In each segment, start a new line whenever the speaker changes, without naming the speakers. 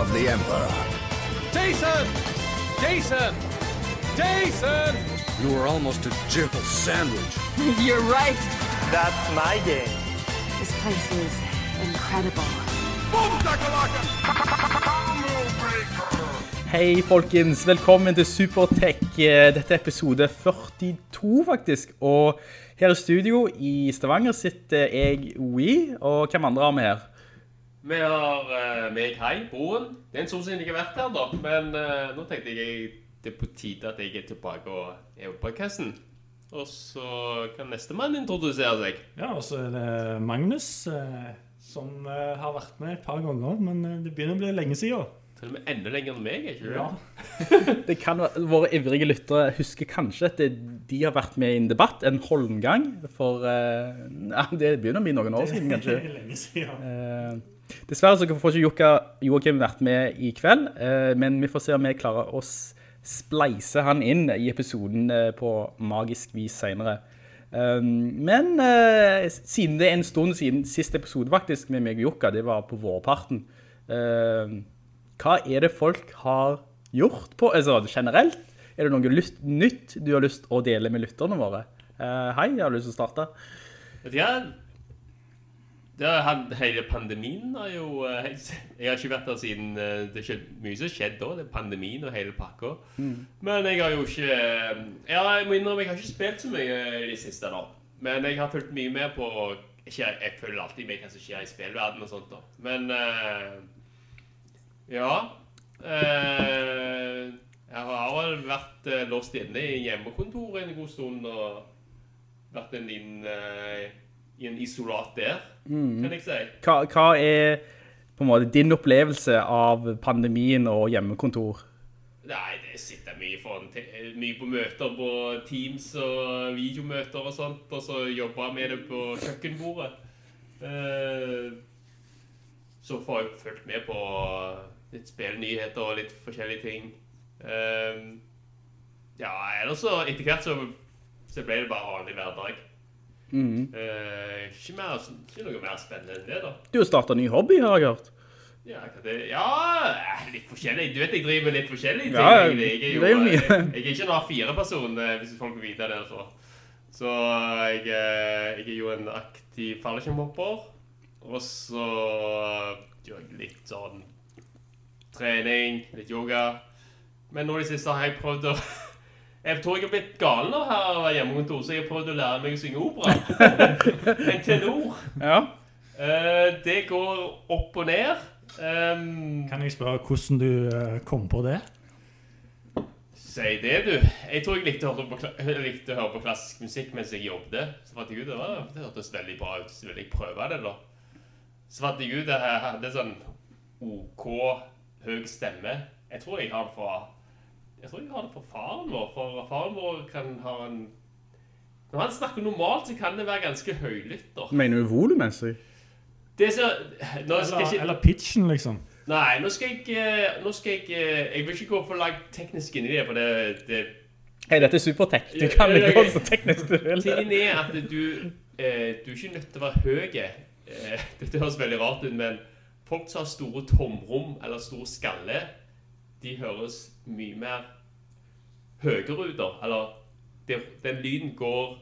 of the Emperor.
Jason! Jason! Jason!
You were almost a jibble sandwich.
You're right.
That's my game.
This place is incredible.
Hei folkens, velkommen til Supertech. Eh, Dette er episode 42 faktisk, og her i studio i Stavanger sitter jeg, Wii, og hvem andre har vi her?
Vi har uh, meg, hei, Broen. Det er en stund siden jeg har vært her, da. Men uh, nå tenkte jeg det er på tide at jeg er tilbake og er på podkasten. Og så kan nestemann introdusere seg.
Ja, og så er det Magnus, eh, som eh, har vært med et par ganger, men eh, det begynner å bli lenge siden.
Til og med enda lenger enn meg, er ikke det?
Ja,
Det kan være, våre ivrige lyttere husker kanskje at det, de har vært med i en debatt, en Holmgang, for eh, ja, det begynner å bli noen år siden kanskje.
det er lenge siden.
Eh, dessverre så får ikke Jukka Joakim vært med i kveld, eh, men vi får se om vi klarer å spleise han inn i episoden eh, på magisk vis senere. Um, men eh, siden det er en stund siden siste episode faktisk med meg og Jukka, det var på vårparten, eh, hva er det folk har gjort på, altså generelt? Er det noe lyst, nytt du har lyst å dele med lytterne våre? Hei, jeg har lyst til å starte.
Vet du? Det har, hele pandemien har jo eh, Jeg har ikke vært der siden eh, Det er ikke mye som har skjedd da. Det er pandemien og hele pakka. Men jeg har jo ikke eh, Ja, jeg må innrømme, jeg har ikke spilt så mye i det siste, da. Men jeg har fulgt mye med på ikke, Jeg følger alltid med hva som skjer i spillverdenen og sånt, da. Men uh, Ja. Uh, jeg har vel vært uh, låst inne i hjemmekontoret en god stund og vært en liten i en isolat der, kan jeg si.
Hva, hva er på en måte din opplevelse av pandemien og hjemmekontor?
Nei, det sitter mye, foran mye på møter på Teams og videomøter og sånt, og så jobber med det på kjøkkenbordet. Eh, så får jeg fulgt med på litt spillnyheter og litt forskjellige ting. Eh, ja, ellers så etter hvert så, så ble det bare vanlig hverdag. Eh, ikke, mer, ikke noe mer spennende enn det, da.
Du har startet en ny hobby, har jeg hørt.
Ja, det, ja, eh, litt forskjellig. Du vet, jeg driver litt forskjellige ting.
Ja,
jeg, jeg, er jo,
jo mye.
Jeg, jeg er ikke en A4-person, eh, hvis folk vil vite det. Så, Så jeg, eh, jeg er jo en aktiv fallskjermhopper. Og så gjør jeg litt sånn trening, litt yoga. Men nå i det siste har jeg prøvd å Jeg tror jeg har blitt gal nå her av hjemmekontor, så jeg har prøvd å lære meg å synge opera. en tenor.
Ja.
Eh, det går opp og ned. Um,
Kan jeg spørre hvordan du eh, kom på det?
si det, du. Jeg tror jeg likte å høre på, kla- likte å høre på klassisk musikk mens jeg jobbet. Så fant jeg ut det, var, det hørtes veldig bra ut, så ville jeg prøve det, da. Så fant jeg ut at jeg hadde sånn OK høy stemme. Jeg tror jeg har det fra Jeg tror jeg har det for faren vår. For faren vår kan ha en Når han snakker normalt, så kan det være ganske høylytt.
Mener du volumessig?
Det er så Nå
Eller,
ikke
eller pitchen, liksom?
Nei, nå skal jeg ikke Nå skal jeg Jeg vil ikke gå for langt teknisk inn i det, for det, det
Hei, dette er Supertech. Du kan ikke gå så teknisk du vil.
Tingen er at du eh, Du er ikke nødt til å være høy. Eh, dette høres veldig rart ut, men folk som har store tomrom eller store skalle, de høres mye mer høyere ut, da. Eller det, den lyden går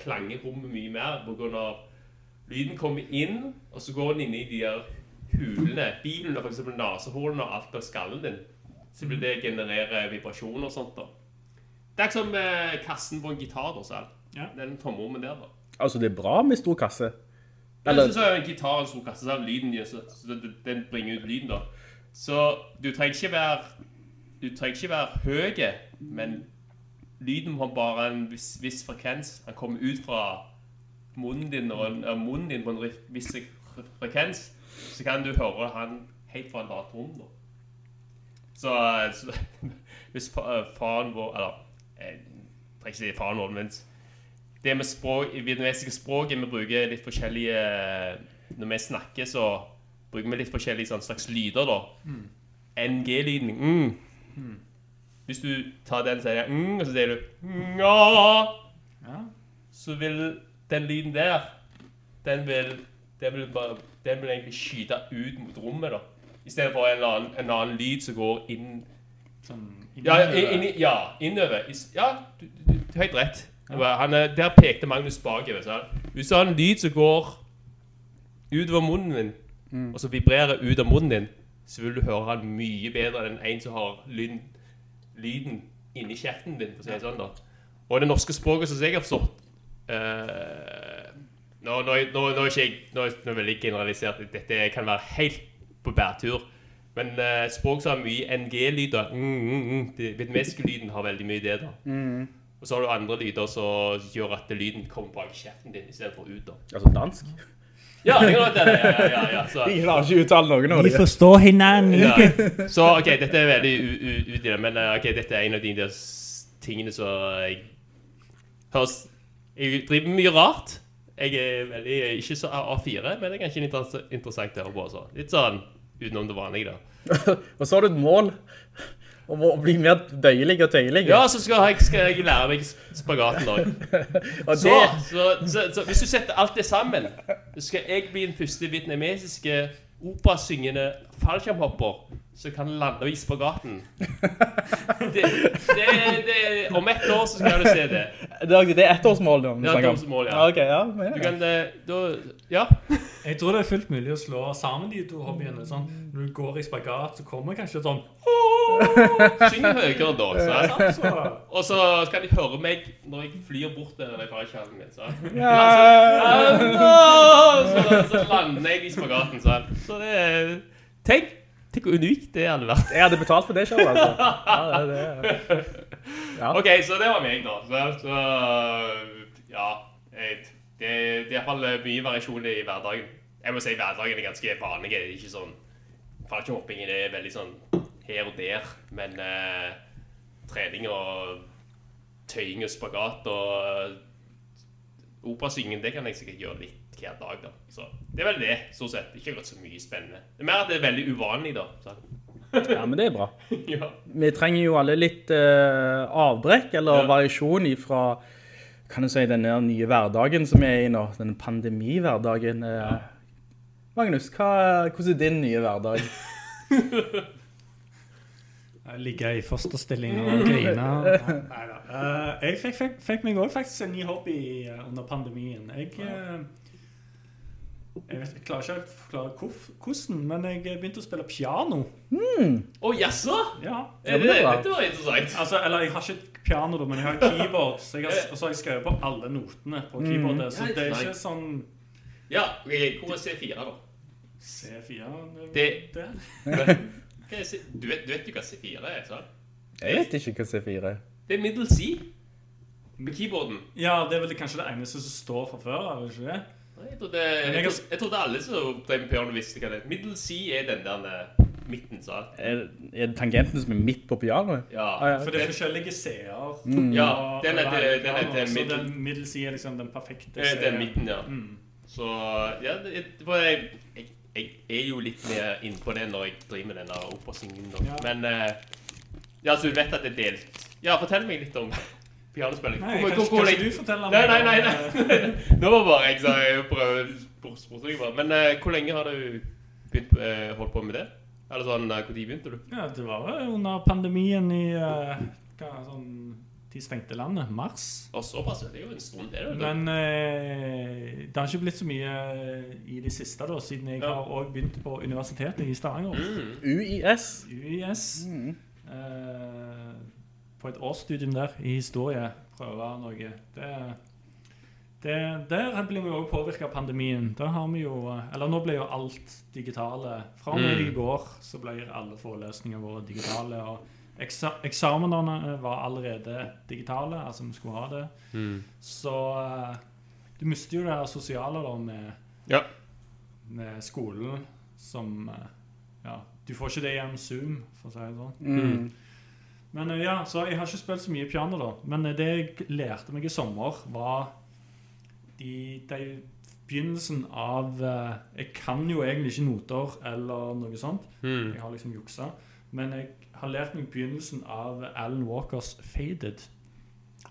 Klanger rommet mye mer av Lyden kommer inn, og så går den inn i de der hulene. Bilen og for eksempel nasehålene og alt av skallen din. Så vil det generere vibrasjoner og sånt, da. Det er ikke som eh, kassen på en gitar, da, selv.
Ja.
Den tomrommet der, da.
Altså, det er bra med stor kasse.
Jeg
Eller,
synes jo en gitar en stor kasse, så er lyden, så, så den bringer ut lyden, da. Så du trenger ikke være, du trenger ikke være høy, men lyden har bare en viss, viss frekvens. Den kommer ut fra munnen din, og en- munnen din på en viss frekvens, så kan du høre han helt fra et annet rom, da. Så, så hvis fa- faren vår Eller jeg trenger ikke si faren vår, men det med språk, i vietnamesiske språket vi bruker litt forskjellige Når vi snakker, så bruker vi litt forskjellige sånn slags lyder, da. NG-lyden. Mm. Hvis du tar den serien mm, og så sier du
Ja.
så vil den lyden der Den vil, den vil, bare, den vil egentlig skyte ut mot rommet, da. I stedet for en annen, en annen lyd som går inn
Sånn
Ja,
innover.
inn, ja Ja, du, du, du helt rett. Ja. Han, er- der pekte Magnus bakover. Hvis du har en lyd som går utover munnen din,
Mm.
og så vibrerer ut av munnen din, så vil du høre han mye bedre enn en som har lyden, lyden inni kjeften din, for å si det sånn. da. Og det norske språket, som jeg har forstått uh, nå, nå, nå, nå er ikke jeg nå er nå er jeg veldig generalisert. Dette kan være helt på bærtur. Men uh, språk som har mye NG-lyder mm, mm, mm, Det vietnamesiske lyden har veldig mye det. da. Og så har du andre lyder som gjør at lyden kommer bak kjeften din i stedet for ut. da.
Altså dansk.
Ja, det kan være det. Ja, ja, ja, ja. Så,
De klarer ikke å uttale noe
nå.
De.
forstår hverandre.
ja. så ok, dette er veldig u- u- ut i det, men eh, ok, dette er en av de der tingene som jeg høres Jeg driver mye rart. Jeg er veldig ikke så A4, men det er kanskje inter interessant å høre på. Så. Litt sånn utenom det vanlige, da.
Og så har du et mål om å bli mer bøyelig og tøyelig.
Ja, så skal jeg, skal jeg lære meg spagaten òg. Så, så, så, så hvis du setter alt det sammen, så skal jeg bli den første vietnamesiske operasyngende fallskjermhopper som kan lande i spagaten. Det, det, det, om ett år så skal du se det.
det, er- det er ettårsmål nå.
Ja, ettårsmål, ja.
ja. ok, ja.
Du kan eh, da Ja.
Jeg tror det er fullt mulig å slå sammen de to hobbyene. Sånn, når du går i spagat, så kommer kanskje sånn
Syng høyere da. Så.
så,
Og så skal de høre meg når jeg flyr bort til den fallskjermen min. Så. Så, så lander jeg i spagaten. Så, så det er Tenk Tenk hvor unikt det hadde vært.
Jeg hadde betalt for det selv, altså. Ja, det, det. Ja.
Ok, så det var meg, da. Så, så ja. Jeg, det, det er iallfall mye variasjon i hverdagen. Jeg må si hverdagen er ganske vanlig. Det er ikke sånn Fallskjermhoppingen er veldig sånn her og der. Men eh, trening og tøying og spagat og operasynging, det kan jeg sikkert gjøre litt hver dag, da. Så det er vel det, stort sett. Ikke gått så mye spennende. Det er mer at det er veldig uvanlig, da. Så.
ja, men det er bra.
ja.
Vi trenger jo alle litt uh, avbrekk eller
Ja.
variasjon ifra kan du si, den nye hverdagen som vi er i nå, denne pandemihverdagen. Ja. Magnus, hva, hvordan er din nye hverdag?
Ligge i fosterstilling og grine. Nei da. jeg fikk, fikk, fikk meg også faktisk en ny hobby eh, under pandemien. Jeg, eh, jeg, vet, jeg klarer ikke helt å forklare hvordan, men jeg begynte å spille piano.
Å, jaså?
Ja.
Det,
det
dette var interessant.
Altså, eller jeg har ikke piano, da, men jeg har keyboard. Så jeg har, og så har jeg skrevet på alle notene på keyboardet. Så det er ikke sånn
Ja, hvor er C4 da?
C4
Det-
det.
Du, vet, du vet jo hva C4 er, sant?
Jeg vet ikke hva C4 er.
Det er middle C Med keyboarden.
Ja, det er vel kanskje det eneste som står fra før, er det ikke det?
Jeg trodde, jeg,
jeg
trodde, jeg trodde alle som drev med piano visste hva det er. Middle C er den der midten, sa
Er, er det tangenten som er midt på pianoet?
Ja,
Ah, ja.
For det er forskjellige C-er.
Ja, den er
hele
den er til
Så
middel.
den middel C er liksom den perfekte
eh,
C-en.
den midten, ja.
Mm.
Så ja, det, for jeg, jeg, jeg er jo litt mer inn på det når jeg driver med denne operasyngingen.
Ja.
Men eh, ja, så du vet at det er delt. Ja, fortell meg litt om pianospilling.
Nei,
Hvor-
kanskje,
hvor-
kanskje du forteller meg
nei, nei,
nei.
nei. Nå var bare jeg så jeg prøver. Men uh, hvor lenge har du begynt, uh, holdt på med det? Eller sånn, eh, hvor tid begynte du?
Ja, det var jo under pandemien i eh, hva, sånn, De stengte landet. Mars.
Og såpass, det er jo en stund det. du.
Men eh, det har ikke blitt så mye eh, i det siste, da, siden jeg
Ja.
har også begynt på universitetet i Stavanger.
Mm.
UiS.
UiS.
Mm.
Eh, på et årsstudium der i historie. Prøve noe. Det, det, der blir vi også påvirka av pandemien. Da har vi jo Eller nå ble jo alt digitale. Fra og med
Mm.
i går så ble alle forelesningene våre digitale. og eksa Eksamenene var allerede digitale, altså vi skulle ha det.
Mm.
Så eh, du mister jo det her sosiale da med,
Ja.
med skolen som eh, Ja, Du får ikke det gjennom Zoom, for å si det sånn.
Mm.
Men eh, ja, så jeg har ikke spilt så mye piano da. Men eh, det jeg lærte meg i sommer var de, de begynnelsen av eh, Jeg kan jo egentlig ikke noter eller noe sånt.
Mm.
Jeg har liksom juksa. Men jeg har lært meg begynnelsen av Alan Walkers Faded.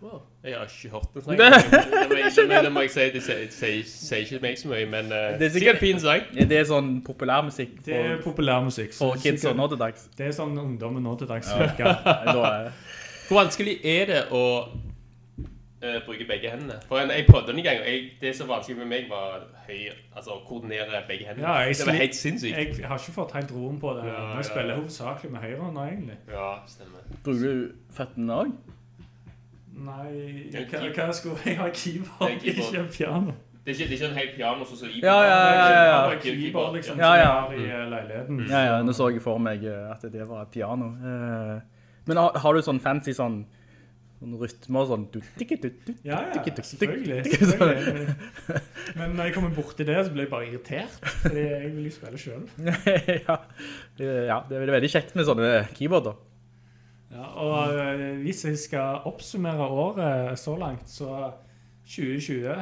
Wow. Jeg har ikke hørt den sangen. Det må jeg- si, det sier- ikke meg så mye, men uh,
Det er
sikkert
en
fin sang.
Det er sånn populærmusikk
Det er
populær
populærmusikk.
for kids og nå til dags.
Det er sånn ungdommen nå til dags
Ja.
liker.
Er-
Hvor vanskelig er det å uh, bruke begge hendene? For en, jeg prøvde den en gang, og jeg, det som var vanskelig med meg var høy, altså å koordinere begge hendene.
Ja, jeg
det var helt sinnssykt.
Jeg har ikke fått helt roen på det.
Ja,
jeg
ja,
spiller
ja.
hovedsakelig med høyre nå, egentlig.
Ja, stemmer.
Bruker du fettene også?
Nei, hva, hva skulle jeg ha keyboard,
er
ikke piano?
Det er ikke, det er ikke en helt piano som ser i
Ja, ja, ja, ja, ja.
Det er ikke
Keyboard, liksom,
Ja, ja.
som har i eh, leiligheten.
Ja, ja, nå så jeg for meg eh, at det var et piano. Eh, Men har, har du sånn fancy sånn, sånn rytmer, sånn du, tikki, du, du,
Ja, ja, selvfølgelig. selvfølgelig. Men når jeg kommer borti det, så blir jeg bare irritert. Fordi jeg vil jo spille selv.
ja, ja, det er veldig kjekt med sånne keyboarder.
Ja, og eh, hvis jeg skal oppsummere året så langt, så 2020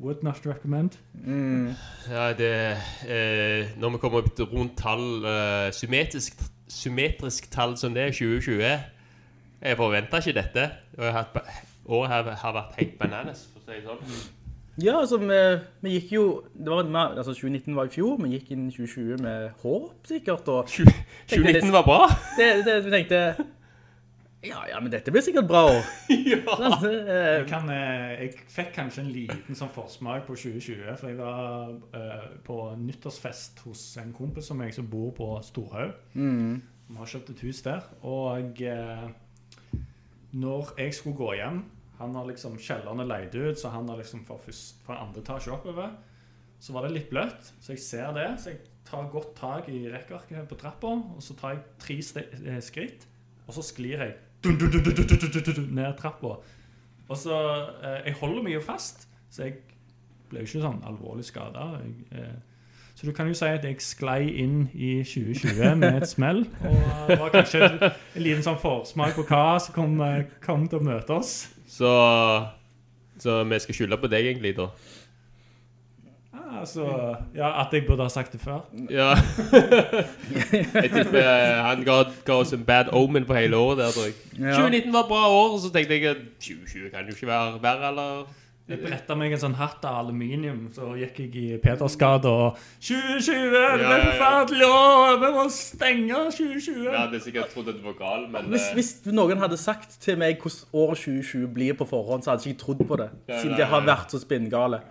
would not recommend.
Mm.
Ja, det eh, Når vi kommer opp til rundt tall eh, symmetrisk, symmetrisk tall som det er 2020 Jeg forventa ikke dette. Og jeg har Året har, har vært helt bananas, for å si det sånn.
Ja, altså, vi, vi gikk jo, det var, altså 2019 var i fjor, vi gikk inn 2020 med håp, sikkert, og
2019 var bra.
det, det, vi tenkte, ja, ja, men dette blir sikkert bra år.
ja.
Jeg,
Eh,
kan, eh, jeg fikk kanskje en liten sånn forsmak på 2020, for jeg var eh, på nyttårsfest hos en kompis som jeg som bor på Storhaug.
Mm.
Vi har kjøpt et hus der, og når jeg skulle gå hjem, han har liksom kjellerne leid ut, så han har liksom fra, først, fra andre etasje oppover, så var det litt bløtt, så jeg ser det, så jeg tar godt tak i rekkearket på trappa, og så tar jeg tre skritt, og så sklir jeg dun, dun, dun, ned trappa. Og så eh, Jeg holder meg jo fast, så jeg ble jo ikke sånn alvorlig skada. Eh, så du kan jo si at jeg sklei inn i 2020 med et smell. Og eh, det var kanskje en liten sånn forsmak på hva som kom, eh, kom til å møte oss.
Så, så vi skal skylde på deg, egentlig, da?
Ja, altså, ja, at jeg burde ha sagt det før.
Ja. jeg tipper eh, han ga, ga oss en bad omen på hele året der, tror jeg.
Ja.
2019 var et bra år, så tenkte jeg at 2020 kan jo ikke være verre, eller?
Jeg bretta meg en sånn hatt av aluminium, så gikk jeg i Petersgade og 2020, det
Ja,
ble
ja, ja.
forferdelig år, vi må stenge 2020.
Jeg hadde sikkert trodd at du var gal, men
Hvis,
eh,
hvis noen hadde sagt til meg hvordan året 2020 blir på forhånd, så hadde jeg ikke trodd på det.
Ja,
Siden det har vært så spinngale.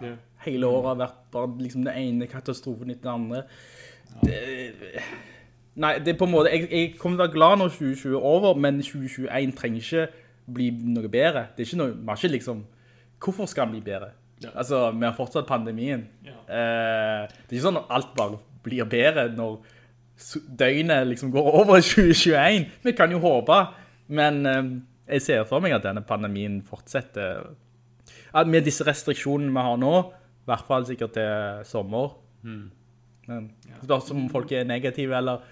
Hele året har vært bare liksom den ene katastrofen etter den andre. Det, nei, det er på en måte, jeg, jeg kommer til å være glad når 2020 er over, men 2021 trenger ikke bli noe bedre. Det er ikke noe, man har ikke liksom, hvorfor skal den bli bedre?
Ja.
Altså, vi har fortsatt pandemien.
Ja.
Eh, det er ikke sånn at alt bare blir bedre når døgnet liksom går over i 2021. Vi kan jo håpe, men eh, jeg ser for meg at denne pandemien fortsetter. At med disse restriksjonene vi har nå, i hvert fall sikkert til sommer. Men det spørs om folk er negative eller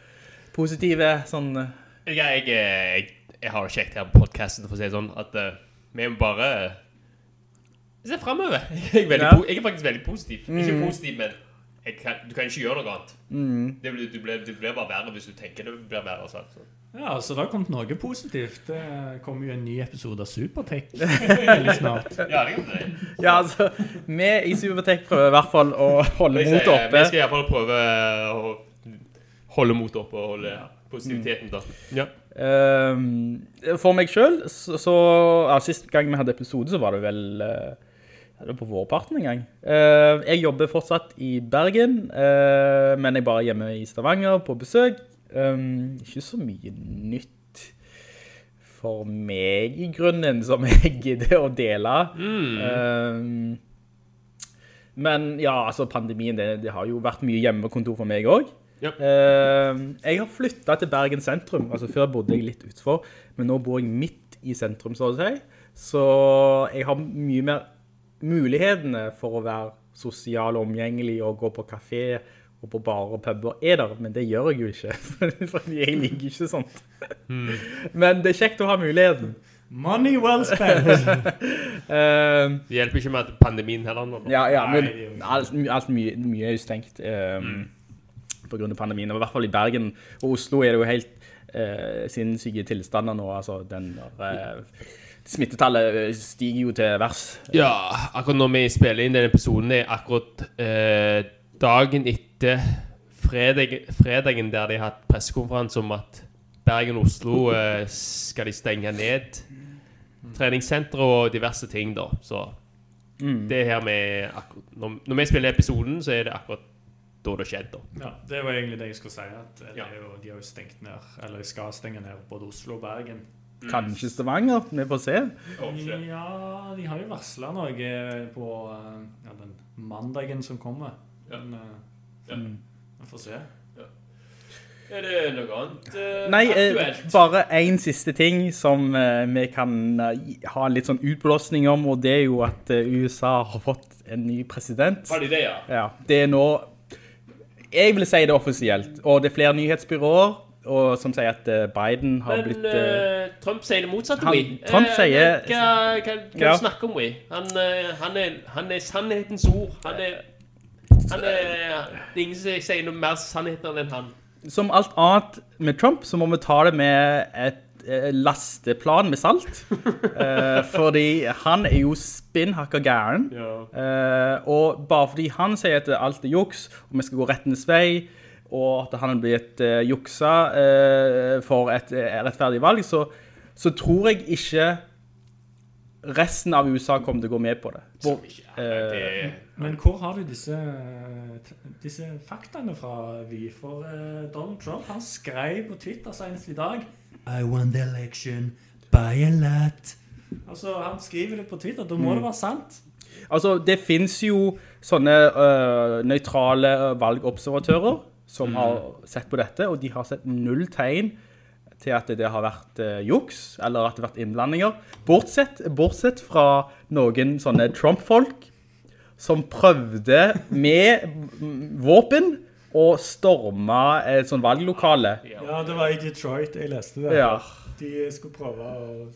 positive, sånn... eh,
jeg, jeg, jeg, jeg har det kjekt her på podcasten, for å si det sånn, at uh, vi må bare se fremover. Jeg er, veldig,
Ja.
jeg er faktisk veldig positiv. Ikke positiv, men kan, du kan ikke gjøre noe annet. Det, blir, du blir, det blir bare verre hvis du tenker det blir verre. Sant?
Ja, så det har kommet noe positivt. Det kommer jo en ny episode av Supertech veldig snart.
Ja, det kan det.
Ja, altså, vi i Supertech prøver i hvert fall å holde
mot
motet oppe.
Vi skal i hvert fall prøve å holde motet oppe og holde positiviteten da. Ja.
Ehm, for meg selv, så, så ja, sist gang vi hadde episode, så var det vel eh, ja, det var på vårparten en gang. Eh, jeg jobber fortsatt i Bergen, eh, men jeg bare er hjemme i Stavanger på besøk. Ehm, ikke så mye nytt for meg i grunnen som jeg gidder å dele. Ehm, men ja, altså pandemien, det, det har jo vært mye hjemmekontor for meg også.
Ja.
Uh, jeg har flyttet til Bergen sentrum, altså før bodde jeg litt utfor, men nå bor jeg midt i sentrum, så å si. Så jeg har mye mer mulighetene for å være sosial og omgjengelig og gå på kafé og på barer og puber er der, men det gjør jeg jo ikke. Fordi jeg liker ikke sånt. Men det er kjekt å ha muligheten.
Money well spent!
um,
Det hjelper ikke med pandemien heller nå.
ja, ja, men alt, alt mye, mye er jo stengt eh, på grunn av pandemien. Og i hvert fall i Bergen og Oslo er det jo helt uh, sinnssyke tilstander nå. Altså, den der, Uh, smittetallet stiger jo til vers.
Ja, akkurat når vi spiller inn denne episoden, er akkurat eh, dagen etter fredag, fredagen der de har hatt pressekonferanse om at Bergen og Oslo eh, skal de stenge ned treningssentre og diverse ting, da. Så det her med akkurat, når, når vi spiller episoden, så er det akkurat da det skjedde. da.
Ja, det var egentlig det jeg skulle si. At eh, det
Ja.
er jo, de har jo stengt ned, eller de skal stenge ned både Oslo og Bergen.
Kanskje Stavanger, vi får se.
Ja, de har jo varsla noe på eh, ja, den mandagen som kommer.
Ja.
Men eh,
Ja.
vi får se.
Er det noe annet eh,
Nei, eh,
aktuelt?
bare en siste ting som eh, vi kan eh, ha litt sånn utblåsning om, og det er jo at eh, USA har fått en ny president.
Var det det, ja?
Ja, det er nå Jeg vil si det offisielt, og det er flere nyhetsbyråer og, som sier at eh, Biden har
Men
blitt Men
uh, Trump sier det motsatte,
han-
We.
Trump
Eh,
sier-
Hva, hva, hva
Ja.
snakker om, We? Han, eh, han, er, han er sannhetens ord. Han er, han er Det er ingen som sier noe mer sannheter enn han.
Som alt annet med Trump, så må vi ta det med et eh, lasteplan med salt. Eh, fordi han er jo spinnhakka gæren. Eh, og bare fordi han sier at alt er juks, og vi skal gå rettens vei, og at han er blitt uh, juksa eh, for et eh, rettferdig valg, så, så tror jeg ikke resten av USA kommer til å gå med på det. Hvor, eh,
Det,
Men hvor har du disse, disse faktaene fra, Vy? For eh, Donald Trump han skrev på Twitter senest i dag I won the election by a lot. Altså, Han skriver det på Twitter. Da må det være sant.
Altså, det finnes jo sånne uh, nøytrale valgobservatører som har sett på dette, og de har sett null tegn til at det har vært eh, juks, eller at det har vært innblandinger. Bortsett, bortsett fra noen sånne Trump-folk som prøvde med mm, våpen å storme et sånn valglokale.
Ja, det var i Detroit jeg leste det.
Ja.
De skulle prøve å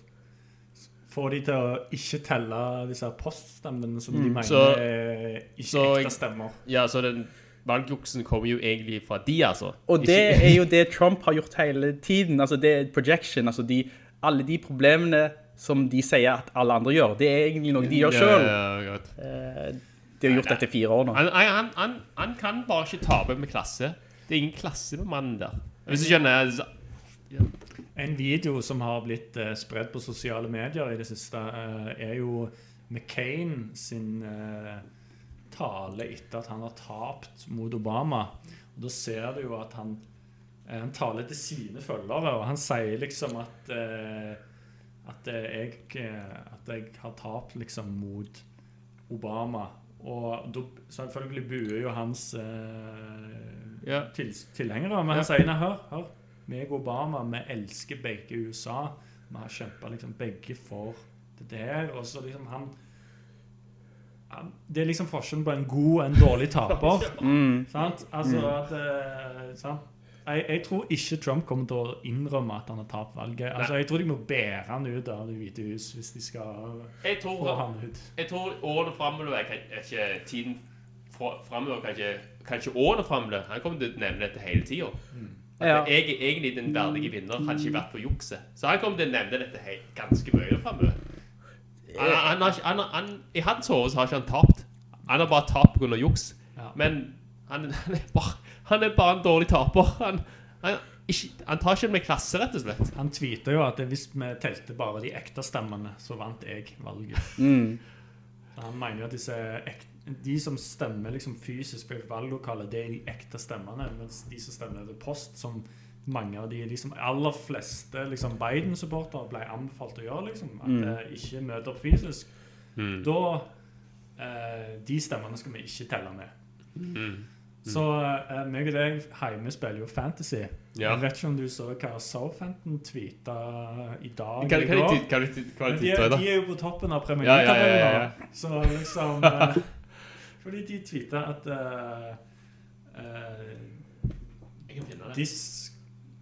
få de til å ikke telle disse poststemmene som de mener
Så-
er ikke
så
ekte stemmer.
ja, så den valgjuksen kommer jo egentlig fra de, altså.
Og det er jo det Trump har gjort hele tiden. Altså det er projection. Altså de, alle de problemene som de sier at alle andre gjør, det er egentlig noe de gjør selv.
Ja, ja.
De har gjort dette i fire år nå.
Han, han, han, han kan bare ikke tape med klasse. Det er ingen klasse på mannen der. Hvis du skjønner så-
En video som har blitt uh, spredd på sosiale medier i det siste, uh, er jo McCain sin eh, tale etter at han har tapt mot Obama. Og Da ser du jo at han, eh, han taler til sine følgere, og han sier liksom at eh, at jeg, eh, at jeg har tapt liksom mot Obama. Og da, selvfølgelig buer jo hans eh,
Ja.
til, tilhengere. Men han sier nei, hør, hør. Meg og Obama, vi elsker begge USA. Vi har kjempa liksom begge for det der. Og så liksom han Det er liksom forskjellen på en god og en dårlig taper. Sant? Altså at eh, sant? Jeg, jeg tror ikke Trump kommer til å innrømme at han har tapt valget. Altså, jeg tror de må bære han ut av Det hvite hus hvis de skal
Jeg
få han ut.
jeg tror årene framover er ikke tiden framover, kanskje, kanskje årene framover. Han kommer til å nevne dette hele tida.
Ja.
Jeg er egentlig den verdige vinner, hadde ikke vært på jukset. Så han kommer til å nevne dette ganske mye fremover. Han, han, har han, har- han, I hans hode har ikke han tapt. Han har bare tapt pga. juks.
Ja.
Men han, han, er bare, han er bare en dårlig taper. Han, han, ikke, han tar ikke med klasse, rett og slett.
Han tweeter jo at hvis vi telte bare de ekte stemmene, så vant jeg valget. Mm. Han mener jo at disse ekte de som stemmer liksom fysisk på valglokalet, det er de ekte stemmene, mens de som stemmer til post, som mange av de liksom, aller fleste liksom, Biden-supportere ble anbefalt å gjøre, liksom, at eh, ikke møte opp fysisk, da eh, De stemmene skal vi ikke telle med. Så eh, meg og deg hjemme spiller jo Fantasy.
Ja.
Jeg vet ikke om du så hva Southampton tweeta i dag
kan
Men
jeg
de, er, de er jo på toppen av Premier
Ja, ja, ja,
League-tabellen
ja, ja.
nå. Så liksom eh, Fordi de tweeta at eh, eh,
Jeg kan finne det.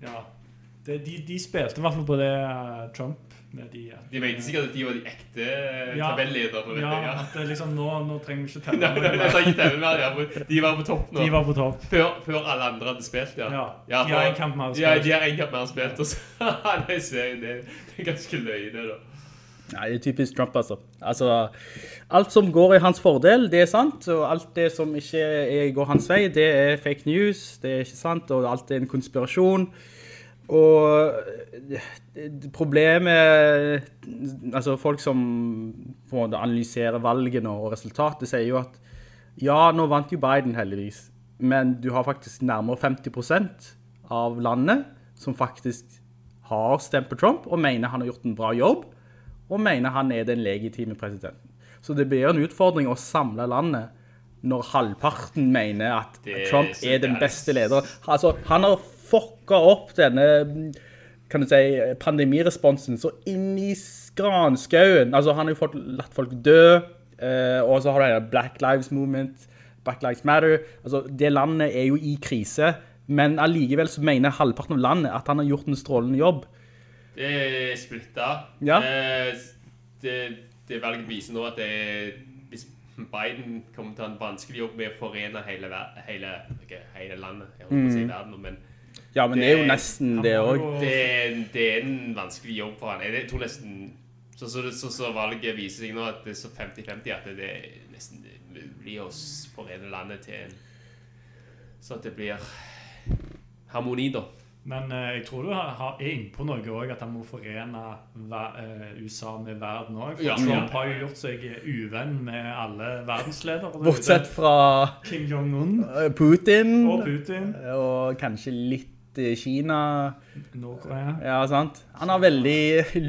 Ja, det, de, de spilte i hvert fall på det eh, Trump med de at-
De mente sikkert at de var de ekte
Ja.
tabellederne.
Ja,
ja.
at liksom nå, nå trenger vi ikke telle.
De var på topp nå.
De var på topp.
Før, før alle andre hadde spilt, ja.
Ja,
Ja,
de har en kamp mer
Ja, de har en kamp mer spilt. Og så, det, er ganske løye, det, da.
Nei, det er typisk Trump, altså. Altså, alt som går i hans fordel, det er sant, og alt det som ikke er, går hans vei, det er fake news, det er ikke sant, og alt er en konspirasjon. Og eh, problemet, altså folk som analyserer valgene og resultatet, sier jo at ja, nå vant jo Biden heldigvis, men du har faktisk nærmere 50% av landet som faktisk har stemt på Trump og mener han har gjort en bra jobb, og mener han er den legitime presidenten. Så det blir en utfordring å samle landet når halvparten mener at
Det
Trump er den beste lederen. Altså, han har fucka opp denne kan du si, pandemiresponsen så inn i granskauen. Altså, han har jo fått latt folk dø, eh, og så har du denne Black Lives Movement, Black Lives Matter. Altså, det landet er jo i krise, men allikevel så mener halvparten av landet at han har gjort en strålende jobb.
Det er splitta.
Ja.
Eh, det, det valget viser nå at det er, hvis Biden kommer til å ha en vanskelig jobb med å forene hele, hele, ikke hele landet, jeg holdt på å si verden, men
Ja, men det er jo nesten det
òg.
det, er- det er en vanskelig jobb for han. Jeg tror nesten så, så, så, så valget viser seg nå at det er så 50-50 at det, det er nesten mulig å forene landet til en Så at det blir harmoni, da.
Men eh, jeg tror du har, har, er innpå noe òg, at han må forene ver, eh, USA med verden òg.
Ja.
Trump har jo gjort seg uvenn med alle verdensledere. der
Bortsett fra
Kim Jong-un
eh, Putin,
og Putin.
og kanskje litt eh, Kina.
Nord-Korea.
Ja, sant? Han har veldig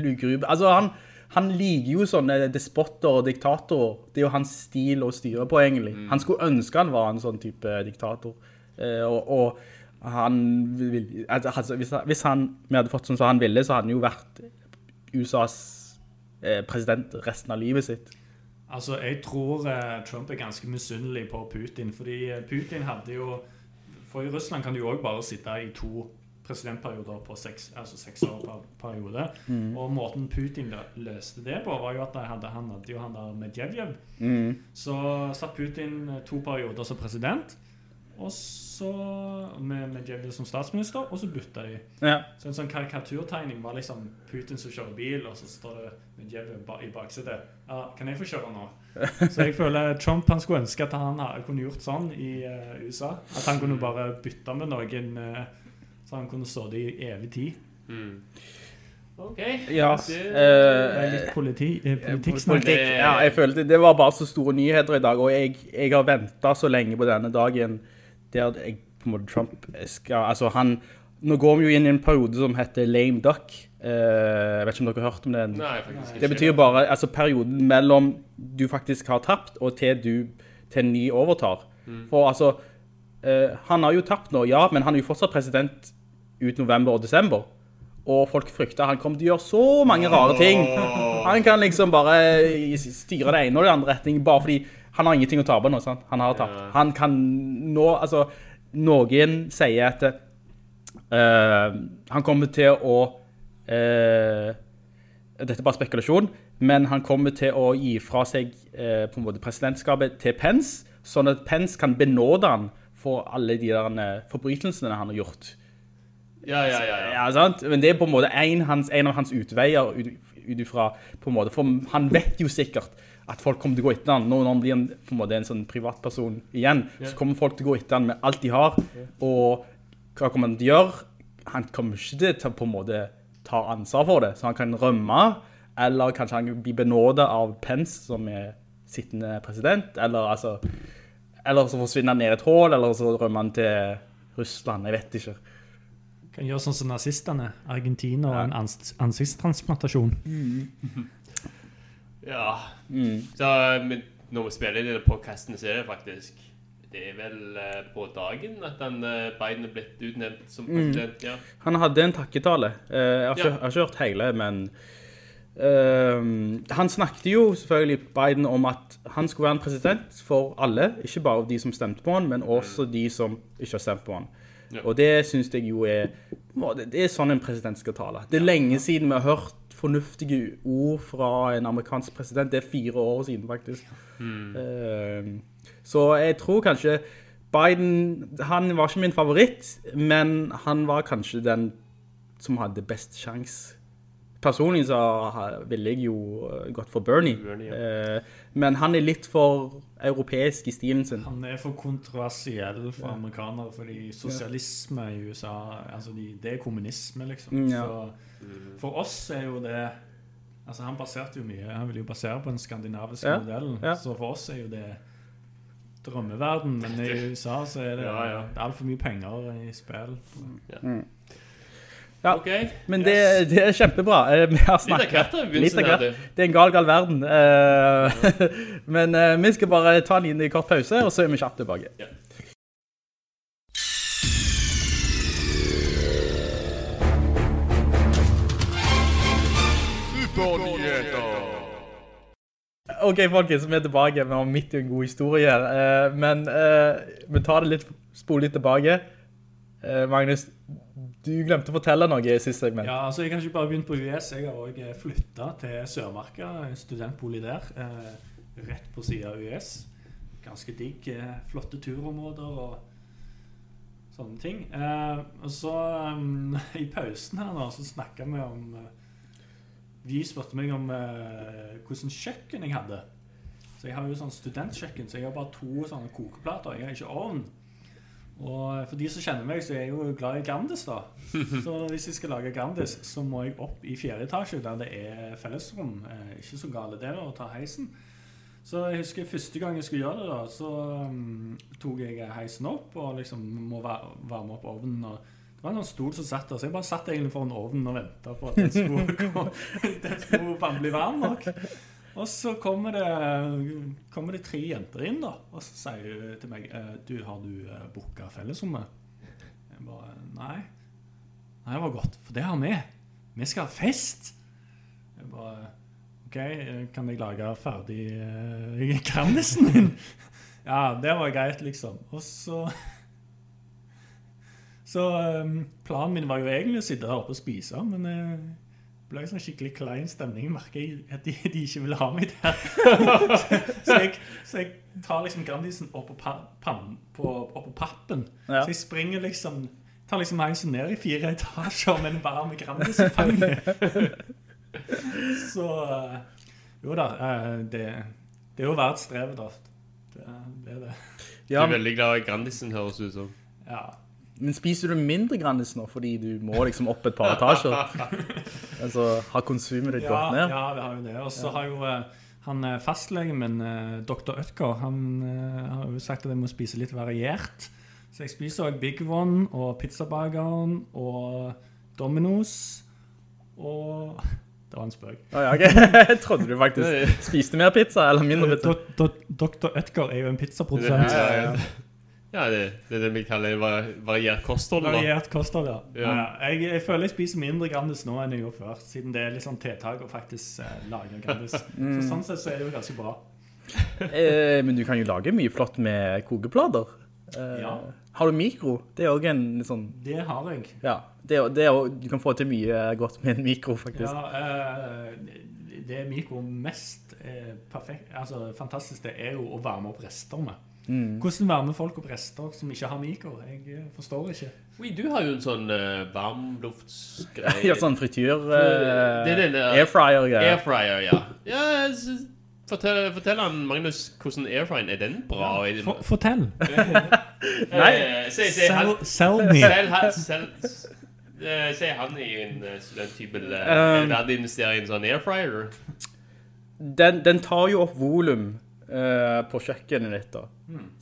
lugrub... Altså, han, han liker jo sånne despotter og diktatorer. Det er jo hans stil å styre på, egentlig. Han skulle ønske han var en sånn type diktator. Eh, og, og han vil... Altså, hvis, han- hvis han vi hadde fått sånn som han ville, så hadde han jo vært USAs eh, president resten av livet sitt.
Altså, jeg tror eh, Trump er ganske misunnelig på Putin, fordi eh, Putin hadde jo For i Russland kan du jo òg bare sitte i to presidentperioder på seks, altså seks år per periode. Og måten Putin løste det på, var jo at hadde, han hadde jo han der Medvedev. Så satt Putin to perioder som president, og så med Medvedev som statsminister, og så bytta de.
Ja.
Så en sånn karikaturtegning var liksom Putin som kjører bil, og så står det Medvedev ba i baksetet. Ja, kan jeg få kjøre nå? Så jeg føler Trump han skulle ønske at han ha- kunne gjort sånn i uh, USA. At han kunne bare bytte med noen, uh, så han kunne stå det i evig tid.
OK.
Ja,
Det-
Det er
eh,
litt politi, eh.
Politikk, ja, jeg følte det var bare så store nyheter i dag, og jeg, jeg har ventet så lenge på denne dagen der jeg, på en måte Trump skal, altså han, nå går vi jo inn i en periode som heter lame duck, Eh, jeg vet ikke om dere har hørt om den.
Nei, faktisk ikke.
Det betyr bare, altså perioden mellom du faktisk har tapt, og til du, til en ny overtar. For altså, eh, han har jo tapt nå, ja, men han er jo fortsatt president ut november og desember. Og folk frykter han kommer til å gjøre så mange rare ting. Han kan liksom bare styre det ene og det andre retning, bare fordi han har ingenting å tape nå, sant? Han har tapt.
Ja.
Han kan nå, altså, noen sier at uh, han kommer til å uh, dette er bare spekulasjon, men han kommer til å gi fra seg uh, på en måte presidentskapet til Pence, sånn at Pence kan benåde han for alle de der forbrytelsene han har gjort.
Ja, ja, ja. ja.
Ja, sant? Men det er på en måte en, hans, en av hans utveier ut, ut ifra, på en måte, for han vet jo sikkert at folk kommer til å gå etter han. Når han blir en, på en måte en sånn privatperson igjen, så kommer folk til å gå etter han med alt de har, og hva kommer han til å gjøre? Han kommer ikke til å på en måte ta ansvar for det, så han kan rømme, eller kanskje han blir benådet av Pence, som er sittende president, eller altså, eller så forsvinner han ned et hål, eller så rømmer han til Russland, jeg vet ikke.
Kan gjøre sånn som nazistene. Argentina og en ansiktstransplantasjon. ansiktstransplantasjon.
ja.
Mm.
Så men, når vi spiller inn i denne podcasten, så er det faktisk Det er vel eh, på dagen at han, eh, Biden er blitt utnevnt som
Mm.
president. Ja.
Han hadde en takketale. Eh, Jeg har ikke,
Ja.
jeg har ikke hørt hele, men han snakket jo selvfølgelig Biden om at han skulle være en president for alle, ikke bare de som stemte på han, men også de som ikke har stemt på han. Og det synes jeg jo er, det er sånn en president skal tale. Det er lenge siden vi har hørt fornuftige ord fra en amerikansk president. Det er fire år siden faktisk. Mm. så jeg tror kanskje Biden, han var ikke min favoritt, men han var kanskje den som hadde best sjans. Personlig så ville jeg jo eh, gått for Bernie.
Bernie,
Eh, men han er litt for europeisk i stilen sin.
Han er for kontroversiell for amerikanere, fordi sosialisme i USA altså de, Det er kommunisme, liksom.
Mm, ja.
Så for oss er jo det Altså Han baserte jo mye Han ville jo basere på den skandinaviske
Ja,
modellen.
ja.
Så for oss er jo det drømmeverden, men i USA så er det,
Ja, ja.
det altfor mye penger i spill.
Ja,
Ok.
men det, det er kjempebra. Eh, Vi har snakket Litt av hvert.
det.
Er en gal, gal verden. Eh, men eh, vi skal bare ta en liten kort pause, og så er vi kjapt tilbake.
Ja.
Ok, folkens, vi er tilbake. Vi har midt i en god historie her. Men vi tar det litt, spol litt tilbake. Magnus, du glemte å fortelle noe i siste segment.
Ja, altså Jeg har ikke bare begynt på US, jeg har òg flytta til Sørmarka, en studentbolig der. Eh, rett på sida av US. Ganske digg. Eh, flotte turområder og sånne ting. Eh, og så um, I pausen her nå så snakka vi om eh, De spurte meg om eh, hvordan kjøkken jeg hadde. Så jeg har jo sånn studentkjøkken, så jeg har bare to sånne kokeplater. Jeg har ikke ovn. Og for de som kjenner meg, så er jeg jo glad i Grandis, da. Så hvis jeg skal lage Grandis, så må jeg opp i fjerde etasje, der det er fellesrom. Eh, ikke så gale det, å ta heisen. Så jeg husker første gang jeg skulle gjøre det, da, så um, tok jeg heisen opp og liksom må varme opp ovnen. og det var en sånn stol som satt der, så jeg bare satt egentlig foran ovnen og venta på at den skulle, den skulle bli varm nok. Og så kommer det, kommer det tre jenter inn, da, og så sier hun til meg eh, Du, har du uh, booka fellesrommet? Jeg bare Nei. Nei, det var godt, for det har vi. Vi skal ha fest. Jeg bare OK, eh, kan jeg lage ferdig uh, Grandisen min? ja, det var greit, liksom. Og så Så um, planen min var jo egentlig å sitte her oppe og spise, men det ble sånn skikkelig klein stemning. Jeg merker at de, de ikke ville ha meg der. så, så, jeg, så jeg tar liksom Grandisen opp på, pannen, på, opp på pappen.
Ja.
Så jeg springer liksom Tar liksom heisen ned i fire etasjer med en varm Grandis i fanget. så uh, Jo da, uh, det, det er jo verdt strevet, da. Det, det er det.
Du er veldig glad i Grandisen, høres det ut som.
Ja.
Men spiser du mindre Grandis nå, fordi du må liksom opp et par etasjer? altså, har konsumet ditt
Ja,
gått ned?
ja, vi har jo det. Og så har jo eh, han eh, fastlegen min, eh, dr. Ødker, han har jo sagt at jeg må spise litt variert. Så jeg spiser også Big One og Pizzabageren og Domino's og Det var en spøk.
Ah, ja, ok. Jeg trodde du faktisk spiste mer pizza, eller mindre pizza.
Dr. Ødker er jo en pizzaprodusent.
Ja, ja, ja. Det, det er det vi kaller variert kosthold. da.
Variert kosthold, ja.
Ja.
Jeg, jeg føler jeg spiser mindre Grandis nå enn jeg gjorde før, siden det er litt sånn tiltak å faktisk eh, lage Grandis.
Mm.
Så sånn sett så er det jo ganske bra.
Eh, men du kan jo lage mye flott med kokeplater. Eh,
Ja.
Har du mikro? Det er også en sånn...
Det har jeg.
Ja, det er, det er, du kan få til mye godt med en mikro, faktisk.
Ja, eh, det mikro mest eh, perfekt, altså fantastisk, det er jo å varme opp rester med.
Mm.
Hvordan varmer folk opp rester som ikke har mikro? Jeg eh, forstår ikke.
Oui, du har jo en sånn uh, varmluftsgreie.
Ja, sånn frityr,
Det
eh,
er den
airfryer-greie.
Airfryer, ja. ja fortell, fortell han, Magnus, hvordan airfryen er den bra? Er
For, fortell.
Nei.
Eh, Si, si,
Sell, sell me.
selv, han, eh, han i en uh, studenthybel. Uh,
Um,
verdt å i en sånn airfryer?
Den, den tar jo opp volum eh, på kjøkkenet ditt da.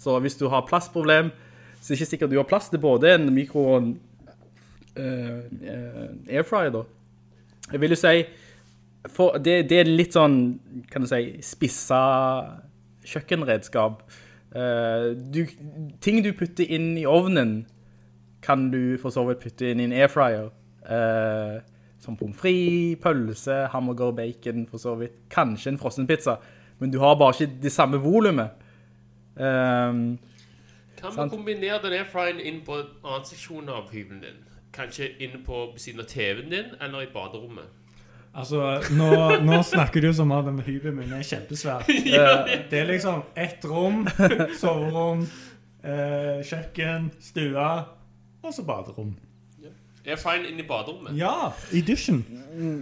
Så hvis du har plassproblem, så er det ikke sikkert du har plass til både en mikro og en eh, eh, airfryer da. Jeg vil jo si, for det, det er litt sånn, kan du si, spissa kjøkkenredskap. Eh, du, ting du putter inn i ovnen, kan du for så vidt putte inn i en airfryer. Eh, som pommes frites, pølse, hamburger, bacon, for så vidt. Kanskje en frossenpizza, men du har bare ikke det samme volumet. Um,
Kan vi
Sant.
kombinere den airfryeren inn på en annen seksjon av hybelen din? Kanskje inne på siden av TV-en din, eller i baderommet?
Altså, nå, nå snakker du som om den hybelen min er kjempesvær. ja. Det er liksom ett rom, soverom, eh, kjøkken, stue, og så baderom.
Airfryeren inn i baderommet?
Ja, i dusjen.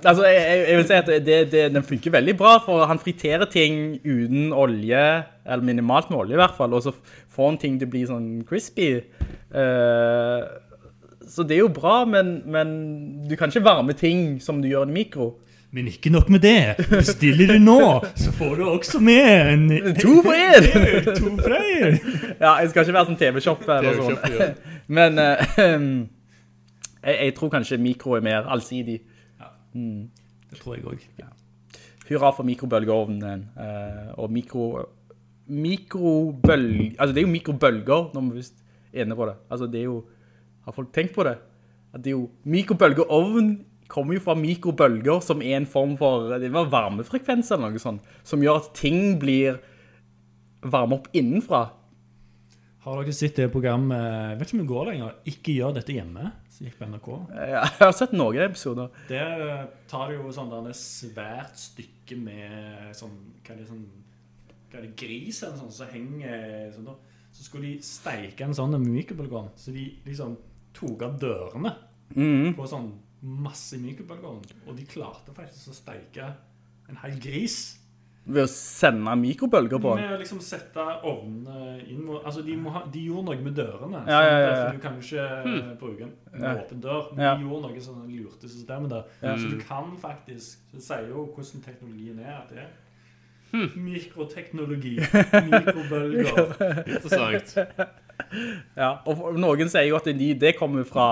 altså, jeg, jeg- jeg vil si at det, det, den funker veldig bra, for han friterer ting uten olje, eller minimalt med olje i hvert fall, og så får han ting til å bli sånn crispy. Uh, så det er jo bra, men, men du kan ikke varme ting som du gjør i mikro.
Men ikke nok med det. Bestiller du nå, så får du også med en
To for en!
to for en.
Ja, jeg skal ikke være sånn TV-shop eller sånn.
TV-shop, ja.
Men eh, jeg, jeg tror kanskje mikro er mer allsidig.
Det tror jeg òg.
Hurra for mikrobølgeovnen. Uh, og mikro... Mikrobølg... Altså, det er jo mikrobølger når vi først er inne på det. Altså, det er jo... Har folk tenkt på det? At det er jo... Mikrobølgeovn kommer jo fra mikrobølger som er en form for... Det var varmefrekvens eller noe sånt. Som gjør at ting blir varme opp innenfra.
Har dere sett det programmet vet ikke om det går lenger. Ikke gjør dette hjemme. Som gikk på NRK.
Ja, Jeg har sett noen episoder.
Der eh, tar jo sånn der et svært stykke med sånn Hva er det sånn Hva er det, gris eller sånn som henger sånn da. Så skulle de steike en sånn mykebølgeovn. Så de liksom tok av dørene på sånn masse mykebølgeovn, Og de klarte faktisk å steike en hel gris.
Ved å sende mikrobølger på den.
Med å liksom sette ovnene inn Altså, de, må ha, de gjorde noe med dørene.
Ja, ja, ja, ja.
For du kan jo ikke hmm. bruke en en åpen dør. Men
Ja.
de gjorde noe sånn lurte systemet der. Så du kan faktisk Så det sier jo hvordan teknologien er. At det er mikroteknologi. Mikrobølger.
Interessant.
Ja, og noen sier jo at de, det kommer fra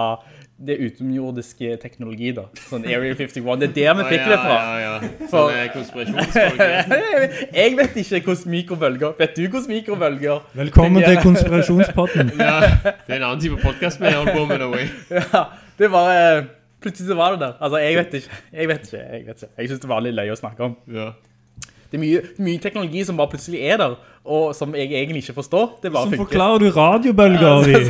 det utomjordiske teknologi da. Sånn Area 51. Det er der vi fikk det fra.
Ja, ja, ja.
For-
Sånn er konspirasjonsfolk.
Jeg vet ikke hvordan mikrobølger. Vet du hvordan mikrobølger?
Velkommen til konspirasjonspodden.
Ja, det er en annen type podcast vi holder på med nå.
Ja, det var eh, Plutselig så var det der. Altså, jeg vet ikke. Jeg vet ikke. Jeg, vet ikke. jeg synes det var litt løy å snakke om.
Ja.
Det er mye, mye teknologi som bare plutselig er der, og som jeg egentlig ikke forstår. Det bare
Som
funker.
forklarer du radiobølger i?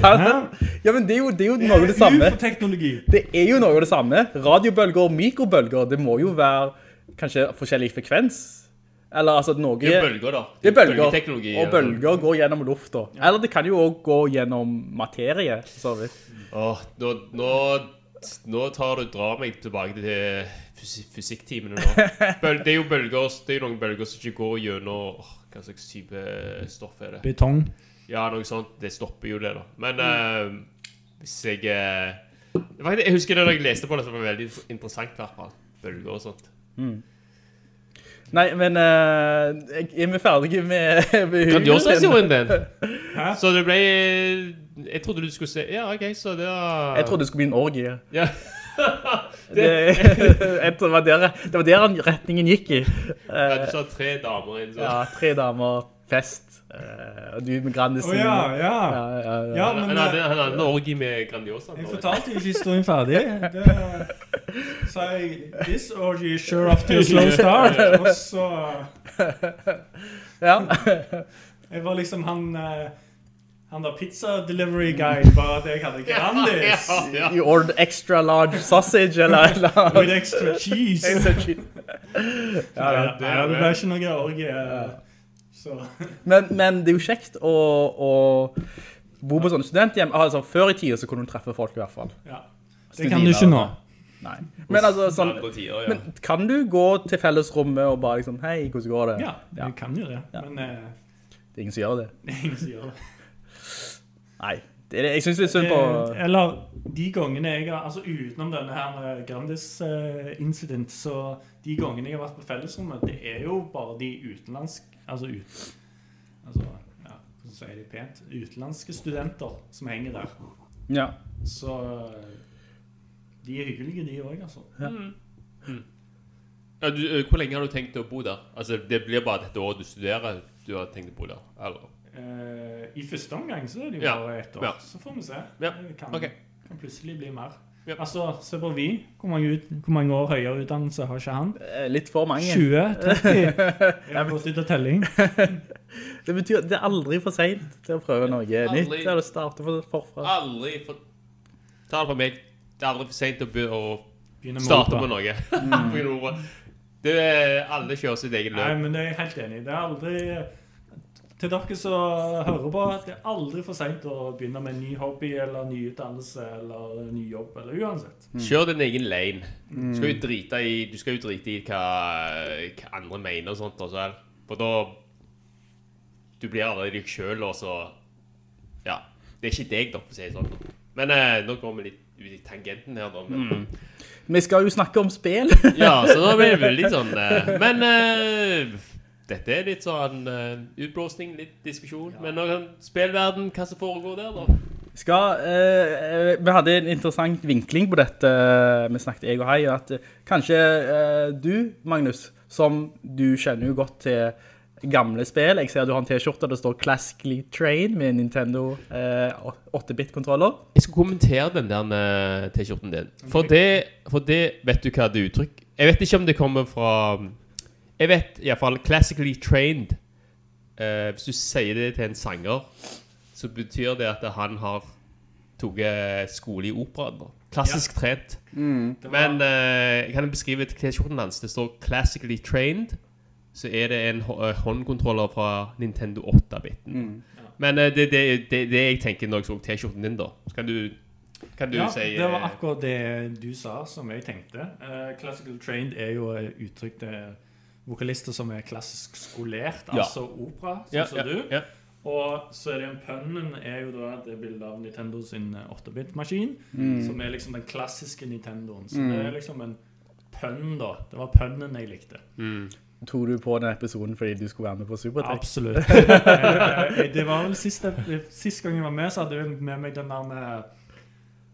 Ja, men det er jo, det er jo noe av det samme.
UFO-teknologi.
Det er jo noe av det samme. Radiobølger og mikrobølger, det må jo være kanskje forskjellig frekvens. Eller altså noe...
Det er bølger, da.
Det er bølger,
Bølgeteknologi,
og
altså.
bølger går gjennom lufta. Eller det kan jo også gå gjennom materie, så vidt.
Åh, nå, nå, nå tar du drar meg tilbake til fysikktimene nå. Bøl, det er jo bølger, det er jo noen bølger som ikke går gjennom oh, hva slags type stoff er det?
Betong.
Ja, noe sånt. Det stopper jo det, da. Men eh, hvis jeg uh, Jeg husker det da jeg leste på det, som var veldig interessant, i hvert fall. Bølger og sånt.
Nei, men uh, er vi ferdige med, med
Grandiosa-historien din.
Hæ?
Så det ble Jeg trodde du skulle se Ja, OK, så det var
Jeg trodde det skulle bli en orgie.
ja.
Det, det, var der, det var der retningen gikk i.
ja,
Eh,
Du sa tre damer inn, så
ja, tre damer, fest, eh, og du med Grandisen.
Å ja, ja.
Ja, ja, ja.
Ja,
Han
men
hadde,
eh,
han hadde en orgi med Grandiosa.
jeg fortalte jo ikke historien ferdig. Det sa jeg This orgy is sure off to a slow start. Og så
Ja.
Jeg var liksom han eh, Han der pizza delivery guy, bare at jeg hadde Grandis.
Ja, ja.
You ordered extra large sausage, eller? eller
With extra cheese.
ja, ja.
Ja, det ble ikke noe orgie.
Men, men det er jo kjekt å, å bo på sånne studenthjem. Altså, før i tida så kunne du treffe folk i hvert fall.
ja. Det kan du ikke nå.
Nei. Men altså, sånn,
ja.
men kan du gå til fellesrommet og bare liksom, hei, hvordan går det?
Ja, du kan jo det. Men eh,
Det er ingen som gjør det.
det er ingen som gjør det.
Nei, det er, jeg synes det er synd på...
Eh, Eller de gangene jeg har Altså utenom denne her eh, Grandis-incident, så de gangene jeg har vært på fellesrommet, det er jo bare de utenlandske Altså ut... Altså, ja, hvordan sier de pent? Utenlandske studenter som henger der.
Ja.
Så eh, de er hyggelige, de òg, altså.
Ja, du, eh, hvor lenge har du tenkt å bo der? Altså, Det blir bare dette året du studerer du har tenkt å bo der? Eller?
Eh, I første omgang så er det jo
Ja,
bare ett år.
ja.
Så får vi se.
Ja,
Det kan,
okay.
kan plutselig bli mer.
Ja.
Altså, se på vi. Hvor mange, ut, hvor mange år høyere utdannelse har ikke han?
Eh, Litt for mange.
20? 30? Jeg har gått ut av telling.
Det betyr at det er aldri for sent til å prøve noe nytt,
Aldri.
eller starte for, forfra.
Aldri for... Ta det fra meg. Det er aldri for sent å, be- å starte på noe. Mm. Det er alle kjører sitt eget
Nei, men det er jeg helt enig i. Det er aldri Til dere som hører på, at det er aldri for seint å begynne med en ny hobby eller ny utdannelse eller ny jobb, eller uansett.
Kjør din egen lane. Du skal jo drite i, du skal jo drite i hva, hva andre mener og sånt også. vel. For da Du blir aldri deg sjøl, og så Ja. Det er ikke deg, da, for å si det sånn. Men eh, nå går vi litt ut i tangenten her, da. Men,
Vi skal jo snakke om spill.
Ja, så da blir det veldig sånn eh, Men eh, dette er litt sånn uh, utblåsning, litt diskusjon. Men nå spillverden, hva som foregår der, da?
Skal, eh, eh, vi hadde en interessant vinkling på dette, vi snakket jeg og hei, at eh, kanskje eh, du, Magnus, som du kjenner jo godt til gamle spill, jeg ser du har en t-skjorte, det står Classically Train med Nintendo eh, 8-bit-kontroller.
Jeg skal kommentere den der eh, T-skjorten din. For det, for det vet du hva det uttrykk Jeg vet ikke om det kommer fra Jeg vet iallfall classically trained. Eh, hvis du sier det til en sanger, så betyr det at han har tatt skole i operaen. Klassisk Klassisk trent. Men eh, kan jeg beskrive T-skjorten hans? Det står 'classically trained'. Så er det en eh, håndkontroller fra Nintendo 8-biten. Men eh, det er det, det, det jeg tenker når jeg så T-skjorten din, da. Så kan du, kan du
Ja,
si
det var
eh,
akkurat det du sa, som jeg tenkte. Uh, classical trained er jo et uttrykk til vokalister som er klassisk skolert,
Ja.
altså opera, sånn
ja,
som
ja,
du.
Ja.
Og så er det en pønnen er jo da det bildet av Nintendo sin 8-bit-maskin, som er liksom den klassiske Nintendoen. Så det er liksom en pønn, da. Det var pønnen jeg likte.
Tog du på den episoden fordi du skulle være med på Supertech?
Absolutt. Eh, det var vel siste, sist gang jeg var med, så hadde jeg med meg den der med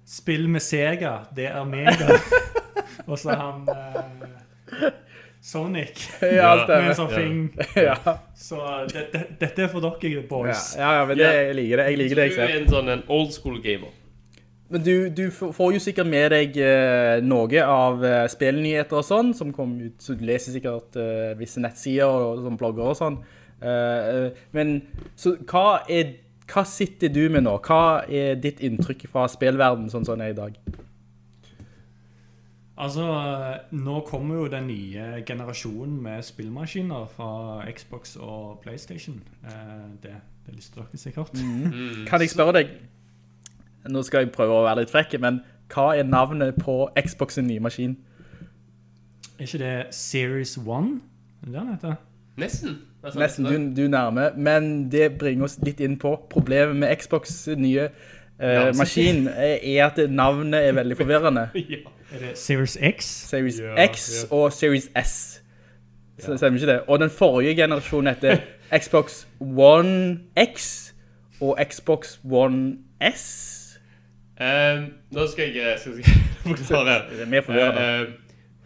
Spill med Sega, det er mega. Og så han eh, Sonic
Ja,
med en sånn fing.
Ja,
Så det, det, dette er for dere, boys.
ja, ja, men det, jeg liker det, jeg liker det jeg
Du er en sånn en old school gamer.
Men du, du får jo sikkert med deg eh, noe av eh, spillnyheter og sånn, som kommer ut, så du leser sikkert eh, visse nettsider og sånn blogger og sånn. Uh, eh, men, så hva er, hva sitter du med nå? Hva er ditt inntrykk fra spillverdenen sånn som den er i dag?
Altså, nå kommer jo den nye generasjonen med spillmaskiner fra Xbox og PlayStation. Eh, det, det lyster dere sikkert.
Kan jeg spørre deg, nå skal jeg prøve å være litt frekk, men hva er navnet på Xbox sin nye maskin?
Er ikke det Series 1? Er det den heter?
Nesten.
Nesten du, du nærmer. men det bringer oss litt inn på problemet med Xbox nye eh,
Ja,
maskin, er at navnet er veldig forvirrende.
Ja.
Er det Series X?
Series
Ja,
X
ja.
og Series S. Så stemmer ikke det. Og den forrige generasjonen heter Xbox One X og Xbox One S.
Um, nå skal jeg skal jeg forklare.
Det er mer forvirrende.
Eh, eh,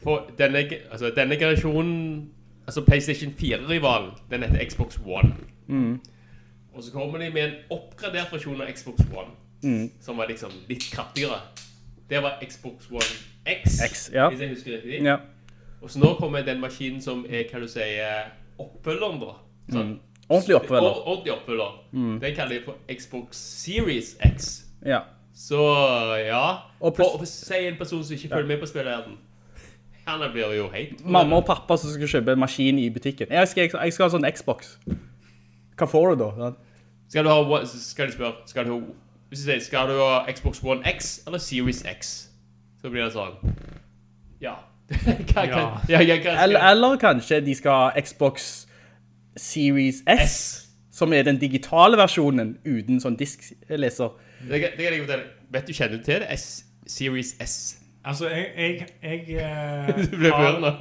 for denne, altså, denne generasjonen Altså PlayStation 4-rivalen, den heter Xbox One.
Mm.
Og så kommer de med en oppgradert versjon av Xbox One,
Mm.
som var liksom litt kraftigere. Det var Xbox One X,
X, ja.
hvis jeg husker riktig.
Ja.
Og så nå kommer den maskinen som er, hva du sier, oppfølgeren da. Sånn,
Mm. Ordentlig oppfølger.
Ordentlig oppfølger.
Mm.
Den kaller de for Xbox Series X.
Ja.
Så ja,
Og
for, si en person som ikke følger med på spillverden. Han blir jo helt...
Mamma og pappa som skal kjøpe en maskin i butikken. Jeg skal, jeg skal ha sånn Xbox. Hva får du da?
Skal du ha, skal du spørre, skal du ha, hvis du sier, skal du ha Xbox One X eller Series X? Så blir det sånn, ja. hva,
Ja.
ja, ja, hva,
Eller, eller kanskje de skal ha Xbox Series S,
S.
som er den digitale versjonen uten sånn diskleser.
Det, kan- det kan jeg fortelle. Vet du, kjenner du til det? S, Series S.
Altså, jeg, jeg, jeg eh,
Du ble
har-
nå.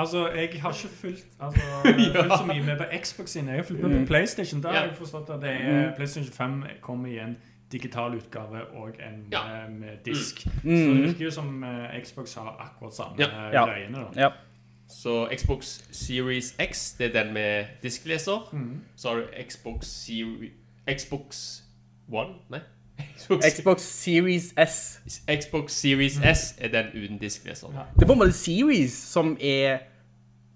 Altså, jeg har ikke fulgt, altså, fulgt så mye med på Xbox sin. Jeg har fulgt med på PlayStation. Da har jeg forstått at det er, PlayStation 5 kommer i en digital utgave og en
Ja.
med, med disk. Så det virker jo som eh, Xbox har akkurat samme
Ja.
eh,
Ja.
greiene. da.
Ja.
Så Xbox Series X, det er den med diskleser.
Mm.
Så har du Xbox Series... Xbox One? Nei. Xbox,
Xbox Series S.
Xbox Series S er den uten diskleser.
Ja.
Det er på en måte Series som er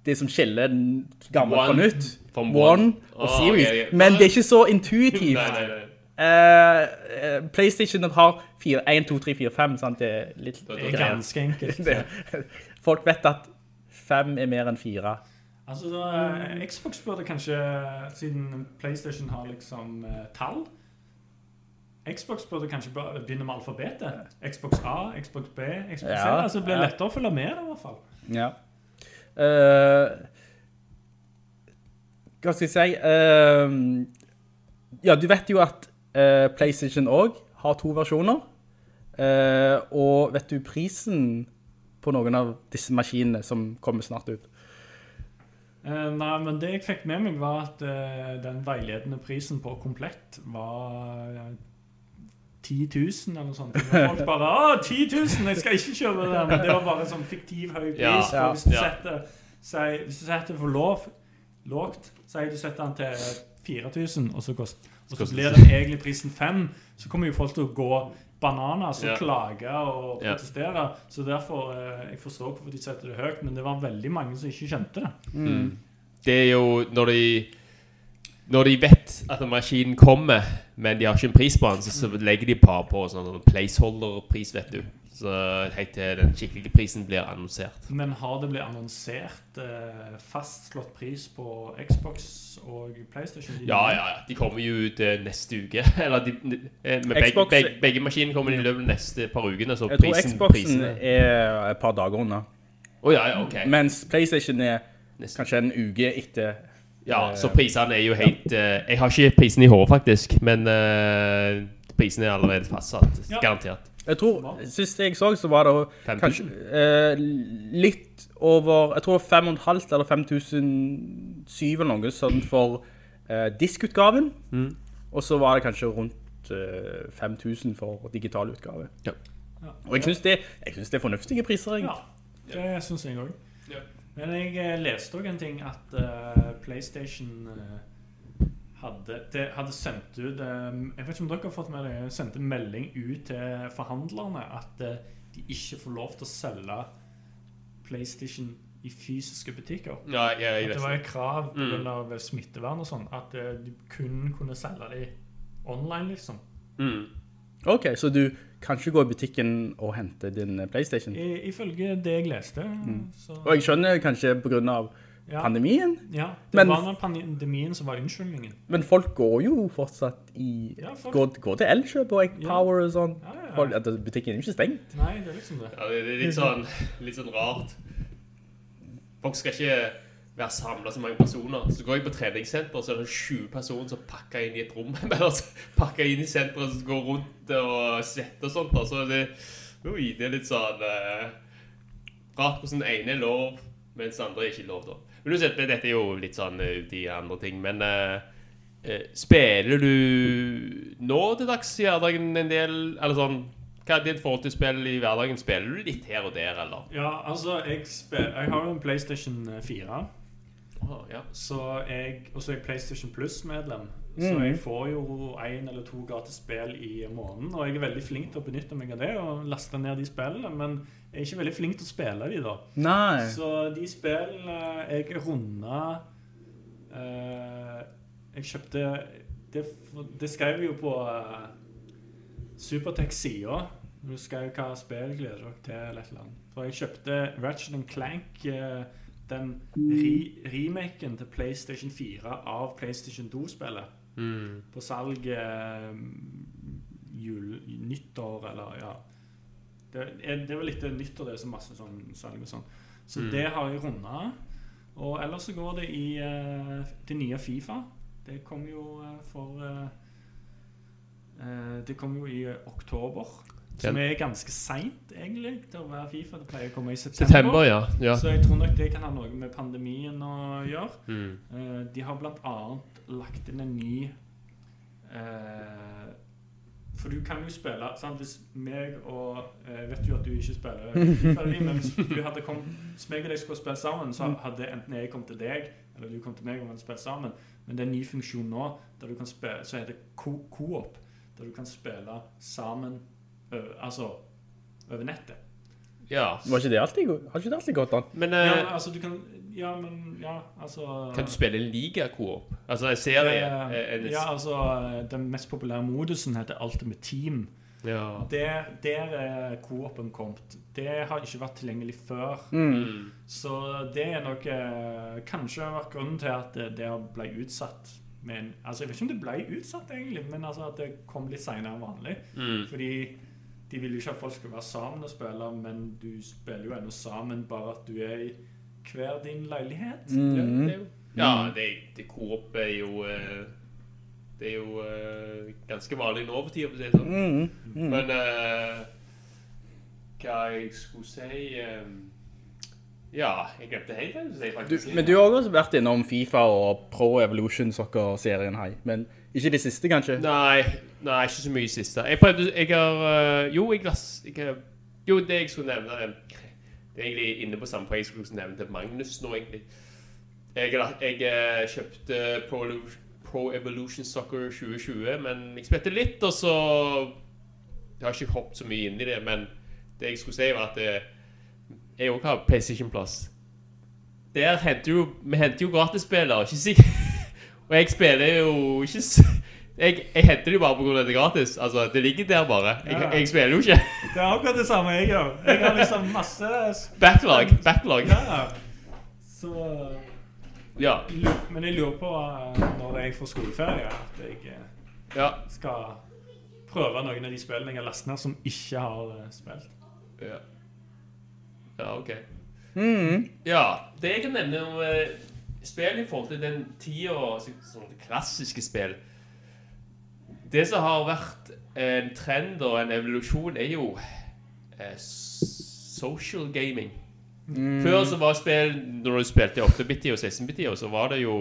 det som skiller den gamle fra nytt. One
one.
og
Ah,
Series.
Okay, okay.
Men det er ikke så intuitivt.
Nei, nei, nei.
Eh, eh, PlayStation har 4, 1, 2, 3, 4, 5, sant? Det er litt
Det
er ganske enkelt.
det, Folk vet at 5 er mer enn 4.
Altså, da, eh, Xbox burde kanskje, siden PlayStation har liksom uh, tall Xbox burde kanskje begynne med alfabetet. Xbox A, Xbox B, Xbox C.
Ja,
altså, det blir
ja.
lettere å følge med, i hvert fall.
Ja. Uh, hva skal jeg si? Uh, ja, du vet jo at eh, PlayStation også har to versjoner. Eh, og vet du prisen på noen av disse maskinene som kommer snart ut?
Eh, nei, men det jeg fikk med meg, var at eh, den veiledende prisen på komplett var eh, 10 000 eller noe sånt. Og Folk bare Å, 10 000! Jeg skal ikke kjøpe det! Men det var bare en sånn fiktiv høy pris.
Ja,
for hvis, du
ja.
setter, sier, hvis du setter for lov, lågt, sier du setter den til 4000, og så, kost, og så blir den egentlig prisen 5, så kommer jo folk til å gå bananas og
Ja.
klage og
Ja.
Så derfor eh, Jeg forstår hvorfor de setter det høyt, men det var veldig mange som ikke skjønte det.
Det er jo når de Når de vet at maskinen kommer, men de har ikke en pris på den, så, så legger de bare på sånn placeholder-pris, vet du. Så helt til den skikkelige prisen blir annonsert.
Men har det blitt annonsert eh, fastslått pris på Xbox og PlayStation?
Ja, ja, ja. De kommer jo ut eh, neste uke. Eller de, de, eh, med begge,
Xbox-
begge, begge maskinene kommer i løpet av neste par ukene. Så
Jeg tror Xboxen
prisen,
er et par dager unna.
Oh, ja, ja, ok.
Mens PlayStation er
neste.
kanskje en uke etter.
Ja, så prisene er jo helt eh, Jeg har ikke prisen i håret, faktisk, men uh, prisene er allerede fastsatt.
Ja.
Garantert.
Jeg tror, Sist jeg så, så var det kanskje eh, litt over Jeg tror 5500 eller 5007 eller noe sånn for eh, diskutgaven.
Mm.
Og så var det kanskje rundt eh, 5000 for digital utgave.
Ja.
Og jeg syns det, det er fornuftige priser. Egentlig.
Ja, det syns jeg òg.
Ja.
Men jeg eh, leste òg en ting at uh, PlayStation eh, hadde, det hadde sendt ut eh, Jeg vet ikke om dere har fått med det, sendte melding ut til forhandlerne at eh, de ikke får lov til å selge PlayStation i fysiske butikker.
Ja, jeg, jeg
At det var et krav
Mm.
pga. smittevern og sånn, at eh, du kun kunne selge de online, liksom.
Mm.
Ok, så du kan ikke gå i butikken og hente din eh, PlayStation?
I, ifølge det jeg leste. Så,
Og jeg skjønner kanskje av
ja,
pandemien,
ja, det
Men-
var når pandemien som var unnskyldningen.
men folk går jo fortsatt i
Ja, folk-
Går, går til Elkjøp og Power og sånn.
Ja, ja, ja.
Folk, butikken er jo ikke stengt.
Nei, det er liksom det.
Ja, det, det er litt sånn, litt sånn rart. Folk skal ikke være samlet så mange personer. Så går jeg på treningssenter, så er det 20 personer som pakker inn i et rom. Eller så pakker inn i senteret, så går rundt og svetter og sånt. Så det, oi, det er litt sånn eh, rart hvordan den ene er lov, mens andre er ikke lov. da. Dette er jo litt sånn ut i andre ting. Men eh, eh, spiller du nå til dags i hverdagen en del? Eller sånn Hva er ditt forhold til spill i hverdagen? Spiller du litt her og der, eller?
Ja, altså, jeg, spiller, jeg har jo en PlayStation 4.
Oh, ja.
Så jeg, og så er jeg PlayStation Plus-medlem. Så
Mhm.
jeg får jo én eller to gratis spill i måneden. Og jeg er veldig flink til å benytte meg av det og laste ned de spillene. Men jeg er ikke veldig flink til å spille de, da.
Nei.
Så de spillene jeg runda eh, Jeg kjøpte Det, det skrev jeg jo på eh, Supertech-sida. Du skrev hva spill gleder dere til, eller et eller annet. For jeg kjøpte Ratchet Clank, eh, den re remaken til PlayStation 4 av PlayStation 2-spillet.
Mm.
På salg eh, jul, nyttår, eller ja det, er- det var litt nyttår, det er så masse sånn salg og sånn. Så
Mm.
det har jeg runda. Og ellers så går det i eh, det nye Fifa. Det kom jo eh, for eh, Det kom jo i oktober. Som er ganske seint, egentlig, til å være Fifa. Det pleier å komme i
September, ja. ja.
Så jeg tror nok det kan ha noe med pandemien å gjøre.
Mm.
Eh, de har blant annet lagt inn en ny uh, For du kan jo spille sant? Hvis meg og Jeg vet jo at du ikke spiller FIFA, men hvis du hadde kommet Hvis meg og deg skulle spille sammen, så hadde enten jeg kommet til deg, eller du kom til meg og vi hadde spilt sammen. Men det er en ny funksjon nå der du kan spille, så heter det co- co-op. der du kan spille sammen altså, over nettet.
Ja.
Var ikke det alltid, har ikke det alltid gått an?
Men
Ja, altså du kan Ja, men Ja, altså
kan du spille en liga-coop? Altså en serie?
Eh,
En,
ja, altså Den mest populære modusen heter Ultimate Team.
ja.
Der, der er co-open kommet. Det har ikke vært tilgjengelig før.
Mm.
Så det er nok eh, kanskje vært grunnen til at det, det ble utsatt. Men, altså Jeg vet ikke om det ble utsatt, egentlig, men altså at det kom litt seinere enn vanlig.
Mm.
Fordi de vil jo ikke at folk skal være sammen og spille, men du spiller jo ennå sammen, bare at du er i hver din leilighet.
Mm.
Det, det er ja, det, det Coop er jo eh, Det er jo eh, ganske vanlig nå for tida, for å si det sånn.
Mm. -hmm.
Men uh, hva jeg skulle si um, Ja, jeg glemte helt faktisk.
men du har også vært innom FIFA og Pro Evolution Soccer-serien, hei. Men ikke de siste, kanskje?
Nei, nei, ikke så mye siste. Jeg prøvde Jeg har eh, Jo, jeg jeg, Jo, det jeg skulle nevne eh, Det er egentlig inne på samme poeng jeg skulle nevne til Magnus nå, egentlig. Jeg, jeg eh, kjøpte Pro, Pro Evolution Soccer 2020, men jeg spilte litt, og så Jeg har ikke hoppet så mye inn i det, men det jeg skulle si, var at jeg òg har PlayStation-plass. Der henter jo Vi henter jo gratisspillere, ikke sikkert Og jeg spiller jo ikke jeg, jeg henter det jo bare pga. det er gratis. Altså, det ligger der bare. Jeg,
Ja.
jeg spiller jo ikke.
Det er akkurat det samme jeg gjør. Jeg har liksom masse
Backlog. Backlog.
Ja. Så
Ja.
Men jeg lurer på eh, når jeg får skoleferie, at jeg eh,
Ja.
skal prøve noen av de spillene jeg har lastet ned som ikke har eh, spilt.
Ja, ja OK.
Mm.
Ja, det jeg kan nevne om spill i forhold til den tida sånn klassiske spill Det som har vært en trend og en evolusjon, er jo eh, social gaming.
Mm.
Før så var spill Når du spilte i 8-bit-tida og 16-bit-tida, så var det jo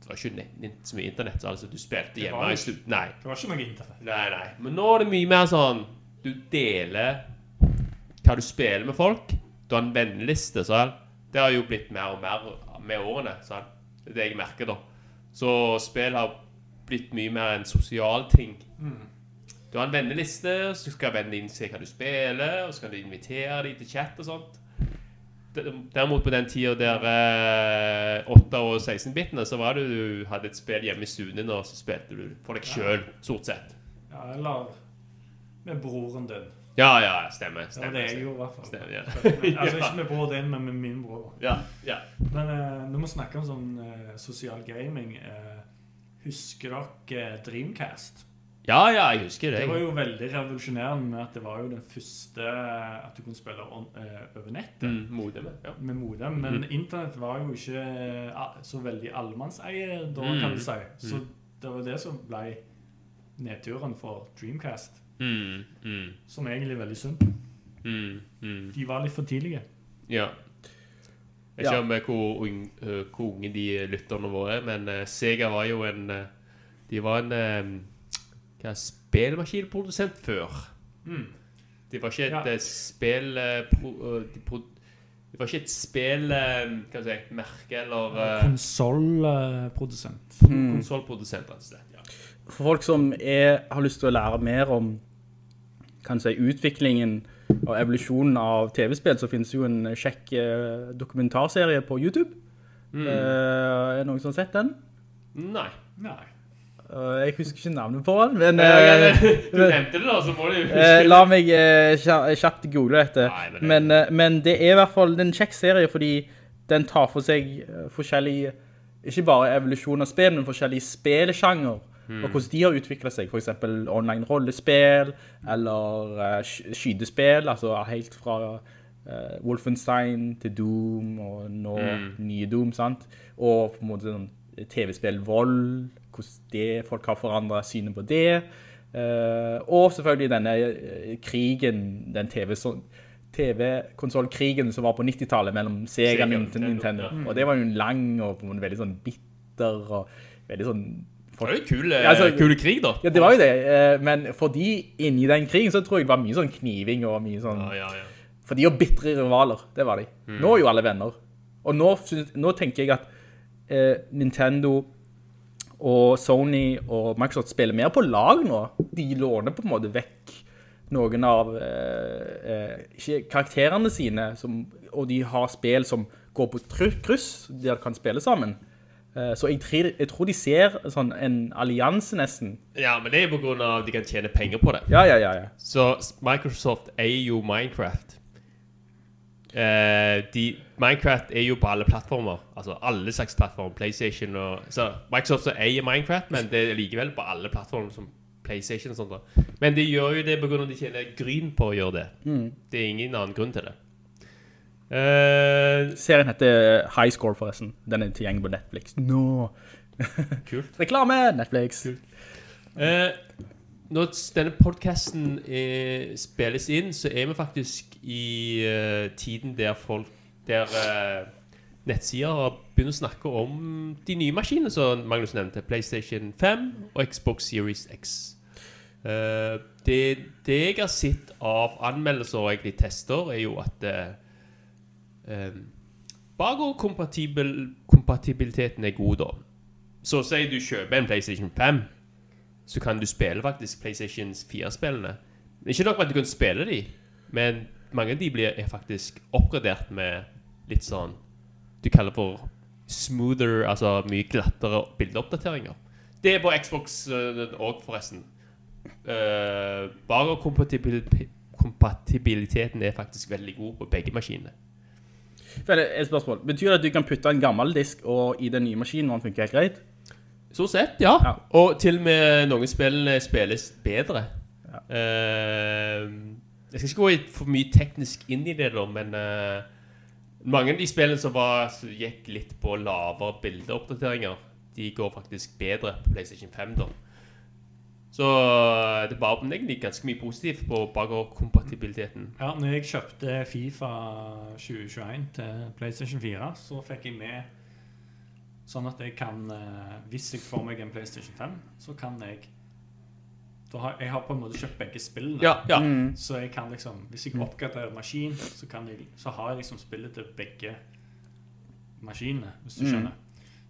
Det var ikke så mye internett. så Altså, du spilte hjemme i slutt. Nei.
Det var ikke noe internett.
Nei, nei. Men nå er det mye mer sånn Du deler hva du spiller med folk. Du har en venneliste, sånn. Det har jo blitt mer og mer med årene. Sånn. Det er det jeg merker, da. Så spill har blitt mye mer en sosial ting. Du har en venneliste, så skal vennen din se hva du spiller, og så kan du invitere dem til chat og sånt. Derimot på den tida der eh, 8- og 16-bitene, så var det du hadde et spill hjemme i stuen din, og så spilte du for deg sjøl, stort sett.
Ja, eller med broren din.
Ja, ja, stemmer.
Det var
stemmer
det jeg
jo
gjorde, i hvert fall.
Stemmer, ja.
Altså ikke med broren din, men med min bror.
Ja, ja.
Men uh, når vi snakker om sånn uh, sosial gaming uh, Husker dere eh, Dreamcast?
Ja, ja, jeg husker det.
Det var jo veldig revolusjonerende med at det var jo den første eh, at du kunne spille on, eh, over nettet.
Mm, modem, ja.
Med modem. Men
Mm.
internett var jo ikke eh, så veldig allemannseie da,
Mm.
kan du si. Så
Mm.
det var det som ble nedturen for Dreamcast.
Mm, mm,
Som egentlig er veldig synd.
mm, mm.
De var litt for tidlige.
Ja. Jeg vet ikke
Ja.
om hvor, eh, hvor unge de lytterne våre er, men eh, Sega var jo en eh, De var en hva, spillmaskinprodusent før.
Mm.
Det var ikke et
Ja.
spill de pro, Det var ikke et spill Hva skal jeg si Merke eller
Konsollprodusent.
Mm.
konsollprodusent, rett og slett. Ja.
For folk som er, har lyst til å lære mer om kan si, utviklingen og evolusjonen av TV-spill, så finnes jo en kjekk eh, dokumentarserie på YouTube.
Mm.
Eh, er det noen som har sett den?
Nei.
Nei.
Eh, jeg husker ikke navnet på den, men
Ja,
eh.
Du nevnte det, da, så må du huske
Eh, la meg eh, kjapt google dette.
Nei, men det-
men, eh, men det er i hvert fall en kjekk serie, fordi den tar for seg eh, forskjellige, ikke bare evolusjon av spill, men forskjellige spillsjanger,
Hmm.
og hvordan de har utviklet seg. For eksempel online rollespill, eller uh, sk- skydespill, altså helt fra uh, Wolfenstein til Doom, og nå
mm.
nye Doom, sant? Og på en måte sånn TV-spill vold, hvordan det, folk har forandret synet på det. uh, og selvfølgelig denne eh, krigen, den TV sånn- TV-konsolkrigen som var på 90-tallet mellom Sega
Sega
og Nintendo.
Ja.
Og det var jo en lang og på en måte veldig sånn bitter og veldig sånn...
Det var jo kul,
altså-
kul krig, da.
Ja, det var jo det. eh, Men for de inni den krigen så tror jeg det var mye sånn kniving og mye sånn...
Ja, ja, ja.
For de var bittre rivaler, det var de.
Mm.
Nå er jo alle venner. Og nå, nå tenker jeg at eh, Nintendo og Sony og Microsoft spiller mer på lag nå. de låner på en måte vekk noen av eh, eh, karakterene sine, som, og de har spill som går på kryss, der de kan spille sammen. Eh, så jeg, tror- jeg tror de ser sånn en allianse nesten.
Ja, men det er på grunn av at de kan tjene penger på det.
Ja, ja, ja, ja.
Så Microsoft eier jo Minecraft. Eh, de, Minecraft er jo på alle plattformer. Altså alle slags plattformer. PlayStation og Så Microsoft eier Minecraft, men det er likevel på alle plattformer som PlayStation og sånt. Men de gjør jo det av at de tjener gryn på å gjøre det. Det er ingen annen grunn til det. Eh,
Serien heter High Score forresten. Den er tilgjengelig på Netflix. No.
Kult.
Reklame! Netflix.
Uh, når denne podcasten eh, spilles inn, så er vi faktisk i uh, tiden der folk Der eh, nettsider begynner å snakke om de nye maskinene som Magnus nevnte. PlayStation 5 og Xbox Series X. Eh, det, det jeg har sett av anmeldelser og egentlig tester, er jo at eh, eh, Bakoverkompatibiliteten er god, da. Så sier du kjøper en PlayStation 5 så kan du spille faktisk PlayStation 4-spillene. Ikke nok med at du kan spille de, men mange av de blir, er faktisk oppgradert med litt sånn du kaller for smoother, altså mye glattere bildeoppdateringer. Det er på Xbox òg, forresten. Uh, kompatibiliteten er faktisk veldig god på begge maskinene.
Et spørsmål. Betyr det at du kan putte en gammel disk og i den nye maskinen, når den funker helt greit?
Så sett, ja.
Ja.
Og til og med noen spillene spilles bedre. Eh, jeg skal ikke gå for mye teknisk inn i det, da, men uh, mange av de spillene som, var, som gikk litt på lavere bildeoppdateringer, de går faktisk bedre på PlayStation 5. da. Så eh, det var egentlig ganske mye positivt på bakoverkompatibiliteten.
Ja, når jeg kjøpte Fifa 2021 til PlayStation 4, så fikk jeg med sånn at jeg kan eh, Hvis jeg får meg en PlayStation 5, så kan jeg da har, Jeg har på en måte kjøpt begge spillene.
Ja, ja.
Så jeg kan liksom Hvis jeg oppgraderer maskin, så, kan jeg, så har jeg liksom spillet til begge maskinene, hvis du skjønner.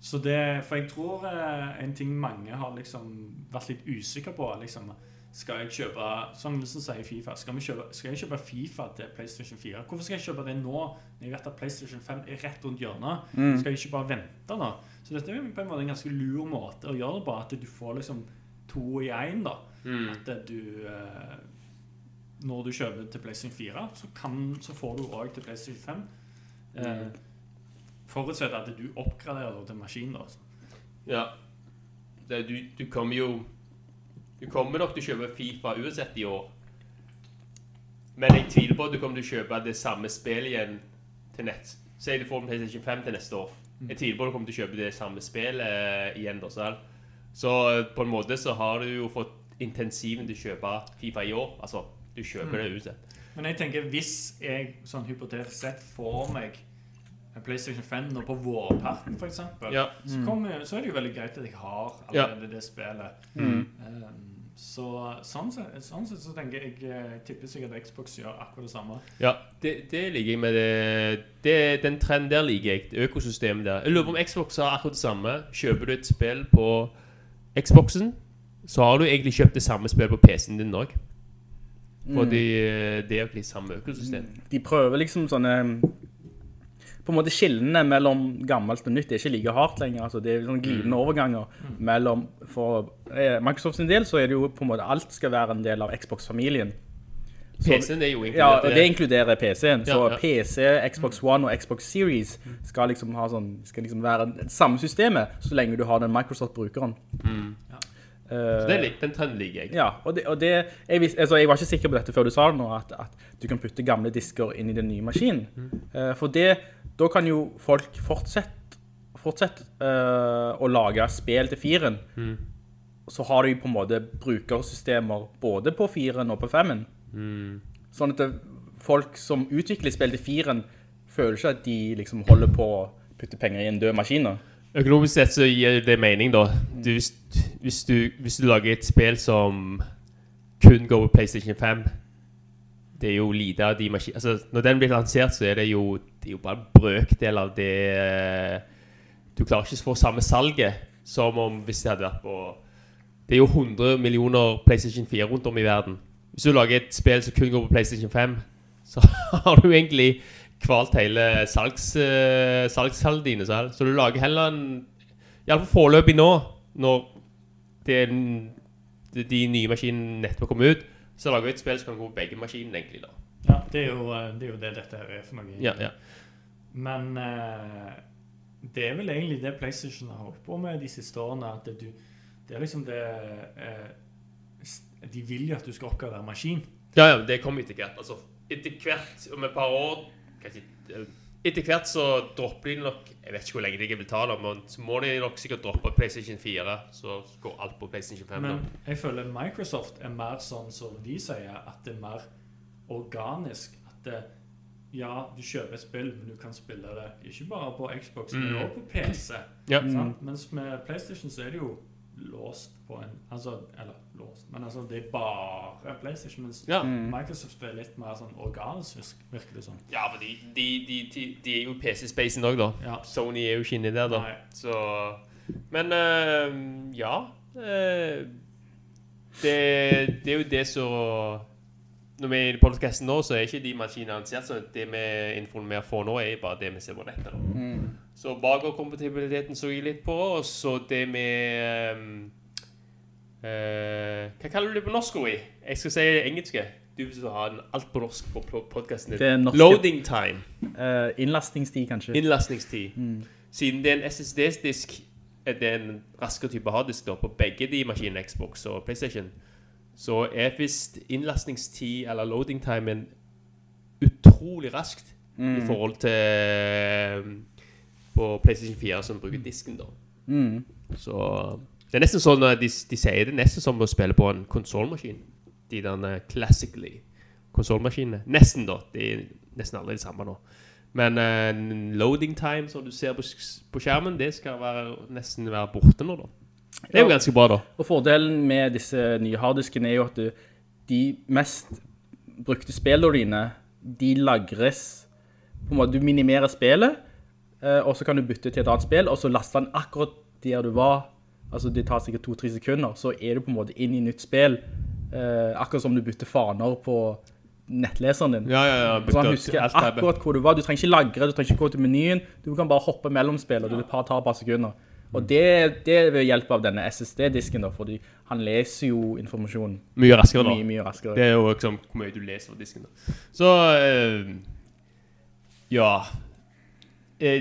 Så det, For jeg tror eh, en ting mange har liksom vært litt usikre på liksom, Skal jeg kjøpe Som Nilsen sier Fifa Skal, vi kjøpe, skal jeg kjøpe Fifa til PlayStation 4? Hvorfor skal jeg kjøpe det nå når jeg vet at PlayStation 5 er rett rundt hjørnet? Skal jeg ikke bare vente nå? Så dette er på en måte en ganske lur måte å gjøre det på. At du får liksom to i én. Mm. At du eh, Når du kjøper til PlayStation 4, så, kan, så får du òg til PlayStation 5. Eh, Forutsatt at du oppgraderer det til maskin. da
Ja. Det, du, du kommer jo Du kommer nok til å kjøpe Fifa uansett i år. Men jeg tviler på at du kommer til å kjøpe det samme spillet igjen til nett. Si du får PlayStation 5 til neste år. Jeg tviler på at du kommer til å kjøpe det samme spillet eh, igjen. da. Så eh, på en måte så har du jo fått intensiven til å kjøpe Fifa i år. Altså, du kjøper det uansett.
Men jeg tenker hvis jeg sånn hypotetisk sett får meg PlayStation 5 nå på vårparten, f.eks.,
Ja.
så, kommer- så er det jo veldig greit at jeg har
Ja.
allerede det spillet. Um, så sånn sett, sånn sett så tenker jeg Jeg tipper sikkert Xbox gjør akkurat det samme.
Ja, det, det liker jeg med det, det Den trenden der liker jeg. Økosystemet der. Jeg lurer på om Xbox har akkurat det samme. Kjøper du et spill på Xboxen, så har du egentlig kjøpt det samme spillet på PC-en din òg. Fordi mm. det er jo ikke det samme økosystemet.
De prøver liksom sånne på en måte skillene mellom gammelt og nytt det er ikke like hardt lenger. Altså, det er sånn glidende overganger mellom For eh, Microsoft sin del så er det jo på en måte alt skal være en del av Xbox-familien.
PC-en er jo inkludert.
Ja,
og
det inkluderer PC-en. Så
Ja, ja.
PC, Xbox One og Xbox Series skal liksom, ha sånn, skal liksom være samme systemet så lenge du har den Microsoft-brukeren. Eh,
Så det er litt, den trenden liker jeg.
ja, og det, og det jeg, altså, jeg var ikke sikker på dette før du sa det nå, at, at du kan putte gamle disker inn i den nye maskinen. Eh, for det, da kan jo folk fortsette, fortsette uh, å lage spill til firen. Så har du på en måte brukersystemer både på firen og på femmen. Sånn at folk som utvikler spill til firen føler ikke at de liksom holder på å putte penger i en død maskin.
Økonomisk sett så gir det mening, da. Du, hvis, hvis, du, hvis du lager et spill som kun går på PlayStation 5 Det er jo lite av de maskinene altså, Når den blir lansert, så er det jo, det er jo bare en brøkdel av det eh, Du klarer ikke å få samme salget som om hvis det hadde vært på Det er jo 100 millioner PlayStation 4 rundt om i verden. Hvis du lager et spill som kun går på PlayStation 5, så har du egentlig kvalt hele salgs, uh, salgstallene dine. Så, så du lager heller en Iallfall foreløpig nå, når det de, de nye maskinene nettopp kommer ut, så lager vi et spill som kan gå på begge maskinene, egentlig. da.
Ja, det er, jo, eh, det er jo det dette her er for noe.
Ja, ja.
Men uh, det er vel egentlig det PlayStation har holdt på med de siste årene. At du, det er liksom det uh, De vil jo at du skal oppgradere maskin.
Ja, ja, det kommer etter hvert. Altså, etter hvert, om et par år kanskje, eh, Etter hvert så dropper de nok Jeg vet ikke hvor lenge de vil ta det, men så må de nok sikkert droppe PlayStation 4, så går alt på PlayStation 5.
Men
da.
jeg føler Microsoft er mer sånn som de sier, at det er mer organisk. At det, ja, du kjøper et spill, men du kan spille det ikke bare på Xbox, men
Mm.
også på PC.
Ja.
Sant? Mens med PlayStation så er det jo låst på en Altså, eller låst, men altså det er bare PlayStation. Mens
Ja.
Microsoft er litt mer sånn organisk, virk- virker det som.
Ja, for de, de, de, de, er jo PC-spacen òg, da.
Ja.
Sony er jo ikke inni der, da.
Nei.
Så Men uh, ja. Uh, det, det er jo det som Når vi er i podkasten nå, så er ikke de maskinene annonsert. Så det vi informerer for nå, er bare det vi ser på nettet. Mm. Så bakoverkompatibiliteten så jeg litt på, og så det med eh, Hva kaller du det på norsk, Oi? Jeg skal si det engelske. Du vil ha en alt på norsk på
podcasten
din. Loading time.
Uh, innlastningstid, kanskje.
Innlastningstid. Siden det er en SSD-disk, er det en raskere type harddisk da, på begge de maskinene, Xbox og PlayStation, så er visst innlastningstid, eller loading time, utrolig raskt i forhold til på PlayStation 4 som bruker disken da.
Mm.
Så det er nesten sånn at de, de sier det nesten som å spille på en konsolmaskin. De der classically konsolmaskinene. Nesten, da. Det er nesten aldri det samme nå. Men uh, loading time, som du ser på, på skjermen, det skal være, nesten være borte nå, da. Det er jo ganske bra, da.
Og fordelen med disse nye harddiskene er jo at du, de mest brukte spillene dine, de lagres på en måte, Du minimerer spillet, eh, og så kan du bytte til et annet spill, og så laster den akkurat der du var. Altså det tar sikkert to-tre sekunder, så er du på en måte inn i nytt spill. Eh, akkurat som du bytter faner på nettleseren din.
Ja, ja, ja.
Så han husker akkurat hvor du var. Du trenger ikke lagre, du trenger ikke gå til menyen. Du kan bare hoppe mellom spill, og det tar et par sekunder. Og det, det er ved hjelp av denne SSD-disken, da, fordi han leser jo informasjonen
Mye raskere, da.
mye, mye raskere.
Det er jo liksom hvor mye du leser av disken. Da. Så eh, Ja. Det,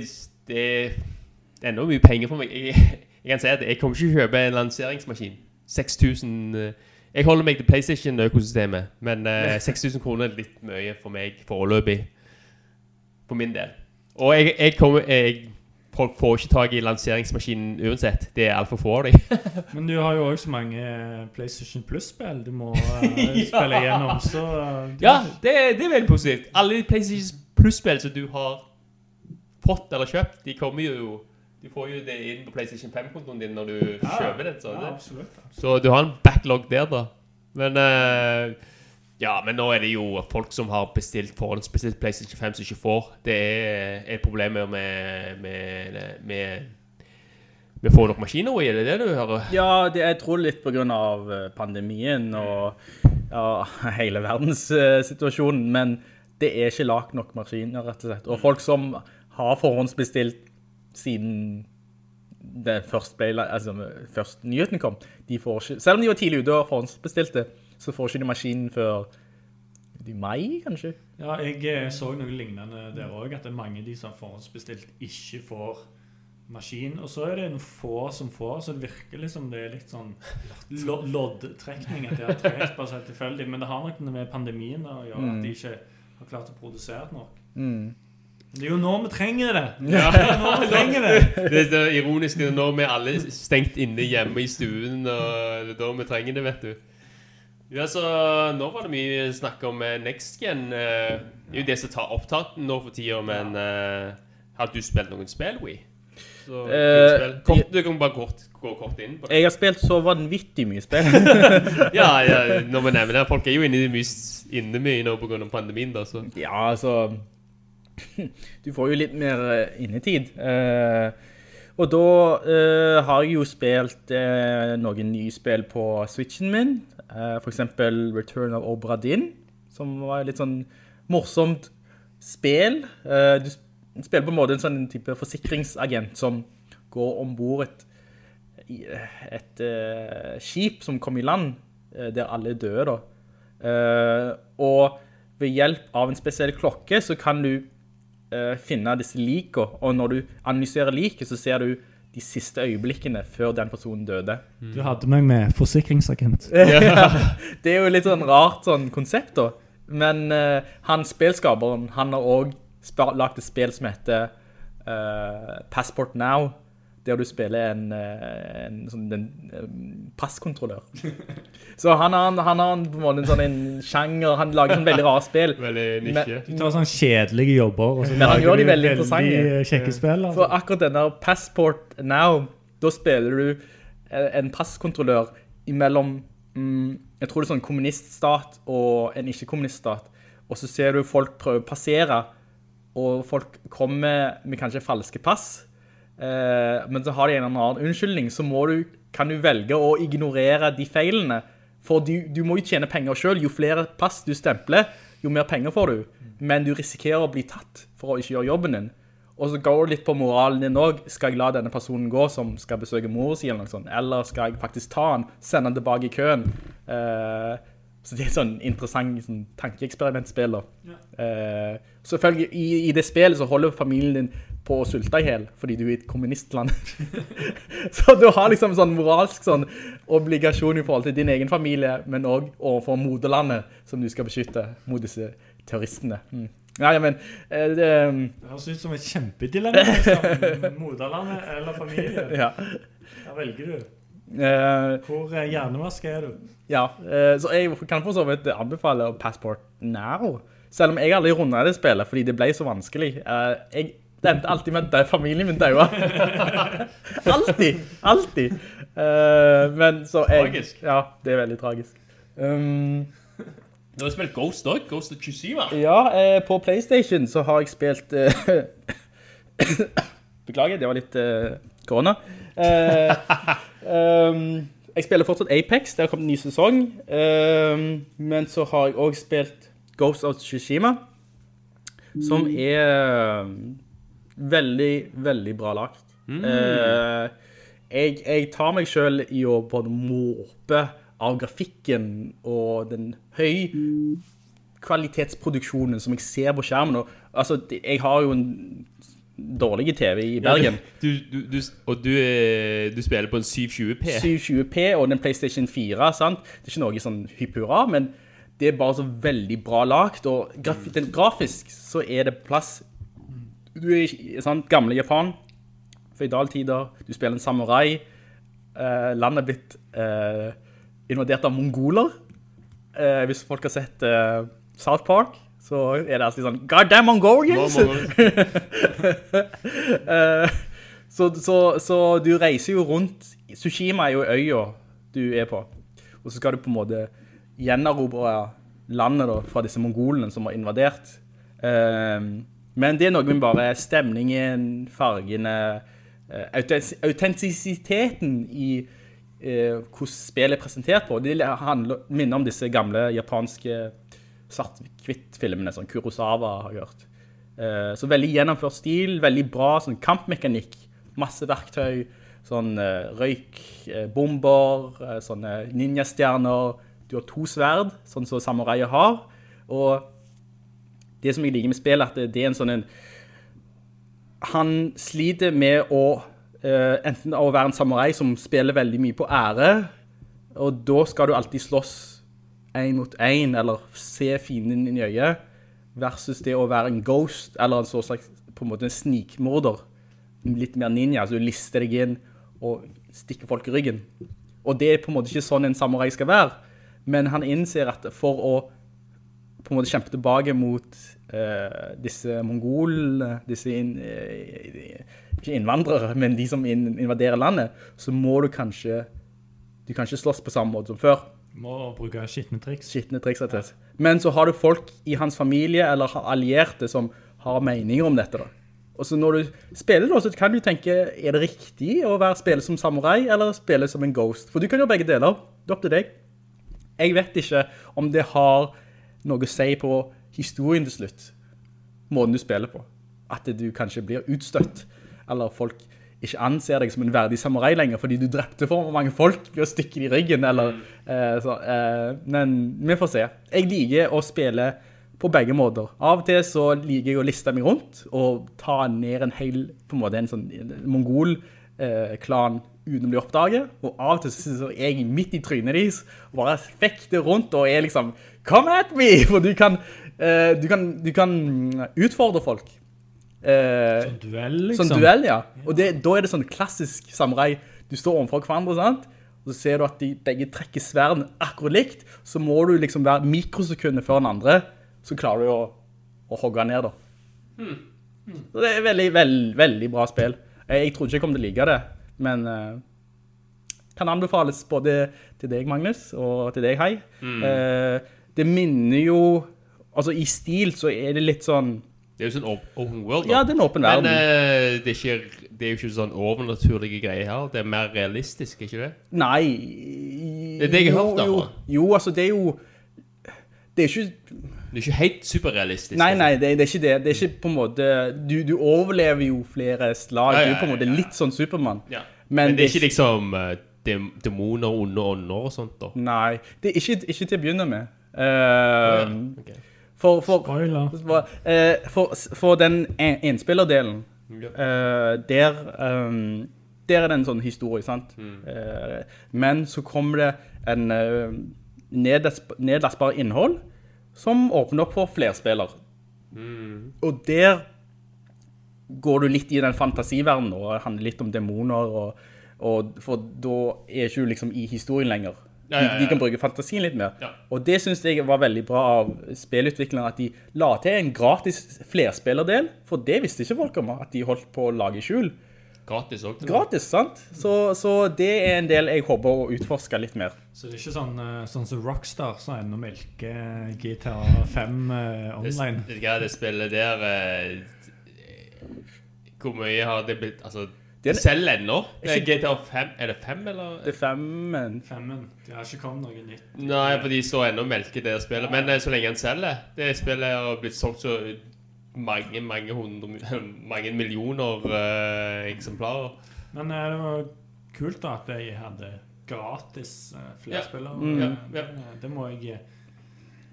det er ennå mye penger for meg. Jeg, jeg kan si at jeg kommer ikke til å kjøpe en lanseringsmaskin. 6000 eh, Jeg holder meg til PlayStation-økosystemet, men eh, 6000 kroner er litt mye for meg foreløpig. For min del. Og jeg, jeg kommer jeg, Folk får ikke tak i lanseringsmaskinen uansett. Det er altfor få av dem.
Men du har jo også så mange PlayStation Plus-spill du må uh, spille igjennom, så uh,
Ja, det, det er veldig positivt. Alle de PlayStation Plus-spill som du har fått eller kjøpt, de kommer jo Du får jo det inn på PlayStation 5-kontoen din når du
Ja,
kjøper den. Så,
ja,
det.
absolutt.
så du har en backlog der, da. Men uh, Ja, men nå er det jo folk som har bestilt forhåndsbestilt PlayStation 5 som ikke får. Det er et problem med med, med, vi får få nok maskiner er det det du hører?
Ja, det, jeg tror litt på grunn av eh, pandemien og ja, hele verdenssituasjonen, men det er ikke lagt nok maskiner, rett og slett. Og folk som har forhåndsbestilt siden det først ble, altså, først nyheten kom, de får ikke, selv om de var tidlig ute og forhåndsbestilte, så får ikke de maskinen før i mai, kanskje?
Ja, jeg eh, så noe lignende der òg, at det er mange de som har forhåndsbestilt, ikke får maskin. Og så er det en få som får, så det virker liksom det er litt sånn loddtrekning. At det er tregt bare helt tilfeldig. Men det har nok med pandemien å gjøre, at de ikke har klart å produsere nok.
Mm.
Det er jo nå vi trenger det! Det er vi trenger det!
Det er så ironisk det er når vi er alle stengt inne hjemme i stuen, og det er da vi trenger det, vet du. Ja, så nå var det mye snakk om NextGen. Next Gen. eh, Det er jo det som tar opptaten nå for tida, men uh, har du spilt noen spill, We? Så, uh. Kort, du kan bare kort, gå kort inn på det.
Jeg har spilt så vanvittig mye spill.
Ja, ja, når vi nevner det. Folk er jo inne, mye, inne mye nå av pandemien, da, så.
Ja, altså Du får jo litt mer eh, innetid. Eh, Og da eh, har jeg jo spilt noen nye spill på Switchen min. For eksempel Return of Obra Dinn, som var litt sånn morsomt spill. Du spiller på en måte en sånn type forsikringsagent som går ombord et, et skip som kom i land, der alle er døde da. Og ved hjelp av en spesiell klokke så kan du eh, finne disse likene, og når du analyserer liket så ser du de siste øyeblikkene før den personen døde.
Du hadde meg med forsikringsagent.
Det er jo litt sånn rart sånn konsept da. Men uh, han spilskaperen, han har også lagt et spill som heter uh, Passport Now, der du spiller en, eh, en sånn en, eh, passkontrollør. Så han har, han har på en måte en sånn en sjanger, han lager sånn veldig rare spill.
Veldig nisje.
Du tar sånne kjedelige jobber, og så
Men han
lager
gjør de veldig
veldig kjekke spill. Altså.
For akkurat der Passport Now, da spiller du eh, en passkontrollør imellom, mm, jeg tror det er sånn kommuniststat og en ikke-kommuniststat, og så ser du folk prøve å passere, og folk kommer med kanskje falske pass, eh, men så har de en eller annen unnskyldning, så må du, kan du velge å ignorere de feilene, for du, du må jo tjene penger selv, jo flere pass du stempler, jo mer penger får du, men du risikerer å bli tatt for å ikke gjøre jobben din. Og så går det litt på moralen din også. Skal jeg la denne personen gå som skal besøke mor si eller noe sånt? Eller skal jeg faktisk ta han, sende han tilbake i køen? Eh, så det er sånn interessant sånn, tankeeksperimentspill da. Eh, selvfølgelig, i, i det spillet så holder familien din på å sulte i hel, fordi du er i et kommunistland. så du har liksom sånn moralsk sånn obligasjon i forhold til din egen familie, men også overfor moderlandet som du skal beskytte mot disse terroristene. Mm. Ja, ja, men eh, det,
Det høres ut som et kjempedilemma. Liksom. Moderlandet eller familie.
ja.
Hva velger du?
Eh,
Hvor eh, hjernevask er du?
Ja, eh, så jeg kan for så vidt anbefale Passport Now. Selv om jeg aldri rundet det spillet, fordi det ble så vanskelig. Eh, Jeg det endte alltid med at familien min døde. alltid, alltid. Eh, Men så jeg...
Tragisk.
Ja, det er veldig tragisk. Um,
Du har spilt Ghost også, Ghost of Tsushima.
ja, eh, på Playstation så har jeg spilt... Beklager, det var litt korona. Um, jeg spiller fortsatt Apex, det har kommet en ny sesong. Um, men så har jeg også spilt Ghost of Tsushima, som er um, veldig, veldig bra lagt. Eh, jeg, jeg tar meg selv i å både måpe av grafikken og den høy kvalitetsproduksjonen som jeg ser på skjermen. Og, altså, jeg har jo en dårlig TV i Bergen.
Du, du, du, og du, eh, du spiller på en 720p.
720p og den PlayStation 4, sant? Det er ikke noe sånn hypp hurra, men det er bare så veldig bra lagt, og graf den, grafisk så er det plass. Du er sant, gamle Japan, feudaltider, du spiller en samurai, eh, landet blitt eh, invadert av mongoler. Eh, hvis folk har sett eh, South Park, så er det altså sånn, God damn Mongolians! Eh, så, så, så du reiser jo rundt, Tsushima er jo øya du er på, og så skal du på en måte gjenerobre landet da, fra disse mongolene som har invadert. Eh, men det er noe med bare stemningen, fargene, eh, autentisiteten i hvordan spillet er presentert på. Det handler, minner om disse gamle japanske svart-hvitt-filmene, sånn Kurosawa har hørt. Eh, så veldig gjennomført stil, veldig bra sånn kampmekanikk, masse verktøy, sånn eh, røyk, eh, eh, sånne ninjastjerner, du har to sverd, sånn som samuraier har, og det som jeg liker med spillet, at det, det er en sånn en, han sliter med å, enten å være en samurai som spiller veldig mye på ære, og da skal du alltid slåss en mot en, eller se fienden inn i øyet, versus det å være en ghost, eller en slags, på en måte en snikmorder, litt mer ninja, så du lister deg inn og stikker folk i ryggen. Og det er på en måte ikke sånn en samurai skal være, men han innser at for å på en måte kjempe tilbake mot uh, disse mongolene, disse inn, eh, ikke innvandrere, men de som invaderer landet, så må du kanskje, du kan ikke slåss på samme måte som før.
Må bruke skitne triks.
Skittende triks, rett og slett. Men så har du folk i hans familie, eller allierte, som har meninger om dette da. Og så når du spiller så kan du tenke, er det riktig å være spille som samurai, eller spille som en ghost? For du kan gjøre begge deler, det er opp til deg. Jeg vet ikke om det har noe å si på historien til slutt, måten du spiller på. At du kanskje blir utstøtt, eller folk ikke anser deg som en verdig samurai lenger, fordi du drepte for mange folk ved å stikke i ryggen, eller eh, så, eh, Men vi får se. Jeg liker å spille på begge måter. Av og til så liker jeg å liste meg rundt, og ta ned en hel, på en måte en sånn mongol-klan uten å bli oppdaget, og av og til så er jeg midt i trynet deres, og bare fekter rundt, og er liksom, come at me! For du kan, eh, du kan, du kan utfordre folk. Eh,
Sånn duell, liksom.
Sånn duell, ja. Og det, da er det sånn klassisk samurai. Du står overfor hverandre, sant? Og så ser du at de begge trekker sverden akkurat likt, så må du liksom være mikrosekunder før den andre, så klarer du å, å hogge ned da. Så det er veldig, veldig, veldig bra spill. Jeg, jeg trodde ikke jeg kom til å like det, men eh, kan anbefales både til deg, Magnus, og til deg, Hei. Eh, det minner jo, altså i stil så er det litt sånn,
Det er jo sånn open world, da.
ja, det er en åpen
Men
verden.
eh, det, er ikke, det er jo ikke sånn overnaturlige greier her. Det er mer realistisk, ikke det?
Nei.
Det er det jeg har hørt, da.
Jo, jo, altså det er jo, det er ikke,
Det er ikke helt superrealistisk.
nei,
altså.
nei, det, det er ikke det. Det er ikke på en måte, du, du overlever jo flere slag.
Ja, ja,
Du er på en måte
ja, ja.
litt sånn Superman.
Ja.
Men
Men, det er ikke liksom eh, dem, demoner, onde ånder og sånt, da.
Nei, det er ikke, ikke til å begynne med. Ja,
Ok.
For, for,
Spoiler.
for, eh, for, for den enspillerdelen,
Ja.
eh, der, ehm, der er det en sånn historie, sant? Eh, men så kommer det en nedlastbar innhold som åpner opp for flerspiller. Og der går du litt i den fantasiverdenen og handler litt om og, og, for da er ikke du liksom i historien lenger. De,
Ja, ja, ja.
de kan bruke fantasien litt mer.
Ja.
Og det synes jeg var veldig bra av spillutviklerne, at de la til en gratis flerspillerdel, for det visste ikke folk om, at de holdt på å lage skjul.
Gratis òg.
Gratis, sant? Så, så det er en del jeg håper å utforske litt mer.
Så det er ikke sånn, eh, sånn som Rockstar som ennå melker GTA 5 eh, online.
Det, det, det spillet der eh, Hvor mye har det blitt Altså,
Det
det
er-
selger ennå. Det er GTA 5 Er det 5, eller?
Det er fem, men...
Femmen. Det har ikke kommet noe nytt.
Nei, for de står ennå og melker det spillet. Men eh, så lenge en selger Det spillet har blitt solgt så mange, mange hundre Mange millioner uh, eksemplarer.
Men eh, det var kult da at jeg hadde gratis uh, flerspillere.
Ja. Mm. Ja.
det- Det må jeg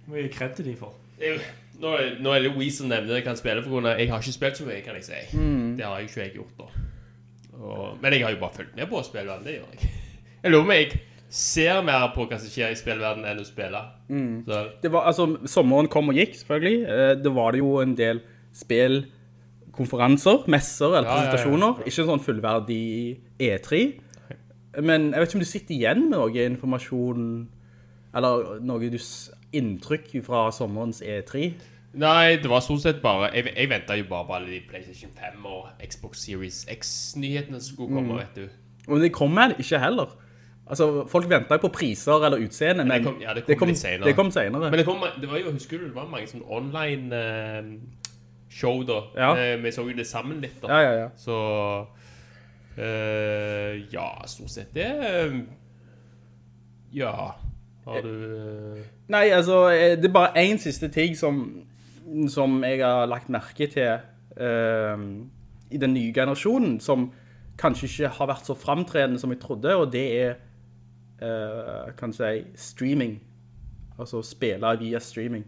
må jeg kredde de for.
Det Nå er, nå er det som nevner jeg kan spille for grunn av Jeg har ikke spilt så mye, kan jeg si. Det har jeg ikke jeg gjort, da. Og, men jeg har jo bare fulgt med på spillverden. Det gjør jeg. Jeg lover meg, jeg ser mer på hva som skjer i spillverden enn å spille. Så,
Det var, altså, sommeren kom og gikk, selvfølgelig. Eh, Det var det jo en del spillkonferanser, messer eller
Ja, ja, ja.
presentasjoner. Ikke sånn fullverdig E3. Men jeg vet ikke om du sitter igjen med noe informasjon, eller noe du inntrykk fra sommerens E E3.
Nei, det var stort sett bare Jeg, jeg venta jo bare på alle de PlayStation 5 og Xbox Series X-nyhetene som skulle komme, vet du.
Men det kom vel ikke heller. Altså, folk ventet jo på priser eller utseende, men
det kom- ja, det kom litt senere.
Det kom senere.
Men det, kom, det var jo, husker du, det var mange sånne online uh, show da.
Ja.
Uh, vi så jo det sammen litt da.
ja, ja, ja.
Så uh, Ja, stort sett det eh, Ja. Har du eh,
Nei, altså, det er bare en siste ting som, som jeg har lagt merke til uh, i den nye generasjonen, som kanskje ikke har vært så fremtredende som jeg trodde, og det er, uh, kan du si, streaming. Altså spille via streaming.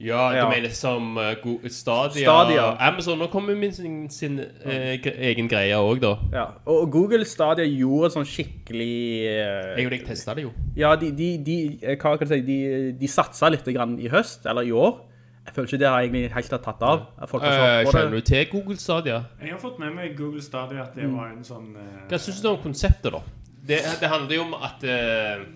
Ja, du
Ja.
mener som uh, Stadia,
Stadia.
Amazon nå kommer med sin, sin uh, egen greie òg, da.
Ja, og Google Stadia gjorde sånn skikkelig... uh,
Jeg og deg testa det jo.
Ja, de, de, de, si, de, de satsa litt grann i høst, eller i år. Jeg føler ikke det har egentlig helt tatt av. på
Kjenner du til Google Stadia?
Jeg har fått med meg Google Stadia at det var en sånn uh...
Hva syns du om konseptet, da? Det, det handler jo om at uh,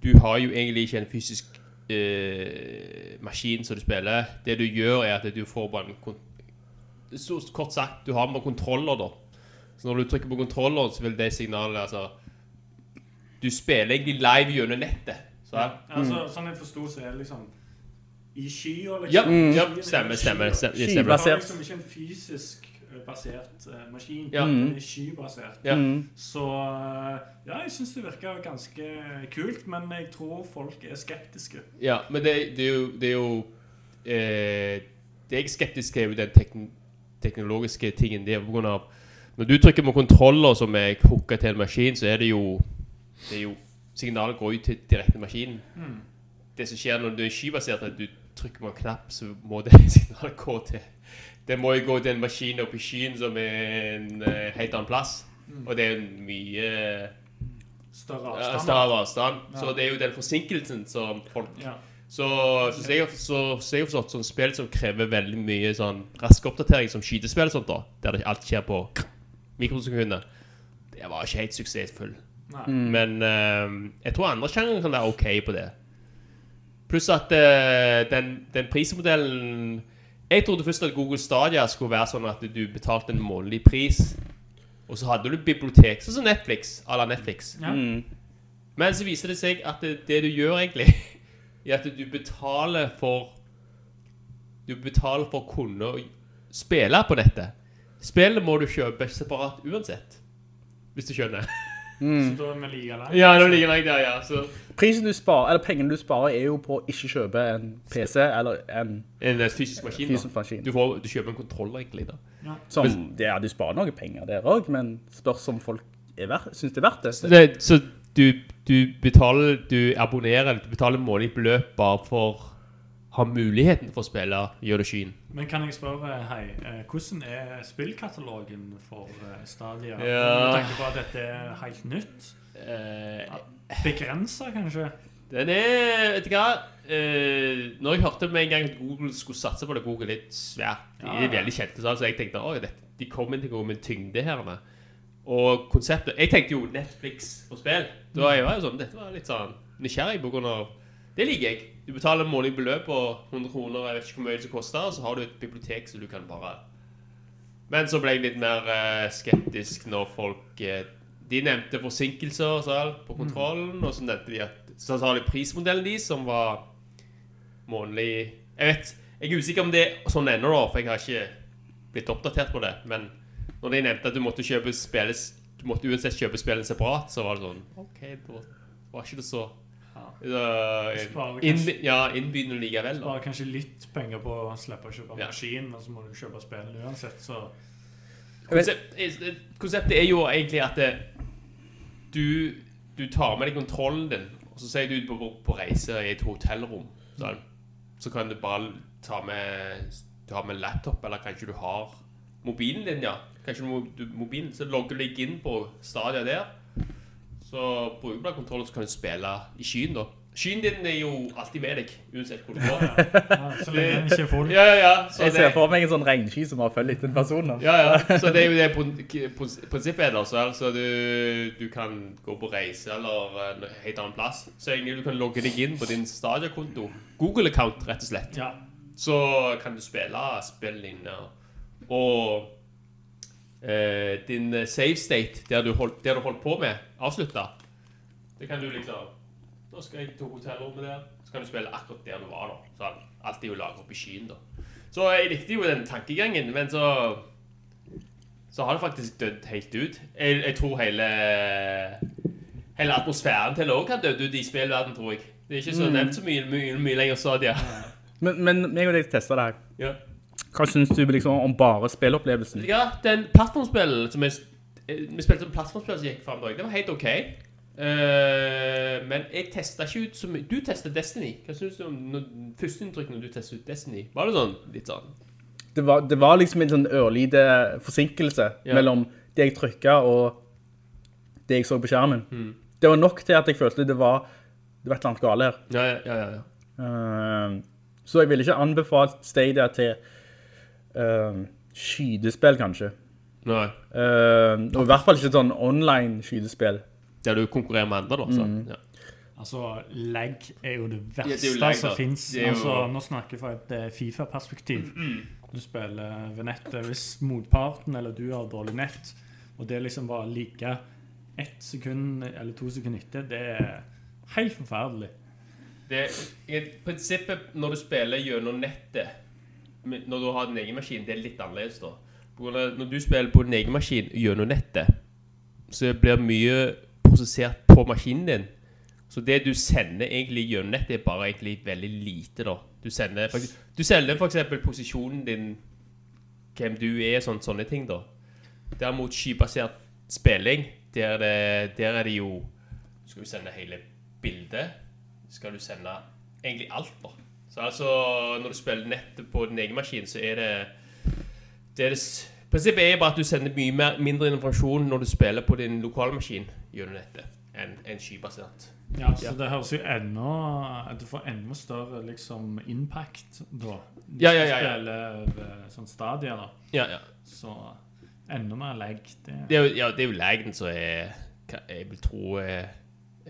du har jo egentlig ikke en fysisk uh, maskin som du spiller. Det du gjør, er at du får bare en kon så Kort sagt, du har bare kontroller, da. Så når du trykker på kontroller, så vil det signalet altså Du spiller egentlig live gjennom nettet. Så,
Altså, Sånn jeg forsto, så er det liksom i skya. Liksom.
Ja,
Mm.
ja, stemmer, stemmer. stemmer, stemmer.
Det er liksom ikke en fysisk eh, basert eh, maskin.
Ja.
Den er skybasert.
Ja.
Mm.
Så eh, ja, jeg syns det virker ganske kult, men jeg tror folk er skeptiske.
Ja, men det, det er jo, det er jo eh, Det jeg er skeptisk til, er jo den tekn teknologiske tingen. Det er på grunn av Når du trykker på kontroller som er hooka til en maskin, så er det jo Det er jo Signalet går ut til direkte maskinen. Det som skjer når du er skybasert, er at du trykker man knapp, så må det signalet gå til Det må jo gå til en maskin oppe i skyen som er en uh, helt annen plass. Og det er en mye
Større
ja,
avstand.
større avstand.
Ja.
Så det er jo den forsinkelsen som folk
Ja.
så, så, jeg, har- jeg forstått sånn spill som krever veldig mye sånn rask oppdatering, som skytespill og sånt da, der det alt skjer på mikrosekunder, det var ikke helt suksessfull.
Nei.
Men uh, jeg tror andre sjangere kan være ok på det. Pluss at uh, den, den prismodellen Jeg trodde først at Google Stadia skulle være sånn at du betalte en månedlig pris, og så hadde du bibliotek, sånn som Netflix, à la Netflix.
Ja.
Mm.
Men så viser det seg at det, det du gjør egentlig, er at du betaler for Du betaler for å kunne spille på dette. Spillet må du kjøpe separat uansett. Hvis du skjønner.
Så da er vi like langt.
Ja, det ligger nok der, ja. Så
Prisen du sparer, eller pengene du sparer, er jo på å ikke kjøpe en PC eller en
en eh, fysisk maskin.
fysisk maskin.
Du, får, du kjøper en kontroller, egentlig. da.
Som, ja, du sparer noen penger der også, men spørs om folk er synes det er verdt det.
Så, det, så du, du betaler Du abonnerer, du betaler månedlig beløp bare for ha muligheten for å spille Geologien.
Men kan jeg spørre, hei, eh, hvordan er spillkatalogen for eh, Stadia?
Ja.
Med tanke på at dette er helt nytt.
Eh,
Begrenset, kanskje?
Den er Vet du hva? Når jeg hørte med en gang at Google skulle satse på det Google er litt svært. De er veldig kjente, så jeg tenkte åh, de kommer til å gå med tyngde her. med. Og konseptet Jeg tenkte jo Netflix på spill. Da var jeg jo sånn, Dette var litt sånn nysgjerrig på grunn av Det liker jeg. Du betaler en månedlig beløp på 100 kroner, jeg vet ikke hvor mye det koster, og så har du et bibliotek så du kan bare Men så ble jeg litt mer eh, skeptisk når folk eh, De nevnte forsinkelser så, på kontrollen, og så nevnte de at Så sa de prismodellen deres, som var månedlig Jeg vet Jeg er usikker om det er sånn ennå, da, for jeg har ikke blitt oppdatert på det. Men når de nevnte at du måtte kjøpe spilles Du måtte uansett kjøpe spillene separat, så var det sånn OK, da var ikke det så uh,
Sparer
inn, Ja, innbydende likevel. da.
Sparer kanskje litt penger på å slippe å kjøpe
Ja.
maskin, og så må du kjøpe spillene uansett, så
Konsept, eh, konseptet er jo egentlig at det, du, du tar med deg kontrollen din, og så sier du ut på, på reise i et hotellrom. Så, så kan du bare ta med Du har med laptop, eller kanskje du har mobilen din, ja. Kanskje du, du, mobilen, så logger du deg inn på Stadia der. Så bruker du bare kontrollen, så kan du spille i skyen, da. Skyen din er jo alltid med deg, uansett hvor du går.
ja, så lenge den ikke er full.
Ja, ja, ja. Så
Jeg
det-
ser for meg en sånn regnsky som har følt etter en person. da.
ja, ja. Så det er jo det prin- prin- prinsippet er der. Så altså du, du kan gå på reise eller en helt annen plass. Så egentlig du kan logge deg inn på din Stadia-konto. Google-account, rett og slett.
Ja.
Så kan du spille spillene. Og eh, din save state, der du, holdt, der du holdt på med, avslutta, det kan du liksom Nå skal jeg til hotellrommet der. Så kan du spille akkurat der du var, da. Så alt er jo laget opp i skyen, da. Så jeg likte jo den tankegangen, men så så har det faktisk dødd helt ut. Jeg, jeg tror hele Hele atmosfæren til det òg har dødd ut i spillverden, tror jeg. Det er ikke så nevnt så mye, mye, mye lenger stadia.
Men, men meg og deg testa det her.
Ja.
Hva syns du liksom om bare spillopplevelsen?
ja, den plattformspillet som jeg, vi spilte en plattformspill som gikk frem det var helt ok. Uh, men jeg testa ikke ut så mye. Du testa Destiny. Hva syns du om når, førsteinntrykk når du testet ut Destiny? Var det sånn litt sånn
Det var, det var liksom en sånn ørlite forsinkelse
Ja.
mellom det jeg trykka og det jeg så på skjermen.
Mm.
Det var nok til at jeg følte det var, det var et eller annet gale her.
Ja, ja, ja. ja.
Eh, så jeg ville ikke anbefalt Stadia til uh, skydespill, kanskje.
Nei.
Uh, og i hvert fall ikke sånn online skydespill.
Der du konkurrerer med andre, da. Så. Ja.
Altså, lag er jo det
Ja, det er
verste
jo lag,
som fins.
Er jo-
Altså, nå snakker jeg fra et eh, Fifa-perspektiv. Du spiller ved nettet hvis motparten eller du har dårlig nett, og det liksom bare like ett sekund eller to sekunder etter, det er helt forferdelig.
Det, I prinsippet, når du spiller gjennom nettet, når du har din egen maskin, det er litt annerledes da. Når du spiller på din egen maskin gjennom nettet, så blir mye prosessert på maskinen din. Så det du sender egentlig gjennom nettet, er bare egentlig veldig lite, da. Du sender for, eksempel posisjonen din, hvem du er, sånne, sånne ting, da. Derimot skybasert spilling, der, er det, der er det jo Skal du sende hele bildet? Skal du sende egentlig alt, da? Så altså, når du spiller nettet på din egen maskin, så er det det er det, Prinsippet er bare at du sender mye mer, mindre informasjon når du spiller på din lokale maskin gjennom nettet, enn en skybasert.
Ja, så det høres jo enda Du får enda større liksom impact da. Du
Ja, ja, ja, ja.
Spille ved sånn stadier, da.
Ja, ja.
Så enda mer lag. Det,
Det er jo, ja, det er jo lagden som er Jeg vil tro er,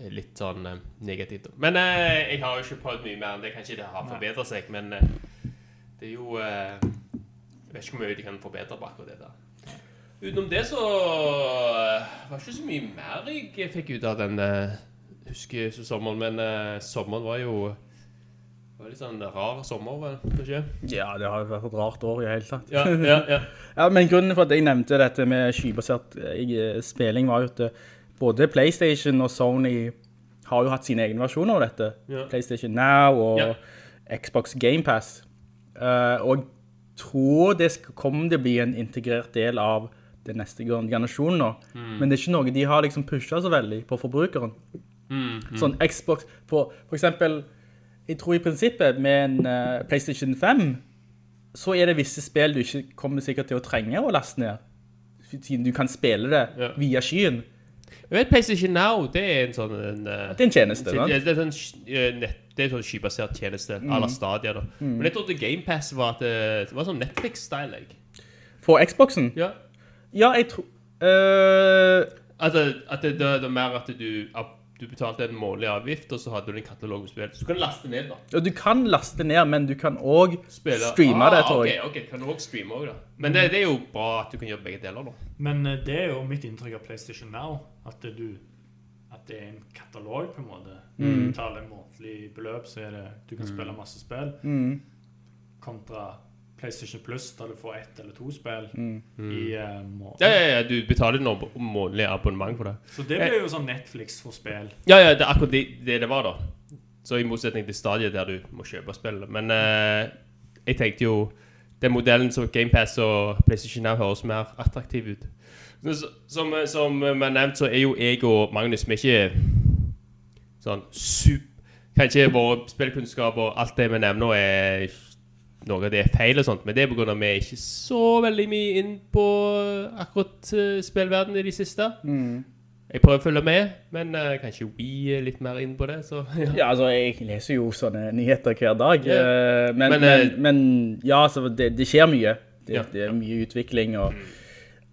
litt sånn eh, negativt. Men eh, jeg har jo ikke prøvd mye mer enn det. Kanskje det har forbedret seg, men eh, det er jo eh, Jeg vet ikke hvor mye de kan forbedre på akkurat det der. Utenom det så eh, var det ikke så mye mer jeg fikk ut av den eh, husker så sommeren, men uh, sommeren var jo det var litt sånn rar sommer, vel, Ikke?
Ja, det har vært et rart år i hele tatt.
Ja, ja, ja.
Ja, men grunnen for at jeg nevnte dette med skybasert spilling var jo at både PlayStation og Sony har jo hatt sine egne versjoner av dette.
Ja.
PlayStation Now og. Xbox Game Pass. Eh, og tror det skal komme til å bli en integrert del av den neste generasjonen nå.
Mm.
Men det er ikke noe de har liksom pushet så veldig på forbrukeren.
Mm,
Sånn Xbox, for, for eksempel, jeg tror i prinsippet med en uh, PlayStation 5, så er det visse spill du ikke kommer sikkert til å trenge å laste ned. Siden du kan spille det
Ja.
via skyen.
Jeg vet PlayStation Now, det er en sånn en, uh,
Det er en tjeneste, sant?
det, er sånn, uh, nett, det er sånn skybasert tjeneste, à la Stadia da. Men jeg trodde Game Pass var, at det, det var sånn Netflix-style, jeg.
For Xboxen?
Ja.
Ja, jeg tror... eh,
Altså, at det, det, det er mer at du, at du betalte en månedlig avgift, og så hadde du en katalog med spill. Så du kan laste ned da.
ja, du kan laste ned, men du kan også
Spille.
streame det, tror
ok,
jeg.
Ok, kan du også streame også da. Men det, det er jo bra at du kan gjøre begge deler da.
Men eh, det er jo mitt inntrykk av PlayStation Now. At du At det er en katalog, på en måte.
Mm.
Du betaler en månedlig beløp, så er det Du kan spille masse spill.
Mm.
Kontra PlayStation Plus, der du får ett eller to spill i uh, måneden.
Ja, ja, ja, du betaler noe månedlig abonnement for det.
Så det blir jo sånn Netflix for spill.
Ja, ja, det er akkurat det det, det var da. Så i motsetning til stadiet der du må kjøpe spill. Men uh, jeg tenkte jo, den modellen som Game Pass og PlayStation Now høres mer attraktiv ut. Som, som vi har nevnt, så er jo jeg og Magnus, vi er ikke sånn super Kanskje våre spillkunnskap og alt det vi nevner er noe av det er feil og sånt, men det er av at vi er ikke så veldig mye inn på akkurat uh, spillverden i de siste. Jeg prøver å følge med, men uh, kanskje vi er litt mer inn på det, så ja.
Ja, altså, jeg leser jo sånne nyheter hver dag.
yeah.
eh, men,
Men,
men,
eh,
men, ja, altså, det, det skjer mye. Det,
Ja,
det er mye utvikling, og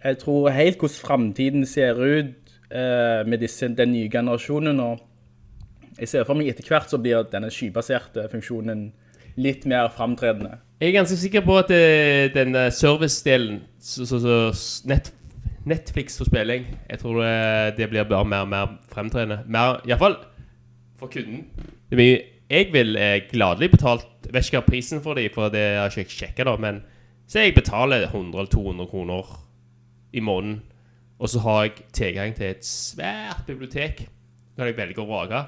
jeg tror helt hvordan fremtiden ser ut eh, med disse, den nye generasjonen, og jeg ser for meg etter hvert så blir denne skybaserte funksjonen litt mer fremtredende.
Jeg er ganske sikker på at eh, den servicedelen, service-delen, Netflix for spilling, jeg tror eh, det blir bare mer og mer fremtredende. Mer, i hvert fall for kunden. Det blir, jeg vil eh, gladelig betalt, jeg vet ikke hva prisen for dem, for det har ikke jeg sjekket da, men så jeg betaler 100 eller 200 kroner i måneden, og så har jeg tilgang til et svært bibliotek. når kan jeg velge å vrake.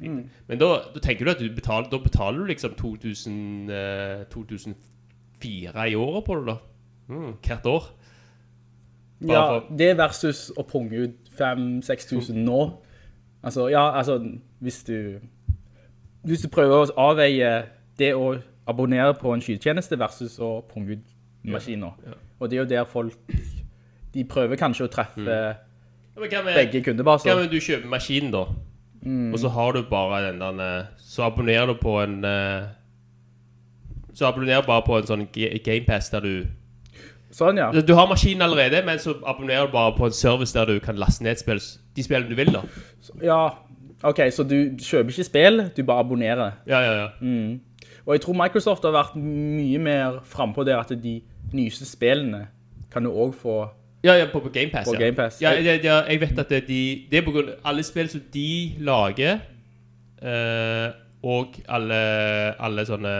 Men da, da tenker du at du betaler, da betaler du liksom 2000, eh, 2004 i året på det da. Mm, hvert år. Bare
Ja,
for-
det versus å punge ut 5-6 tusen nå. Altså, ja, altså, hvis du, hvis du prøver å avveie det å abonnere på en skytjeneste versus å punge ut maskiner.
ja.
Og det er jo der folk, de prøver kanskje å treffe
Ja, men hva med,
begge
hva
kundebaser.
med du kjøper maskinen da? Og så har du bare den der, eh, så abonnerer du på en, eh, så abonnerer du bare på en sånn Gamepass der du,
Sånn, ja.
du har maskinen allerede, men så abonnerer du bare på en service der du kan laste ned spill, de spillene du vil da.
Ja, ok, så du kjøper ikke spill, du bare abonnerer.
Ja, ja, ja.
Og jeg tror Microsoft har vært mye mer frempå der at de nyeste spillene kan du også få
Ja, ja, på, på Game Pass,
På
ja.
Game Pass.
Ja, ja, ja, jeg vet at det, de, det er på grunn av alle spill som de lager, eh, og alle, alle sånne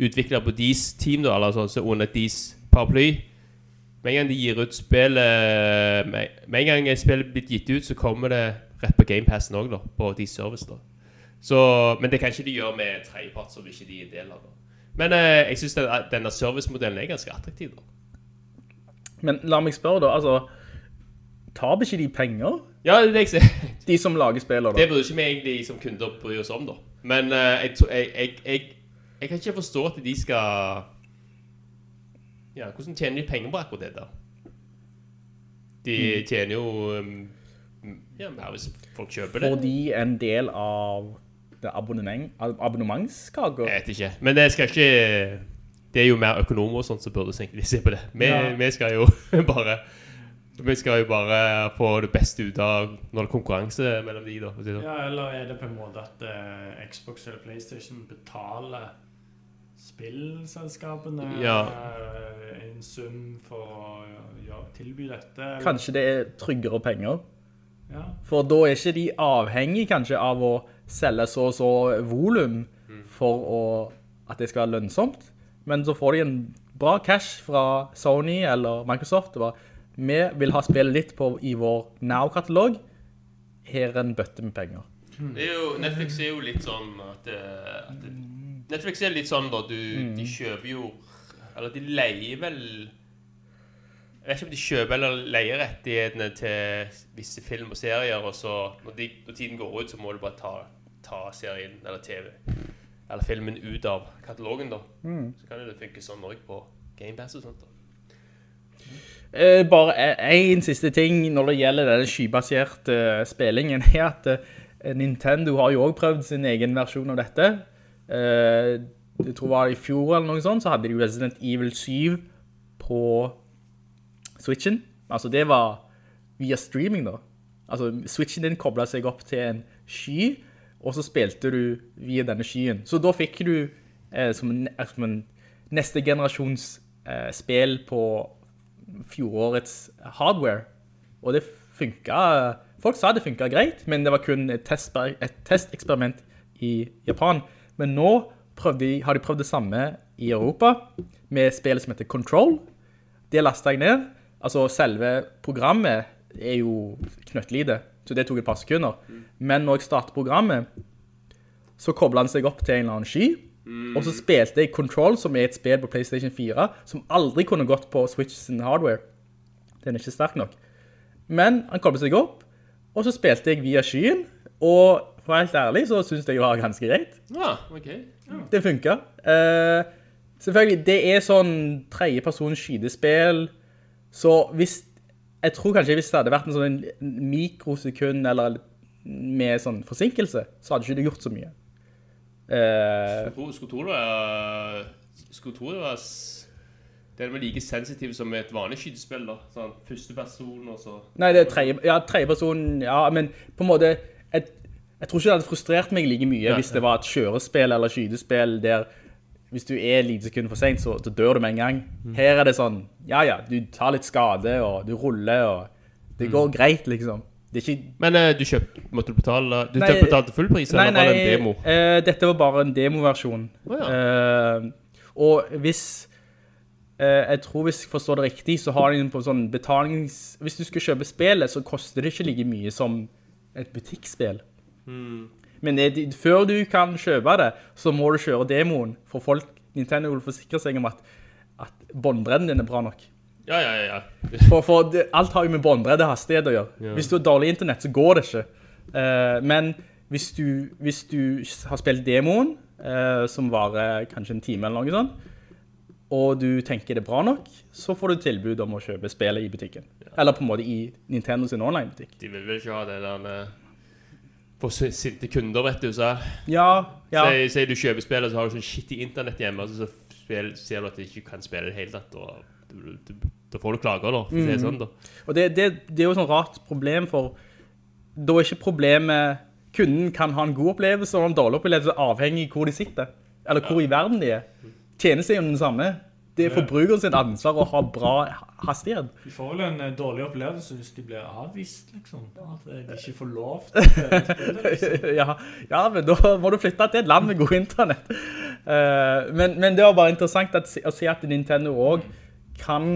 utviklere på deres team, da, eller sånn, så under deres paraply. Med en gang de gir ut spillet Med, med en gang et blir gitt ut, så kommer det rett på GamePassen også, da. På deres service, da. Så, men det kan ikke de gjøre med tredjepart som ikke de er del av. da. Men eh, jeg syns den, denne servicemodellen er ganske attraktiv. da.
Men la meg spørre da, altså, tar ikke de penger?
Ja, det er sier.
De som lager spiller da.
Det burde ikke vi egentlig som kunder bry oss om, da. Men eh, jeg, jeg, jeg, jeg, kan ikke forstå at de skal Ja, hvordan tjener de penger på akkurat det der? De
Mm.
tjener jo um, Ja, mer hvis folk kjøper det.
Får de en del av det abonnement, ab-
Jeg vet ikke. Men det skal ikke Det er jo mer økonomer og sånt som burde egentlig se på det. Vi,
Ja.
vi skal jo bare Vi skal jo bare få det beste ut av når det er konkurranse mellom de, da. sånn.
Ja, eller er det på en måte at uh, Xbox eller PlayStation betaler spillselskapene
Ja.
eh, en sum for å ja, tilby dette? eller?
Kanskje det er tryggere penger?
Ja.
For da er ikke de avhengig kanskje av å selge så og så volum for å, at det skal være lønnsomt. Men så får de en bra cash fra Sony eller Microsoft. og bare, Vi vil ha spillet litt på, i vår Now-katalog. Her er en bøtte med penger.
Det er jo, Netflix er jo litt sånn at, eh, at det, Netflix er litt sånn da du, De kjøper jo Eller de leier vel Jeg vet ikke om de kjøper eller leier rettighetene til visse film og serier, og så når, de, når tiden går ut, så må du bare ta, ta serien eller TV eller filmen ut av katalogen, da. Så kan det funke sånn òg på GamePass og sånt. da.
Eh, bare en siste ting når det gjelder denne skybaserte uh, spillingen, er at uh, Nintendo har jo også prøvd sin egen versjon av dette. Uh, jeg tror det var i fjor eller noe sånt, så hadde de Resident Evil 7 på Switchen. Altså det var via streaming da. Altså Switchen din koblet seg opp til en sky, og så spilte du via denne skyen. Så da fikk du eh, som, en, som en neste generasjons eh, spill på fjorårets hardware. Og det funket, folk sa det funket greit, men det var kun et, test, testeksperiment i Japan. Men nå de- har de prøvd det samme i Europa, med spillet som heter Control. Det lastet jeg ned. Altså selve programmet er jo knøttlite, så det tok et par sekunder. Men når jeg startet programmet, så koblet han seg opp til en eller annen sky, og så spilte jeg Control, som er et spill på PlayStation 4, som aldri kunne gått på Switch sin hardware. Den er ikke sterk nok. Men han koblet seg opp, og så spilte jeg via skyen, og for å være helt ærlig så synes jeg det var ganske greit.
Ja, ok.
Det funket. Uh, selvfølgelig, det er sånn tredjepersons skydespill, så hvis, jeg tror kanskje hvis det hadde vært en sånn mikrosekund eller med sånn forsinkelse, så hadde ikke det gjort så mye. Uh,
Skulle tro- det var Skulle tro det var Det er like sensitivt som et vanlig skytespill, da. Sånn første person, og så
Nei, det er tredje, ja, tredjeperson, ja, men på en måte, jeg, jeg tror ikke det hadde frustrert meg like mye hvis det var et kjørespill eller skydespill der hvis du er lite sekund for sent, så, så dør du med en gang. Her er det sånn, ja, ja, du tar litt skade, og du ruller, og det går greit, liksom. Det ikke...
Men uh, du kjøpte Måtte du betale Du
Nei,
betalte full pris,
Nei,
eller var det en demo?
Uh, dette var bare en demoversjon.
Å,
uh, og hvis, eh, jeg tror hvis jeg forstår det riktig, så har de på sånn betalings... Hvis du skal kjøpe spillet, så koster det ikke like mye som et butikkspill. Men det, før du kan kjøpe det, så må du kjøre demoen, for folk, Nintendo vil forsikre seg om at, at båndbredden din er bra nok.
Ja, ja, ja. ja.
For, for det, alt har jo med båndbredde hastighet å gjøre. Hvis du har dårlig internett, så går det ikke. Uh, men hvis du, hvis du har spilt demoen, uh, som varer kanskje en time eller noe sånt, og du tenker det er bra nok, så får du tilbud om å kjøpe spillet i butikken. Eller på en måte i Nintendo sin online-butikk.
De vil vel ikke ha det der eh, For si- sinte kunder, vet du. Så
Ja, ja.
Si, si du kjøper spillet, så har du sånn shit i internett hjemme, og så spil, ser du at du ikke kan spille i det hele tatt. Og da får du klager, da. Mm. Det, er sånn, da.
Og det, det, det er jo sånn rart problem, for da er ikke problemet Kunden kan ha en god opplevelse og en dårlig opplevelse avhengig av hvor de sitter, eller hvor i verden de er. Tjenesten er jo den samme. Det er forbrukeren sin ansvar å ha bra hastighet.
De får vel en eh, dårlig opplevelse hvis de blir avvist, liksom. At eh, de ikke får lov til å spille liksom.
ja, ja, men da må du flytte til et land med god internett. Eh, men, men det var bare interessant at, å se at Nintendo også kan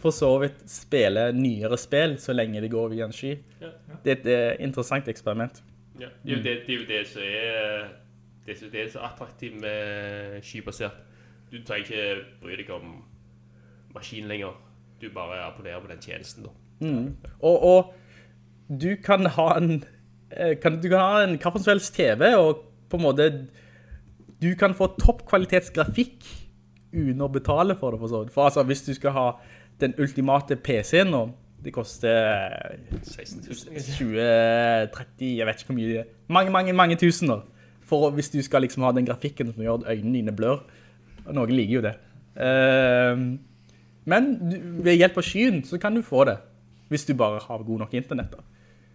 for så vidt spille nyere spill så lenge det går via en sky. Det er et interessant eksperiment.
Ja, det, er jo det, det er jo det som er det, som, er så attraktivt med skybasert. Du trenger ikke bry deg om maskin lenger. Du bare abonnerer på den tjenesten da.
Og, og du kan ha en eh, kan, du kan ha en hva som helst TV og på en måte du kan få toppkvalitetsgrafikk uten å betale for det for så vidt. For altså hvis du skal ha den ultimate PC-en nå, det koster 20-30, jeg vet ikke hvor mye det er. Mange, mange, mange tusener. For hvis du skal liksom ha den grafikken som gjør at øynene dine blør. Og noen liker jo det. Ehm, men ved hjelp av skyen så kan du få det. Hvis du bare har god nok internett da.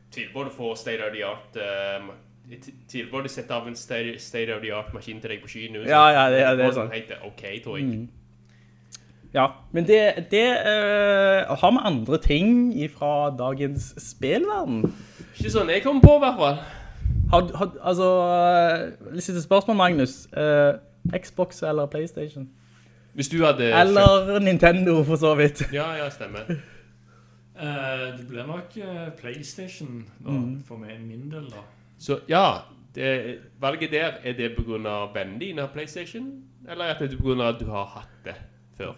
At får state of the art eh, jeg t- Tviler på at du setter av en state, of the art maskin til deg på skyen.
Ja, ja, det- det er
sånn. Heter ok, tror jeg.
Ja, men det, det uh, har vi andre ting fra dagens spillverden.
Ikke sånn jeg kommer på i hvert fall.
Har, har, altså, eh, litt spørsmål, Magnus. Eh, Xbox eller Playstation?
Hvis du hadde
Eller Nintendo, for så vidt.
Ja, ja, stemmer.
Uh, det ble nok uh, PlayStation da, for meg, min del, da.
Så ja, det, valget der, er det på grunn av vennen din har PlayStation? Eller er det på grunn av at du har hatt det før?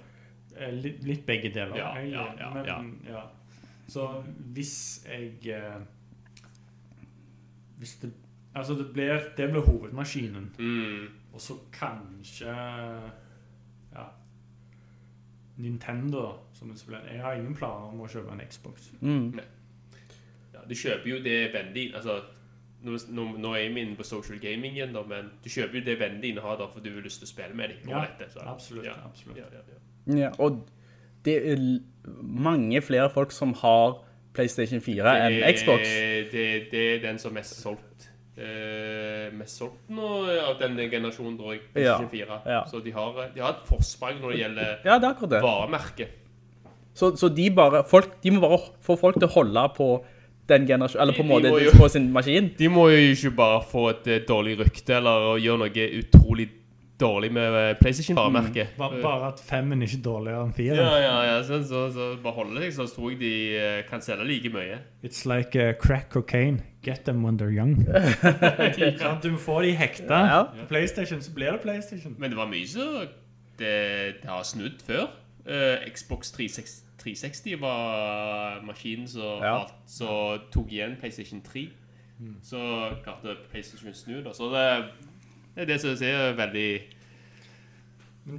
Uh, Litt, litt begge deler.
Ja,
egentlig.
ja, ja,
Men, ja. Så hvis jeg Hvis det Altså, det blir, det blir hovedmaskinen.
Mm.
Og så kanskje Ja. Nintendo som spill. Jeg har ingen planer om å kjøpe en Xbox.
Mm.
Ja, du kjøper jo det vennen din, altså nå, nå, er jeg inne på social gaming igjen da, men du kjøper jo det vennen din har da, for du vil lyst til å spille med dem.
Ja,
dette, så-
absolutt,
Ja,
absolutt.
Ja, ja, ja.
Ja, og det er mange flere folk som har PlayStation 4 enn
Det-
Xbox.
Det, det er den som er mest solgt. Eh, mest solgt nå av denne generasjonen, tror jeg. PlayStation 4.
ja.
Så de har, de har et forsprang når det gjelder
Ja, det det.
varemerke.
Så, så de, bare, folk, de må bare få folk til å holde på den generasjonen, eller på en måte
jo-
på sin maskin.
De må jo ikke bare få et eh, dårlig rykte eller gjøre noe utrolig dårlig med eh, PlayStation-varemerket.
Mm. bare at femmen er ikke dårligere enn fire.
Ja, ja, ja, så, så, så bare holde deg, så tror jeg de eh, kan selge like mye.
It's like uh, crack cocaine. Get them when they're young. ja. du må få de hekta.
Ja.
På PlayStation så blir det PlayStation.
Men det var mye så det, det har snudd før. Uh, Xbox 360, 360 var maskinen som
Ja.
tok igjen PlayStation 3. Så klarte PlayStation å snu da. Så det, det er det som er veldig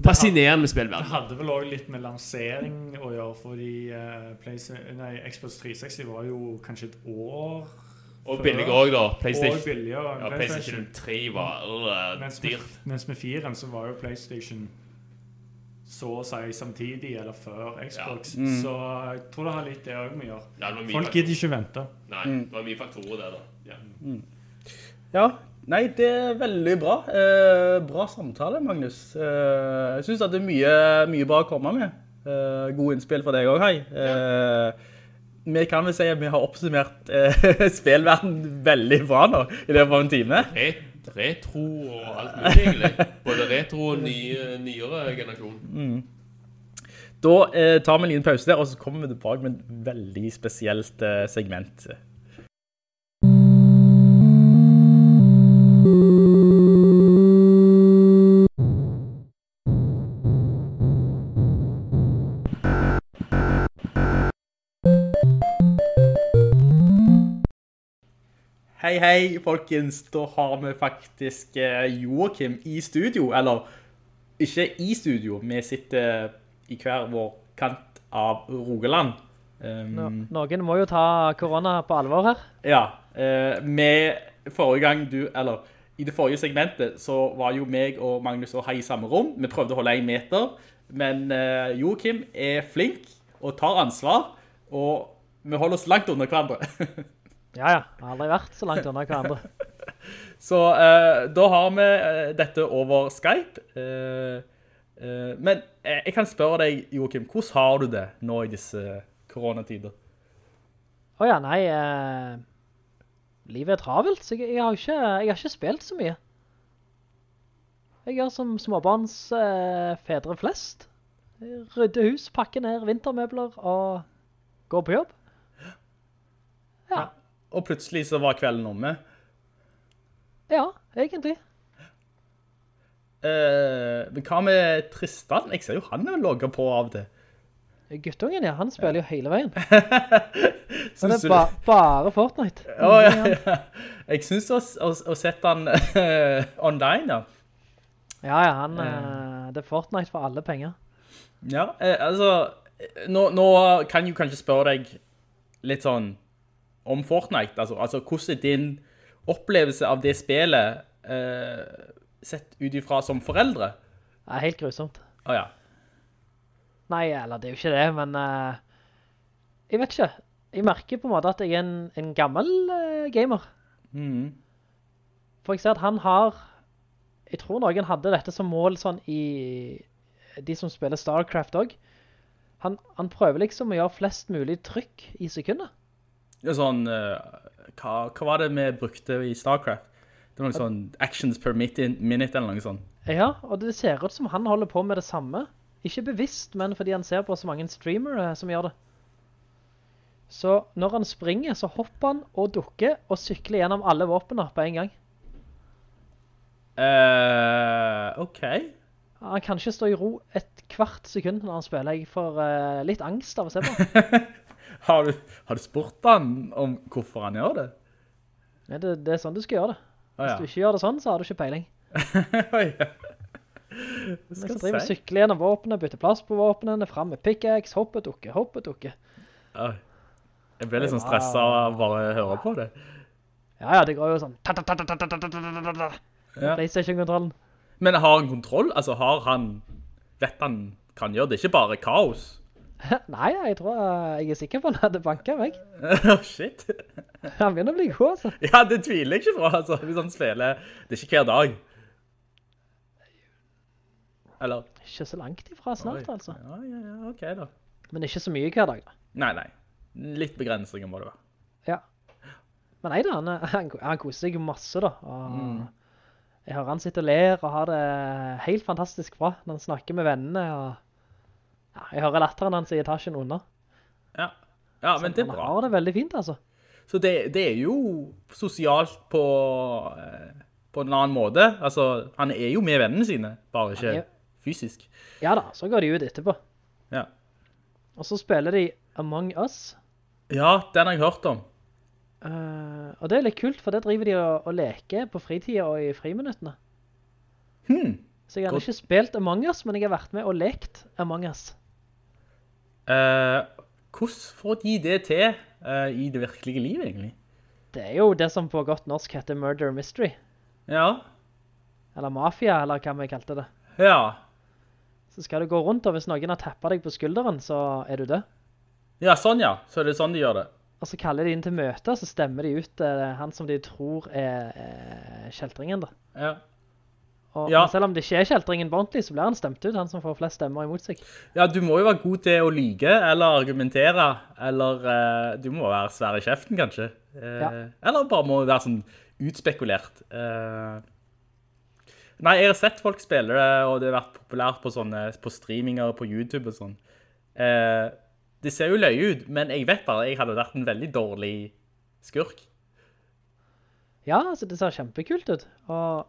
fascinerende med
Det hadde vel også litt med lansering å gjøre, fordi uh, nei, Xbox 360 var jo kanskje et år
Og
før.
billigere også da.
Og
PlayStation,
billigere
ja,
PlayStation.
PlayStation 3 var uh,
Mens med,
dyrt.
mens med 4 så var jo PlayStation så å si samtidig, eller før Xbox.
Mm.
Så jeg tror det har litt det òg med å gjøre.
Ja,
Folk gidder ikke vente.
Nei, det var mye faktorer der da. Ja.
Ja, nei, det er veldig bra. Eh, bra samtale, Magnus. Eh, jeg synes at det er mye, mye bra å komme med. Eh, god innspill for deg også, hei. Eh, vi kan vel si at vi har oppsummert eh, spillverden veldig bra nå, i løpet av en time.
Retro og alt mulig egentlig. Både retro og nye, nyere generasjon.
Da eh, tar vi en liten pause der, og så kommer vi tilbake med et veldig spesielt eh, segment. Hei, hei, folkens. Da har vi faktisk Joakim Joachim i studio, eller ikke i studio. Vi sitter i hver vår kant av Rogaland. Um,
Nå, noen må jo ta korona på alvor her.
Ja, Uh, med forrige gang du, eller i det forrige segmentet, så var jo meg og Magnus og Hei i samme rom. Vi prøvde å holde en meter, men uh, Joakim er flink og tar ansvar, og vi holder oss langt under hverandre.
Ja, ja. Jeg har aldri vært så langt unna hverandre.
Så eh, da har vi eh, dette over Skype. Eh, Eh, men eh, jeg kan spørre deg, Joachim, hvordan har du det nå i disse koronatider?
Å ja, nei, eh, livet er travelt, så jeg, jeg, har ikke, jeg har ikke spilt så mye. Jeg gjør som småbarns eh, fedre flest. Rydde hus, pakke ned vintermøbler og gå på jobb. Ja,
Og plutselig så var kvelden omme.
ja, egentlig.
Uh, men hva med Tristan? Jeg ser jo han er logget på av det.
Guttungen, ja, han spiller jo hele veien. Så det er ba bare Fortnite.
Oh, ja, ja. Jeg synes å, å, å sette han uh, online, ja.
Ja, ja, han, uh, det er Fortnite for alle penger.
Ja, altså, nå, nå kan jeg jo kanskje spørre deg litt sånn om Fortnite. Altså, altså hvordan er din opplevelse av det spillet eh, sett ut ifra som foreldre?
Det er helt grusomt.
Å ja.
Nei, eller det er jo ikke det, men eh, jeg vet ikke. Jeg merker på en måte at jeg er en, en gammel eh, gamer.
Mm.
For jeg ser at han har, jeg tror noen hadde dette som mål sånn i de som spiller StarCraft også. Han, han prøver liksom å gjøre flest mulig trykk i sekundet.
Sånn, eh, hva, hva var det vi brukte i StarCraft? Det var noe sånn actions per minute, minute eller noe sånt.
Ja, og det ser ut som han holder på med det samme. Ikke bevisst, men fordi han ser på så mange streamere som gjør det. Så når han springer, så hopper han og dukker og sykler gjennom alle våpene på en gang.
Uh, ok.
Han kan ikke stå i ro et kvart sekund når han spiller. Jeg får uh, litt angst av å se på.
Har du, har du, spurt han om hvorfor han gjør det?
Nei, det, det er sånn du skal gjøre det.
Hvis ah,
ja. du ikke gjør det sånn, så har du ikke peiling.
oh, ja.
Hva
skal
jeg driver sykle gjennom våpenet, bytter plass på våpenene, frem med pickaxe, hoppe, dukke, hoppe, dukke.
Ah, jeg blir litt sånn stresset av å bare høre på det.
Ja, ja, det går jo sånn.
Ja.
PlayStation-kontrollen.
Men har han kontroll? Altså, har han... Vet han kan gjøre det? Ikke bare kaos?
Nei, jeg tror eh, jeg er sikker på at han hadde banket meg.
oh, shit.
Han begynner å bli god, altså.
Ja, det tviler jeg ikke på, altså. Hvis han spiller... Det er ikke hver dag. Eller?
Ikke så langt ifra snart,
Oi.
altså.
Ja, ja, ja, ok da.
Men ikke så mye hver dag, da.
Nei, nei. Litt begrensninger må det være.
Ja. Men nei da, han, er- han, han koser seg masse, da. Og
Mm.
Jeg hører han sitter og ler og har det helt fantastisk bra når han snakker med vennene. Og... Ja, jeg hører latteren hans i etasjen under.
Ja, ja men det er bra.
han har det veldig fint, altså.
Så det, det er jo sosialt på, eh, på en annen måte. Altså, han er jo med vennene sine, bare ikke
er-
fysisk.
Ja da, så går de ut etterpå.
Ja.
Og så spiller de Among Us.
Ja, den har jeg hørt om.
Uh, og det er litt kult, for det driver de og, og leker på fritida og i friminuttene.
Hmm.
Så jeg har ikke spilt Among Us, men jeg har vært med og lekt Among Us.
Eh, hvordan får de det til eh, i det virkelige livet, egentlig?
Det er jo det som på godt norsk heter Murder Mystery.
Ja.
Eller Mafia, eller hva vi kalte det.
Ja.
Så skal du gå rundt, og hvis noen har tappet deg på skulderen, så er du død.
Ja, sånn ja. Så er det sånn de gjør det.
Og så kaller de inn til møte, så stemmer de ut eh, han som de tror er eh, kjeltringen da.
Ja.
Og
Ja.
selv om det ikke er kjeltringen på ordentlig, så blir han stemt ut, han som får flest stemmer imot seg.
Ja, du må jo være god til å lyge, eller argumentere, eller uh, du må være svær i kjeften, kanskje. Uh,
Ja.
Eller bare må være sånn utspekulert. Uh, nei, jeg har sett folk spille det, og det har vært populært på, sånne, på streaminger på YouTube og sånn. Det ser jo løye ut, men jeg vet bare, jeg hadde vært en veldig dårlig skurk.
Ja, altså det ser kjempekult ut. Og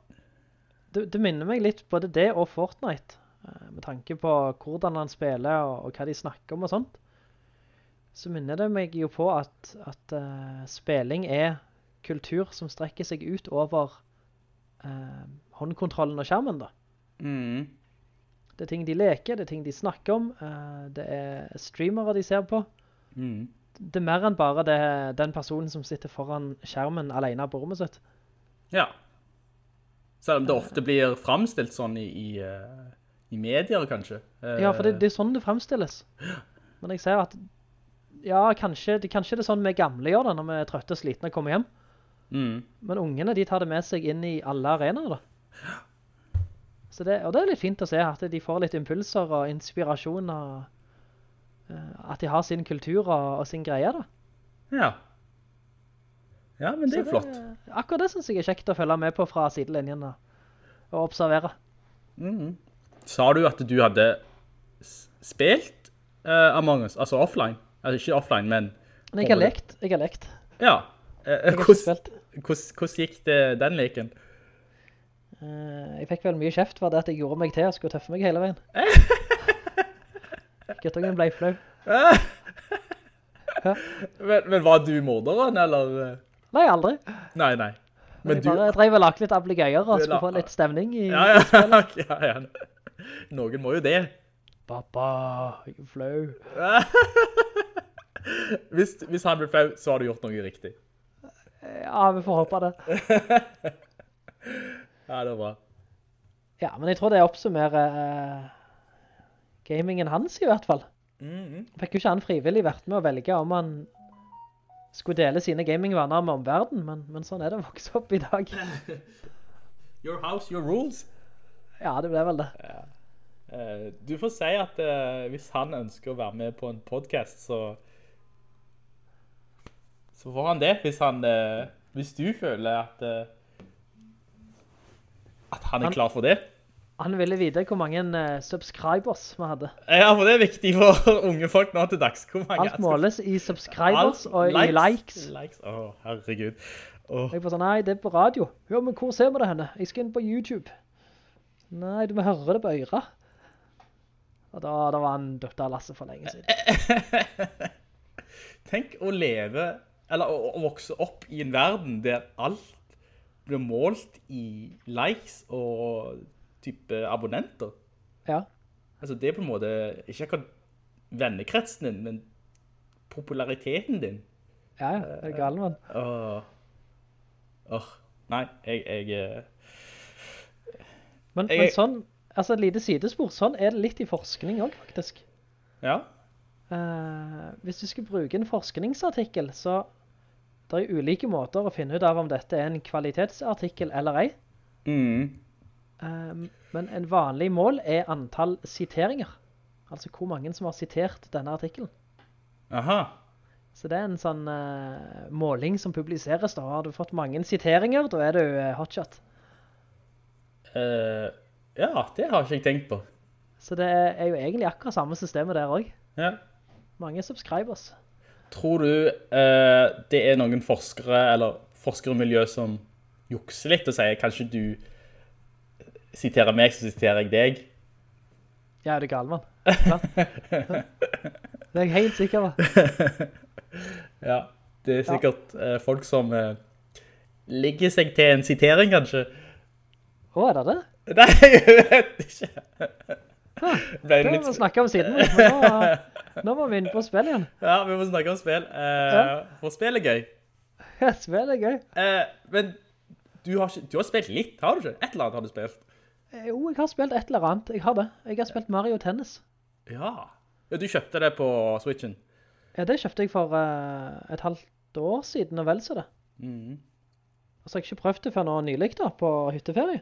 det, det minner meg litt både det og Fortnite, eh, med tanke på hvordan han spiller og, og hva de snakker om og sånt. Så minner det meg jo på at, at uh, spilling er kultur som strekker seg ut over uh, håndkontrollen og skjermen da.
Mm.
Det er ting de leker, det er ting de snakker om, uh, det er streamere de ser på.
Mm.
Det er mer enn bare det, den personen som sitter foran skjermen alene på rommet sitt.
Ja. Selv om det ofte blir fremstilt sånn i, i, eh, i medier, kanskje. Eh,
Ja, for det, det er sånn det fremstilles. Men jeg ser at, ja, kanskje, det, kanskje det er sånn vi gamle gjør det, når vi er trøtte og slitne og kommer hjem.
Mm.
Men ungene, de tar det med seg inn i alle arenaer da. Så det, og det er litt fint å se at de får litt impulser og inspirasjon og eh, at de har sin kultur og, og sin greie da.
Ja. Ja, men det er
flott.
flott.
Akkurat det synes jeg er kjekt å følge med på fra sidelinjen da, og observere.
Mhm. Sa du at du hadde spilt uh, Among Us, altså offline? Altså ikke offline, men...
Men jeg har lekt, jeg har lekt.
Ja. Hvordan,
spilt.
hvordan, hvordan gikk det den leken?
Uh, jeg fikk vel mye kjeft for det at jeg gjorde meg til og skulle tøffe meg hele veien. Guttungen ble flau.
men, men var du morderen, eller?
Nei, aldri.
Nei, nei. Men
jeg
du...
bare drev og lagt litt ablegøyer og skulle
la-
få litt stemning i
Ja, ja, ja, ja. Noen må jo det.
Pappa, jeg er flau.
Hvis, hvis han ble flau, så har du gjort noe riktig.
Ja, vi får håpe det.
Ja, det er bra.
Ja, men jeg tror det oppsummerer uh, gamingen hans i hvert fall.
Mhm.
Fikk jo ikke han frivillig vært med å velge om han skulle dele sine gamingvaner med omverden, men, men sånn er det å vokse opp i dag.
Your house, your rules.
Ja, det ble vel det.
Eh, du får si at uh, hvis han ønsker å være med på en podcast, så så får han det. Hvis han uh, hvis du føler at at han er
Han-
klar for det.
Han ville vite hvor mange eh, subscribers vi hadde.
Ja, for det er viktig for unge folk nå til dags. Hvor mange
Alt måles i subscribers
Alt-
og i likes.
Likes, å herregud. Oh.
Jeg bare sånn, nei, det er på radio. Ja, men hvor ser vi det henne? Jeg skal inn på YouTube. Nei, du må høre det på øyre. Og da, da var han Dr. Lasse for lenge siden.
Tenk å leve, eller å, å vokse opp i en verden der alt blir målt i likes og type abonnenter.
Ja.
Altså det er på en måte, ikke akkurat vennekretsen din, men populariteten din.
Ja, det er galt, man.
Åh. Åh. Nei, jeg, jeg, eh,
Men,
Jeg-
men sånn, altså et lite sidespor, sånn er det litt i forskning også, faktisk.
ja.
Uh, hvis du skal bruke en forskningsartikkel, så det er ulike måter å finne ut av om dette er en kvalitetsartikkel eller ei.
Mm.
Eh, men en vanlig mål er antall siteringer. Altså hvor mange som har sitert denne artikkelen.
Aha.
Så det er en sånn uh, måling som publiseres da. Har du fått mange siteringer, da er du uh, hotshot.
Uh, ja, det har ikke jeg tenkt på.
Så det er jo egentlig akkurat samme systemet der også.
Ja.
Mange subscribers.
Tror du det er noen forskere, eller forskermiljø som jukser litt og sier, kanskje du siterer meg, så siterer jeg deg?
Ja, er du gal, mann? Det er jeg helt sikker på.
Ja, det er sikkert ja. folk som uh, ligger seg til en sitering, kanskje.
Å, er det det?
Nei, jeg vet ikke. Ble
Det
det
må vi snakke om siden. Nå, nå må vi inn på spill igjen.
Ja, vi må snakke om spill. Uh,
Ja.
For spill er gøy.
Ja, Spill er gøy.
Uh, men du har, ikke, du har spilt litt, har du ikke? Et eller annet har du spilt.
Eh, Jo, jeg har spilt et eller annet. Jeg har det. Jeg har spilt Mario Tennis.
Ja. ja du kjøpte det på Switchen.
Ja, det kjøpte jeg for uh, et halvt år siden, og vel så det.
Mm.
Altså, jeg har ikke prøvd det før nå nylig da, på hytteferie.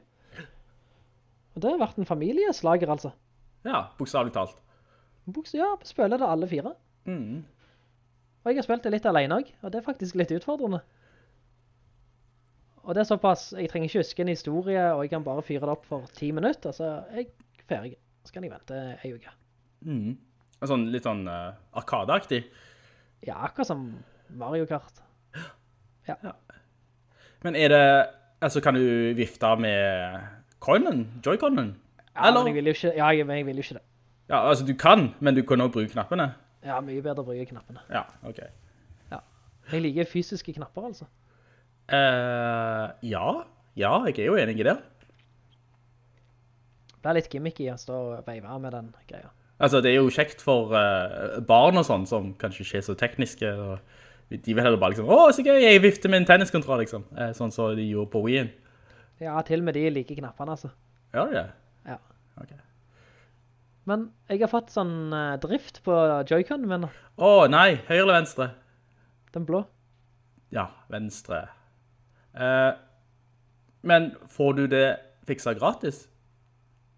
Og det har vært en familieslager, altså.
Ja, bokstavlig talt.
Boks- Ja, spiller det alle fire.
Mm.
Og jeg har spilt det litt alene også, og det er faktisk litt utfordrende. Og det er såpass, jeg trenger ikke huske en historie, og jeg kan bare fyre det opp for ti minutter, så jeg er ferdig. Så kan jeg vente en uke.
Mm. Sånn, litt sånn uh, arkadeaktig.
Ja, akkurat som Mario Kart. Ja. ja.
Men er det, altså kan du vifte med coinen, joyconen?
Ja, men jeg vil jo ikke, ja, men jeg vil jo ikke det.
Ja, altså du kan, men du kan også bruke knappene.
Ja, mye bedre å bruke knappene.
Ja, ok.
Jeg liker fysiske knapper, altså.
Eh, ja, ja, jeg er jo enig i det.
Det er litt gimmicky å stå og veive med den greia.
Altså, det er jo kjekt for uh, barn og sånn, som kanskje ikke er så tekniske, de vil heller bare liksom, å, så gøy, jeg vifter med en tenniskontroll, liksom. Uh, sånn som de gjorde på Wii-en.
Ja, til og med de liker knappene, altså.
Ja, det.
Ja.
Ok.
Men jeg har fått sånn drift på Joy-Con min, Åh,
oh, nei, høyre eller venstre?
den blå.
Ja, venstre. Eh, men får du det fikset gratis?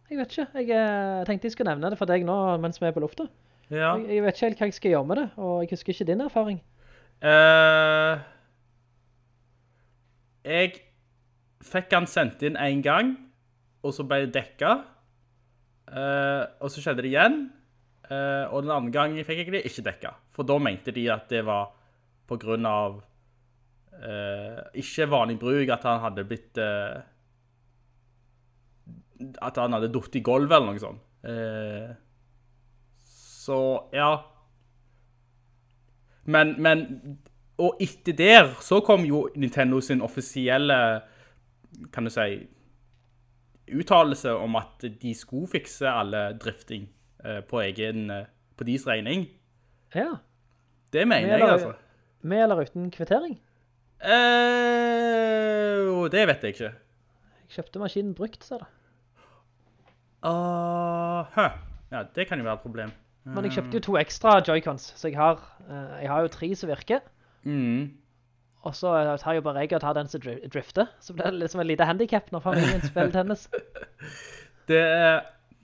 Jeg vet ikke. Jeg eh, tenkte jeg skulle nevne det for deg nå mens vi er på lufta.
Ja.
Jeg, jeg vet ikke helt hva jeg skal gjøre med det, og jeg husker ikke din erfaring.
Uh, jeg fikk han sendt inn en gang, og så ble det dekket. Uh, og så skjedde det igjen. Uh, og den andre gangen fikk jeg det ikke dekket. For da mente de at det var på grunn av ikke vanlig bruk, at han hadde blitt eh, At han hadde dott i gulvet eller noe sånt. Eh, så ja. Men, men Og etter der så kom jo Nintendo sin offisielle Kan du si Uttalelse om at de skulle fikse alle drifting eh, på egen eh, På deres regning.
Ja.
Det mener jeg, altså.
Med eller uten kvittering?
Og det vet jeg ikke.
Jeg kjøpte maskinen brukt, sa det.
Uh, huh. Ja, det kan jo være et problem.
Men jeg kjøpte jo to ekstra Joy-Cons, så jeg har, uh, jeg har jo tre som virker.
Mm.
Og så eh, tar jeg jo bare jeg og tar den som drifter. Så blir det liksom en lite handicap når familien spiller tennis.
Det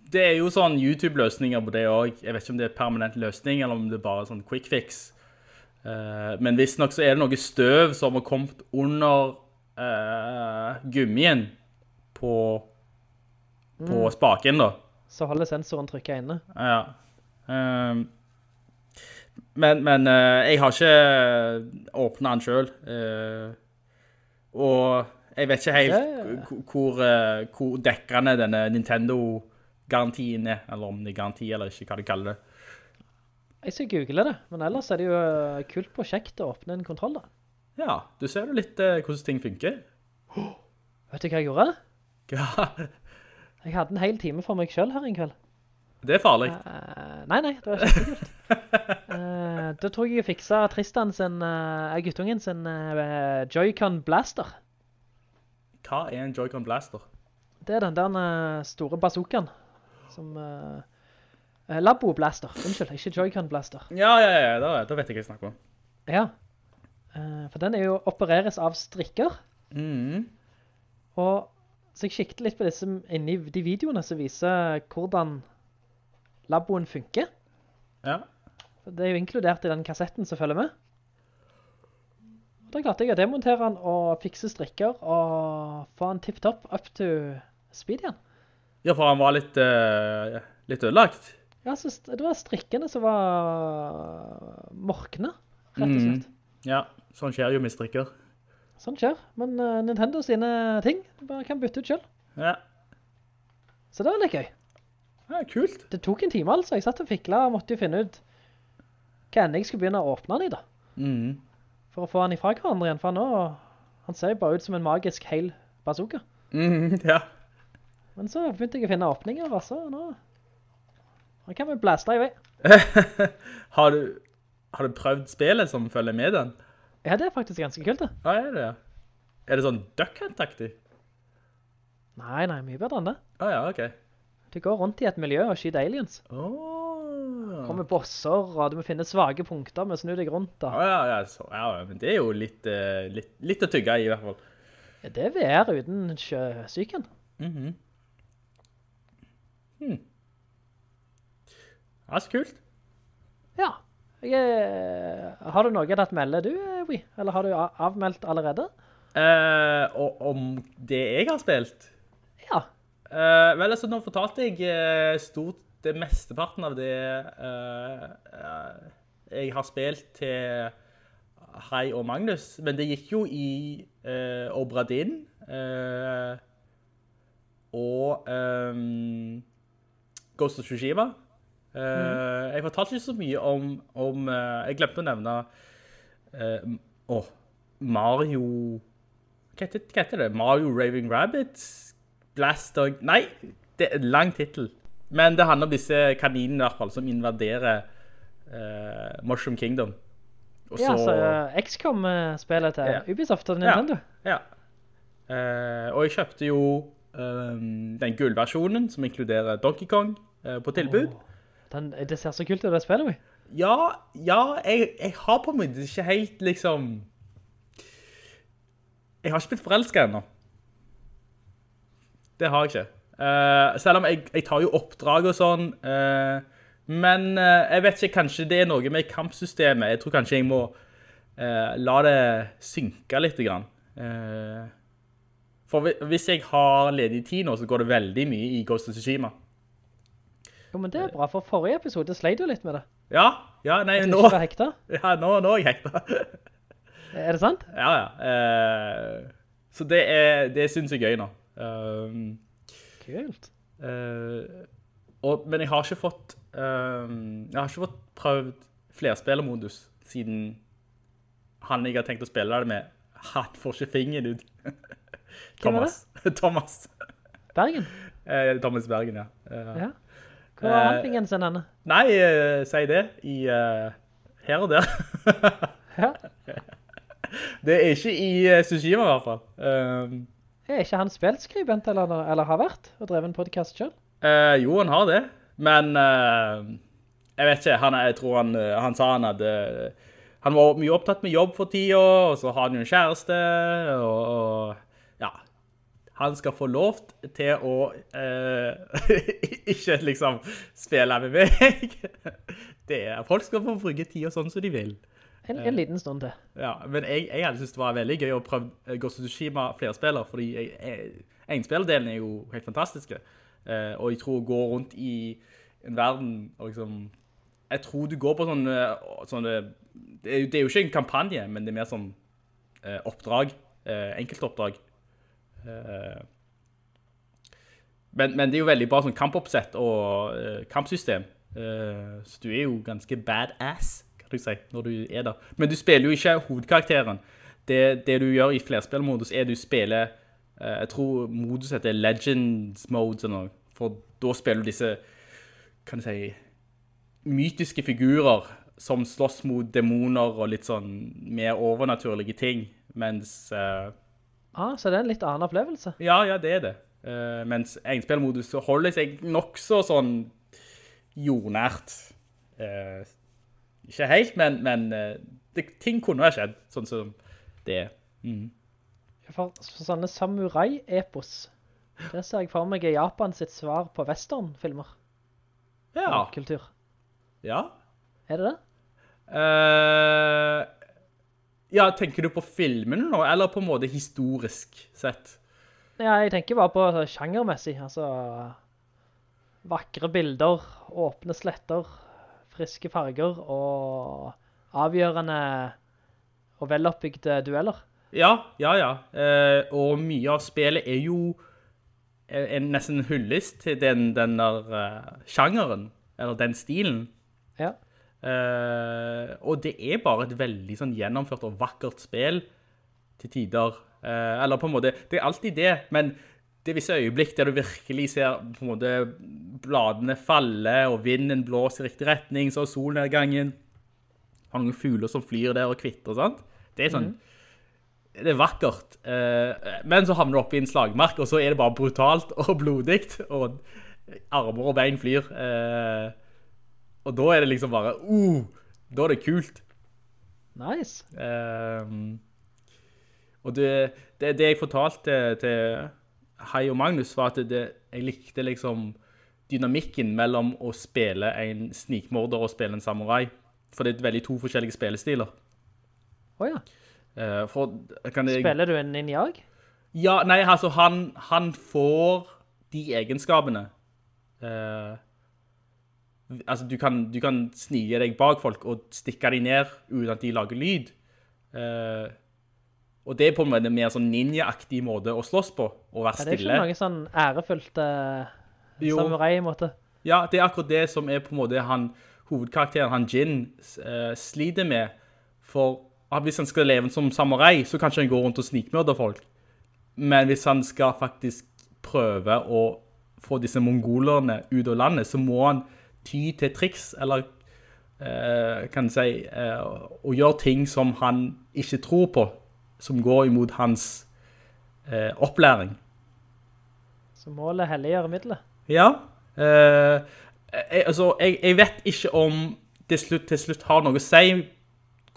det er jo sånn YouTube-løsninger på det også. Jeg vet ikke om det er permanent løsning, eller om det er bare sånn quick fix. Eh, men hvis nok så er det noe støv som har kommet under uh, gummien på, på
Mm.
spaken da.
Så holder sensoren trykket inne.
Ja. Ehm, men men jeg har ikke åpnet den selv. og jeg vet ikke helt hvor, hvor dekkende denne Nintendo-garantien er, eller om det er garanti eller ikke, hva de kaller det.
Jeg skal google det, men ellers er det jo eh, kult prosjekt å åpne en kontroll da.
Ja, du ser jo litt eh, hvordan ting funker.
Vet du hva jeg gjorde?
Ja,
Jeg hadde en hel time for meg selv her en kveld.
det er farlig.
Uh, nei, nei, det var skikkelig kult. uh, da tror jeg jeg fiksa Tristan sin, uh, guttungen sin uh, Joy-Con Blaster.
Hva er en Joy-Con Blaster?
Det er den der store bazookaen. Som... eh, eh, Labo Blaster. Unnskyld, ikke Joy-Con Blaster.
Ja, ja, ja, da, da vet jeg hva jeg snakker om.
Ja. uh, for den er jo opereres av strikker.
Mhm.
Og så jeg kikket litt på disse inni de videoene som viser hvordan laboen funker.
Ja.
Det er jo inkludert i den kassetten som følger med. Og da klarte jeg å demontere den og fikse strikker og få den tipptopp opp up to speed igjen.
Ja, for han var litt, uh, litt ødelagt.
Ja, så det var strikkene som var morkne, rett og slett.
Ja, sånn skjer jo med strikker.
Sånn skjer. Men uh, Nintendo sine ting bare kan bytte ut selv.
Ja,
Så det var litt gøy.
ja kult.
Det tok en time altså. Jeg satt og fikla og måtte jo finne ut hva enn jeg skulle begynne å åpne den i da.
Mm.
For å få den ifra hverandre igjen, for nå, han ser jo bare ut som en magisk hel bazooka.
Mm, ja.
Men så begynte jeg å finne åpninger, og nå, nå kan vi blaste i vei.
har, du, har du prøvd spillet som følger med den?
Ja, det er faktisk ganske kult det.
Ja, er det ja. Er det sånn Duck Hunt-aktig?
Nei, nei, mye bedre enn det.
Ah, ja, ok.
Du går rundt i et miljø og skyter aliens.
Åh.
Kommer bosser, og du må finne svage punkter med å snu deg rundt. Da.
Ah, ja, ja, så, ja, men det er jo litt, eh, litt, litt å tygge i, i hvert fall.
Ja, det er VR uten sjøsyken.
Mhm. Hmm. Ja, så kult.
Ja. Jeg, er- har du noe at melde du, eh, Wii? Eller har du avmeldt allerede?
Eh, og om det jeg har spilt?
Ja.
Eh, vel, altså, nå fortalte jeg eh, stort det mesteparten av det eh, eh, jeg har spilt til Hei og Magnus, men det gikk jo i uh, Obra Dinn eh, og ehm, Ghost of Tsushima. Eh, Jeg fortalte ikke så mye om, om eh, Jeg glemte å nevne åh, Mario hva heter, hva heter det? Mario Raving Rabbits? Blaster Nei, det er en lang titel. Men det handler om disse kaninene i hvert fall, som invaderer Mushroom Kingdom. Og
Ja, så uh, XCOM-spillet til
Ja.
Ubisoft og Nintendo.
Ja. Eh, og jeg kjøpte jo um, den gullversjonen, som inkluderer Donkey Kong, på tilbud.
Den, det ser så kult ut det spiller vi.
Ja, ja, jeg, jeg har på meg ikke helt liksom Jeg har ikke blitt forelsket enda. Det har jeg ikke. Uh, selv om jeg, jeg tar jo oppdrag og sånn, uh, men uh, jeg vet ikke, kanskje det er noe med kampsystemet. Jeg tror kanskje jeg må la det synke litt. Grann. For hvis jeg har ledig tid nå, så går det veldig mye i Ghost of Tsushima.
Jo, men det er bra, for forrige episode sleit jo litt med det.
Ja, ja, nei, nå...
At du ikke var hekta.
ja, nå, nå er jeg hekta.
Er det sant?
Ja, ja. Uh, så det, er, det synes jeg er gøy nå. Uh,
Kult.
Uh, og, men jeg har ikke fått Jeg har ikke fått prøvd flerspillermodus siden han jeg har tenkt å spille det med, han får ikke fingeren ut.
Er
Thomas. Thomas.
Bergen?
Thomas Bergen, ja.
Ja. Hvor var
han
fingeren sin henne?
Nei, uh, si det. I uh, her og der.
Ja.
Det er ikke i uh, Tsushima i hvert fall. Um,
Er ikke han spilskribent, eller, eller har vært, og drevet en podcast selv?
Eh, jo, han har det. Men eh, jeg vet ikke. Han, jeg tror han, eh, han sa han hadde Han var mye opptatt med jobb for tida, og så har han jo en kjæreste, og, og ja. Han skal få lov til å eh, ikke liksom spille med meg. Det er, folk skal få bruke tida sånn som de vil.
En, en liten stund til.
Ja, men jeg, jeg hadde syntes det var veldig gøy å prøve eh, Ghost of Tsushima flerspiller, fordi jeg- jeg- enspillerdelen er jo helt fantastiske. Eh, og jeg tror å gå rundt i en verden og liksom Jeg tror du går på sånne, sånne det, er, jo- det er jo ikke en kampanje, men det er mer sånn eh, oppdrag. Eh, enkeltoppdrag. Eh, men, men det er jo veldig bra sånn kampoppsett og uh, kampsystem. Uh, så du er jo ganske badass, kan du si, når du er der. Men du spiller jo ikke hovedkarakteren. Det, det du gjør i flerspillmodus er du spiller, uh, jeg tror modus heter Legends Mode sånn. For da spiller du disse, kan du si, mytiske figurer som slåss mot demoner og litt sånn mer overnaturlige ting. Mens eh,
Ah, så det er en litt annen opplevelse.
ja, ja, det er det. Uh, mens enspillmodus holder seg nokså sånn jordnært. Uh, ikke helt, men, men uh, det, ting kunne ha skjedd, sånn som det er. Mm.
For, for sånne samurai-epos, det ser jeg for meg i Japan sitt svar på western-filmer.
Ja.
Kultur.
Ja.
Er det det?
Eh, ja, tenker du på filmen nå, eller på en måte historisk sett?
Ja, jeg tenker bare på sjangermessig, altså vakre bilder, åpne sletter, friske farger og avgjørende og veloppbygde dueller.
Ja, ja, ja. Eh, og mye av spillet er jo en, en nesten hyllest til den, den der uh, sjangeren, eller den stilen.
Ja.
Eh, og det er bare et veldig sånn gjennomført og vakkert spill til tider. Eh, eller på en måte, det er alltid det, men det er visse øyeblikk der du virkelig ser på en måte bladene falle, og vinden blåser i riktig retning, så er solnedgangen, har noen fugler som flyr der og kvitter, sant? Det er sånn, det er vakkert. Eh, men så havner du opp i en slagmark, og så er det bare brutalt og blodigt, og armer og bein flyr. Eh, og da er det liksom bare, uh, da er det kult.
Nice.
Um, og det, det, det jeg fortalte til, Hei og Magnus var at det, jeg likte liksom dynamikken mellom å spille en snikmorder og spille en samurai. For det er veldig to forskjellige spillestiler.
Åja,
kan jeg,
spiller du en ninjag?
Ja, nei, altså han, han får de egenskapene. Eh, altså du kan, du kan snige deg bak folk og stikke dem ned uten at de lager lyd. Eh, og det er på en måte mer sånn ninja-aktig måte å slåss på, å være
Er det
er
ikke noe sånn ærefullt uh,
Jo.
samurai-måte?
Ja, det er akkurat det som er på en måte han, hovedkarakteren, han Jin, uh, sliter med. For hvis han skal leve som samurai, så kan ikke han gå rundt og snikmørde folk. Men hvis han skal faktisk prøve å få disse mongolerne ut av landet, så må han ty til triks, eller eh, kan du si, eh, å gjøre ting som han ikke tror på, som går imot hans eh, opplæring.
Så målet helliggjør middelet.
Ja. eh, jeg, altså, jeg, jeg vet ikke om det slutt, til slutt har noe å si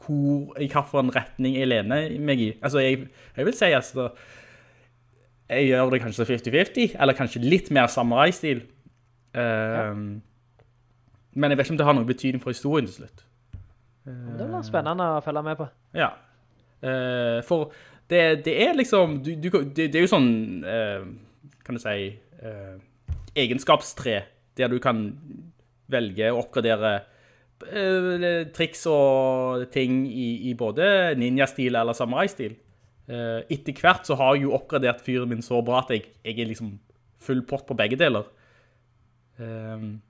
hvor, i hvilken retning jeg lener meg i. Altså, jeg, jeg vil si, altså, jeg gjør det kanskje 50-50, eller kanskje litt mer samurai-stil. Eh, Men jeg vet ikke om det har noen betydning for historien til slutt.
Det blir spennende å følge med på.
Ja. Eh, for det, det er liksom, du, du, det, det er jo sånn, eh, kan du si, eh, egenskapstre, der du kan velge å oppgradere triks og ting i, i både ninja-stil eller samurai-stil. Etter hvert så har jeg jo oppgradert fyren min så bra at jeg, jeg er liksom full pott på begge deler. Ehm,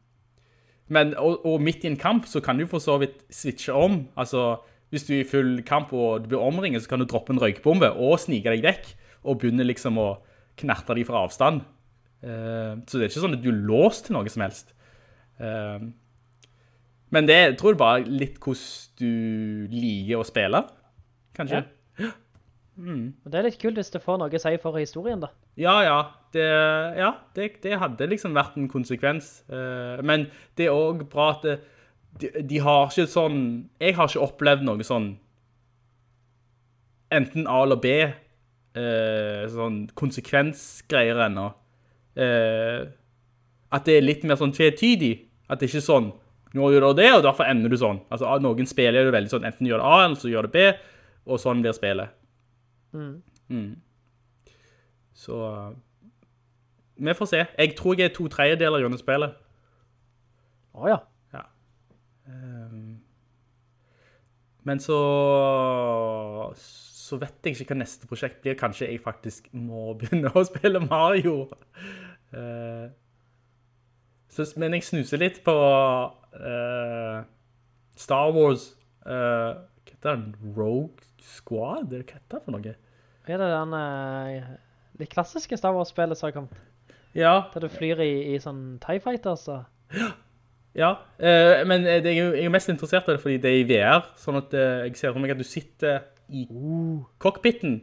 men, og, og midt i en kamp så kan du for så vidt switche om. Altså, hvis du er i full kamp og du blir omringet, så kan du droppe en røykbombe og snike deg vekk, og begynne liksom å knerte dem fra avstand. Uh, så det er ikke sånn at du er låst til noe som helst. Uh, men det jeg tror jeg bare litt hvordan du liker å spille, kanskje.
Og det er litt kult hvis det får noe å si for historien da.
Ja, ja. Det, ja, det, det hadde liksom vært en konsekvens. Eh, men det er også bra at det, de, de har ikke sånn... Jeg har ikke opplevd noe sånn... Enten A eller B. eh, sånn konsekvensgreier ennå. Eh, at det er litt mer sånn tvetydig. At det ikke er sånn, nå gjør du det, og derfor ender du sånn. Altså, noen spiller jo veldig sånn, enten gjør det A, eller så gjør det B, og sånn blir spillet. Mm. Så vi får se. Jeg tror jeg er to tredjedeler gjennom spillet.
Åja.
Ja. Ehm, men så så vet jeg ikke hva neste prosjekt blir. Kanskje jeg faktisk må begynne å spille Mario. Uh, så, men jeg snuser litt på uh, Star Wars. uh, hva heter den? Rogue Squad? Hva heter det for noe?
Er det den eh, litt klassiske Star Wars-spillet som har kommet?
Ja,
Der du flyr i, i sånn TIE Fighters så.
Ja, eh, men det er jo, jeg er mest interessert i det fordi det er i VR, sånn at eh, jeg ser for meg at du sitter i cockpiten,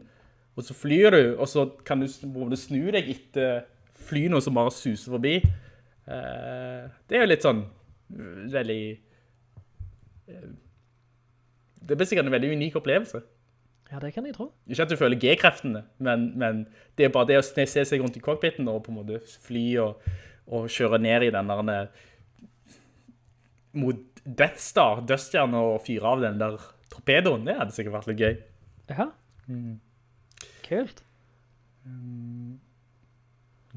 og så flyr du, og så kan du, du snu deg etter flyene som bare suser forbi. Eh, det er jo litt sånn eh, veldig... Det blir sikkert en veldig unik opplevelse.
Ja, det kan jeg tro.
Ikke at du føler G-kreftene, men, men det er bare det å se se seg rundt i cockpiten og på en måte fly og, og kjøre ned i den der mot Death Star, dødstjerne og fyre av den der torpedoen. Det hadde sikkert vært litt gøy.
Ja. Kult.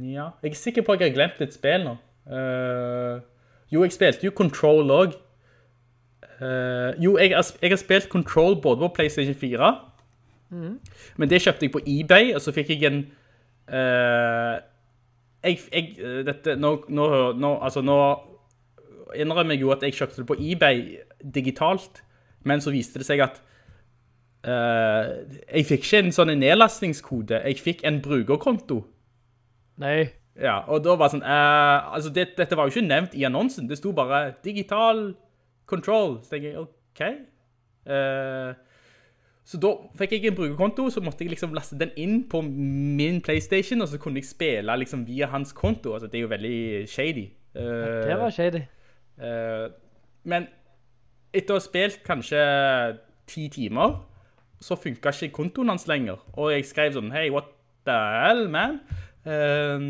Ja, jeg er sikker på at jeg har glemt et spill nå. Uh, jo, jeg spilte jo Control også. Eh, jo, jeg har, jeg har spilt Control både på PlayStation 4, men det kjøpte jeg på eBay, og så fikk jeg en... uh, jeg, jeg, eh, dette, nå, nå, nå, altså nå innrømmer jeg jo at jeg kjøpte det på eBay digitalt, men så viste det seg at uh, jeg fikk ikke en sånn nedlastningskode, jeg fikk en brukerkonto.
Nei.
Ja, og da var det sånn, altså det, dette var jo ikke nevnt i annonsen, det sto bare digital control, så tenker jeg, ok. Uh, så da fikk jeg en brukerkonto, så måtte jeg liksom laste den inn på min Playstation, og så kunne jeg spille liksom via hans konto, altså det er jo veldig shady. Eh,
Det var shady.
Uh, men etter å ha spilt kanskje ti timer, så funket ikke kontoen hans lenger. Og jeg skrev sånn, hei, what the hell, man? Eh,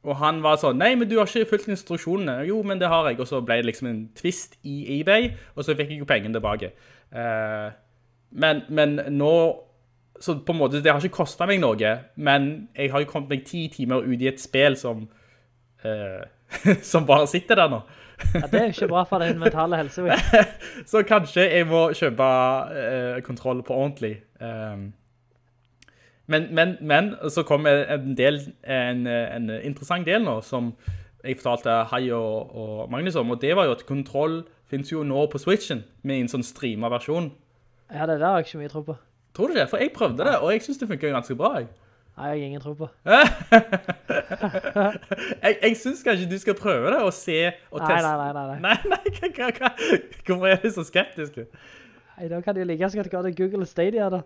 og han var sånn, nei, men du har ikke fulgt instruksjonene. Jo, men det har jeg. Og så ble det liksom en twist i eBay, og så fikk jeg jo pengene tilbake. Eh, men, men nå, så på en måte, det har ikke kostet meg noe, men jeg har jo kommet meg ti timer ut i et spill som, eh, som bare sitter der nå.
Ja, det er jo ikke bra for din mentale helse.
Så kanskje jeg må kjøpe eh, kontroll på ordentlig. Um, men, men, men så kom en, del, en, en interessant del nå, som jeg fortalte Hai og, og Magnus om, og det var jo at kontroll finnes jo nå på Switchen, med en sånn streamet versjon.
Ja, det der har jeg ikke mye tro på.
Tror du det? For jeg prøvde det, og jeg synes det funker ganske bra. Jeg,
Nei, jeg har ingen tro på.
jeg, jeg synes kanskje du skal prøve det, og se og teste.
nei, nei, nei, nei.
Nei, nei, hva, hva? Hvorfor er du så skeptisk?
Nei, da kan jo like så godt gå til Google Stadia da.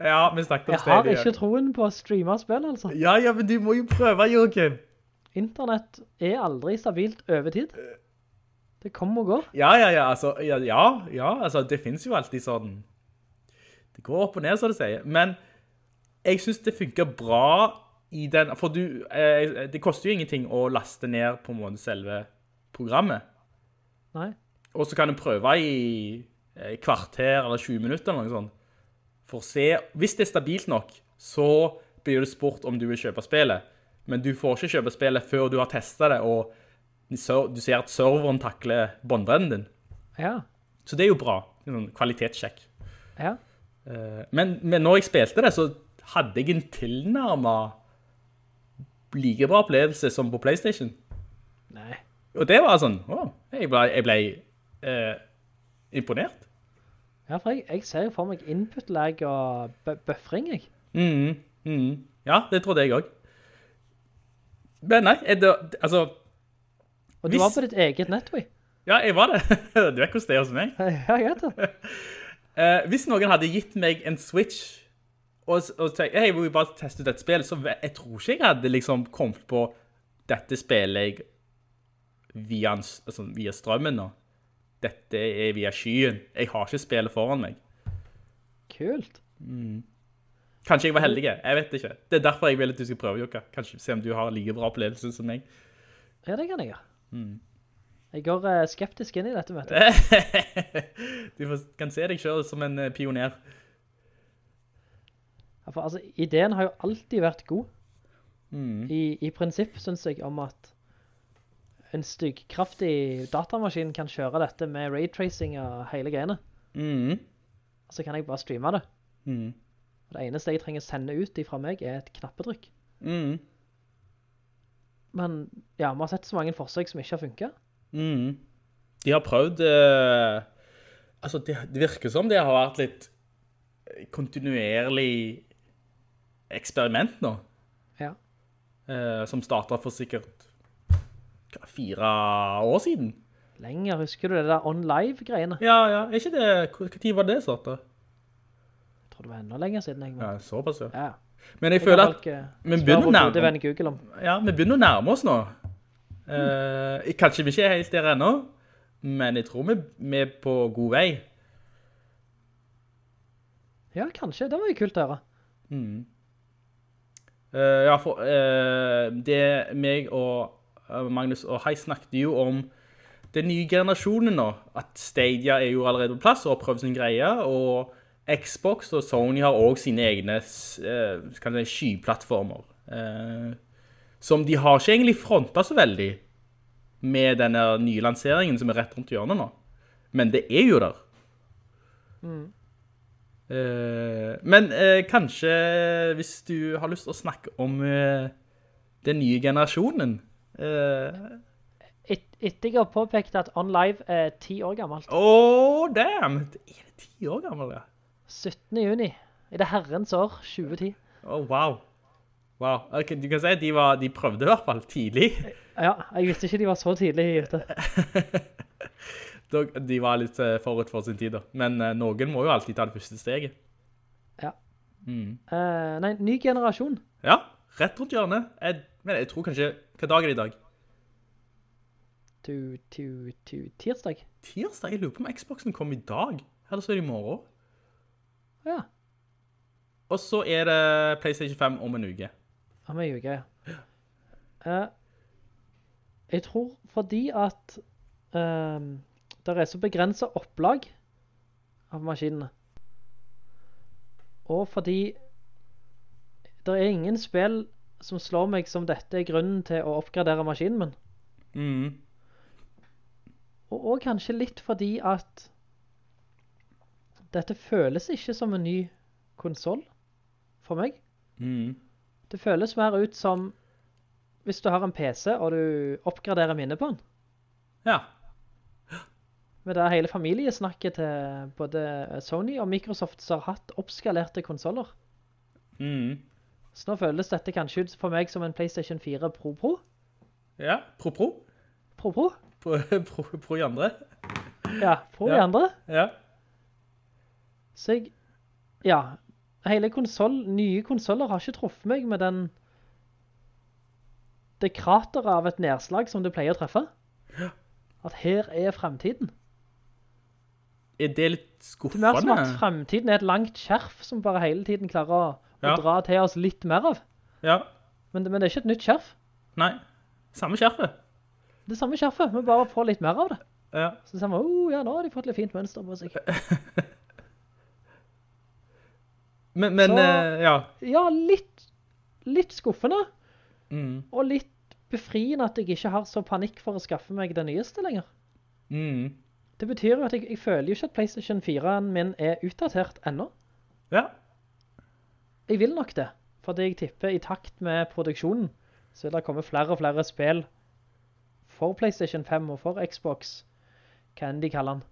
Ja, vi snakket om
Jeg har ikke troen på å streame spill, altså.
Ja, ja, men du må jo prøve, Jørgen.
Internett er aldri stabilt over tid. Det kommer og går.
Ja, ja, ja, altså, ja, ja, ja, altså, det finnes jo alltid sånn, det går opp og ned, så det sier, men jeg synes det funker bra i den, for du, eh, det koster jo ingenting å laste ned på en måte selve programmet.
Nei.
Og så kan du prøve i eh, kvarter eller 20 minutter eller noe sånt. For å se, hvis det er stabilt nok, så blir du spurt om du vil kjøpe spillet. Men du får ikke kjøpe spillet før du har testet det, og du ser at serveren takler båndbrennen din.
Ja.
Så det er jo bra. En sånn kvalitetssjekk.
Ja.
Eh, Men, men når jeg spilte det, så hadde jeg en tilnærmet like bra opplevelse som på Playstation.
Nei.
Og det var sånn, Å, jeg ble, jeg ble eh, imponert.
Ja, for jeg, jeg ser jo for meg input-lag og buffering, jeg.
Mm, mm. Ja, det trodde jeg også. Men nei, er det, altså,
Og du
Hvis-
var på ditt eget nettway.
ja, jeg var det. Du vet hvordan det er hos meg.
Ja, jeg vet det.
Eh, hvis noen hadde gitt meg en Switch, og, og tenkt, hey, vil bare teste ut et spill, så jeg tror ikke jeg hadde liksom kommet på, dette spillet jeg via, altså, via strømmen nå. Dette er via skyen. Jeg har ikke spillet foran meg.
Kult.
Kanskje jeg var heldig, jeg vet ikke. Det er derfor jeg vil at du skal prøve, Jokka. Kanskje se om du har like bra opplevelse som meg.
Ja, det kan jeg gjøre.
Mm.
Jeg går uh, skeptisk inn i dette, vet du.
du kan se deg selv som en eh, pioner.
Ja, for, altså, ideen har jo alltid vært god.
Mm.
I, I prinsipp, synes jeg, om at en styggkraftig datamaskin kan kjøre dette med raytracing og hele greiene.
Mhm.
Så kan jeg bare streame det. Mm. Det eneste jeg trenger sende ut fra meg er et knappetrykk.
Mm.
Men ja, vi har sett så mange forsøk som ikke har funket.
Mm. De har prøvd eh, Altså, det, det virker som det har vært litt kontinuerlig eksperiment nå.
Ja.
eh, som startet for sikkert fire år siden.
Lenger, husker du det der on-live-greiene?
Ja, ja. Er ikke det Hva tid var det startet?
Jeg tror det var enda lenger siden. Jeg, men-
Ja, såpass, ja.
ja.
Men jeg
Jeg
føler at
eh,
vi begynner
Google.
Ja, vi begynner å nærme oss nå. Eh, kanskje vi ikke er helt der ennå, men jeg tror vi, vi er på god vei.
Ja, kanskje. Det var jo kult å høre.
Mm. Uh, ja, for uh, det meg og Magnus og Hei snakket jo om den nye generasjonen nå, at Stadia er jo allerede på plass og har prøvd sin greie, og Xbox og Sony har også sine egne eh, si, skyplattformer. Eh, som de har ikke egentlig frontet så veldig med denne nye lanseringen som er rett rundt hjørnet nå. Men det er jo der. Eh, men eh, kanskje hvis du har lyst til å snakke om eh, den nye generasjonen. Eh,
Et, etter jeg har påpekt at OnLive er ti år gammelt.
Åh, damn! Er det ti år gammel, ja.
17. juni. I det herrens år 2010.
Åh, wow. Wow. Okay, du kan si at de, var, de prøvde i hvert fall tidlig.
Ja, jeg visste ikke de var så tidlig ute.
De var litt eh, forut for sin tid da. Men eh, noen må jo alltid ta det første steget.
Ja.
Mm.
Uh, nei, ny generasjon.
Ja, rett rundt hjørnet. Jeg, men jeg tror kanskje, hva dag er det i dag?
To, to, to, tirsdag.
Tirsdag? Jeg lurer på om Xboxen kom i dag. Eller så er det i morgen.
Ja,
Og så er det PlayStation 5 om en uke.
om en uke, ja. Eh, jeg tror fordi at um, det er så begrenset opplag av maskinene. Og fordi det er ingen spill som slår meg som dette er grunnen til å oppgradere maskinen min.
Mm.
Og, og kanskje litt fordi at dette føles ikke som en ny konsol for meg.
Mm.
Det føles mer ut som hvis du har en PC og du oppgraderer minnet på den.
Ja.
Med det hele familiesnakket til både Sony og Microsoft som har hatt oppskalerte konsoler.
Mm.
Så nå føles dette kanskje ut for meg som en PlayStation 4 Pro Pro.
Ja, pro pro.
Pro Pro?
Pro, pro, pro i andre.
Ja, Pro i andre.
Ja.
Så jeg, ja, hele konsol, nye konsoler har ikke truffet meg med den, det krateret av et nedslag som det pleier å treffe. Ja. At her er fremtiden.
Er det litt skuffende?
Det er mer som at fremtiden er et langt skjerf som bare hele tiden klarer å, å dra til oss litt mer av.
Ja.
Men, men det er ikke et nytt skjerf.
Nei, samme skjerfet.
Det samme skjerfet, men bare få litt mer av det.
Ja.
Så sier man, oh ja, nå har de fått litt fint mønster på seg.
Men, men
Så-
uh, ja.
Ja, litt, litt skuffende,
Mm.
og litt befriende at jeg ikke har så panikk for å skaffe meg det nyeste lenger.
Mm.
Det betyr jo at jeg, jeg føler jo ikke at PlayStation 4-en min er utdatert ennå.
Ja.
Jeg vil nok det, fordi jeg tipper i takt med produksjonen, så vil det komme flere og flere spill for PlayStation 5 og for Xbox, hva enn de kaller den.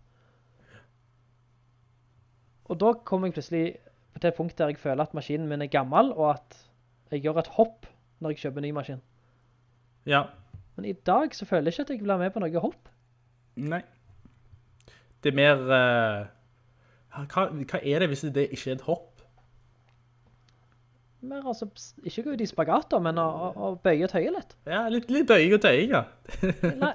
Og da kommer jeg plutselig til et punkt der jeg føler at maskinen min er gammel, og at jeg gjør et hopp når jeg kjøper en ny maskin.
Ja.
Men i dag så føler jeg ikke at jeg blir med på noe hopp.
Nei. Det er mer... uh, hva, hva er det hvis det ikke er et hopp?
Mer altså, ikke gå ut i spagater, men å, å, bøye tøye litt.
Ja, litt, litt bøying og tøying, ja.
La,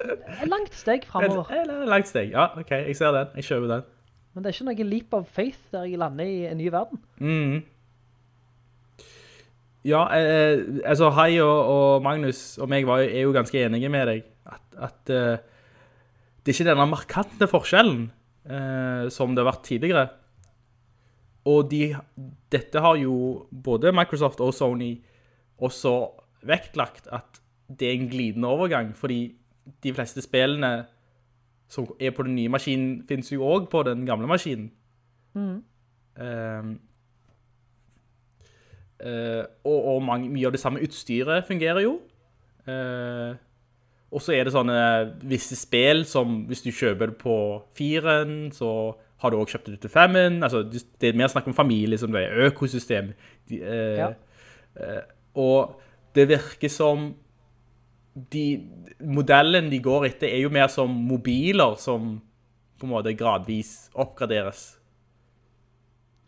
langt steg fremover.
Et, et langt steg. Ja, ok, jeg ser den. Jeg kjøper den.
Men det er ikke noe leap of faith der jeg lander i en ny verden.
Mm. Ja, eh, altså Hai og, og Magnus og meg var, er jo ganske enige med deg at, at eh, det er ikke denne markante forskjellen eh, som det har vært tidligere. Og de, dette har jo både Microsoft og Sony også vektlagt at det er en glidende overgang, fordi de fleste spillene som er på den nye maskinen finnes jo også på den gamle maskinen. Mm. Eh, og og mange, mye av det samme utstyret fungerer jo. Eh, og så er det sånne visse spill som hvis du kjøper det på firen, så har du også kjøpt det til femmen. Altså, det er mer snakk om familie som det er økosystem. De, eh,
Ja.
eh, og det virker som de, modellen de går etter er jo mer som mobiler som på en måte gradvis oppgraderes.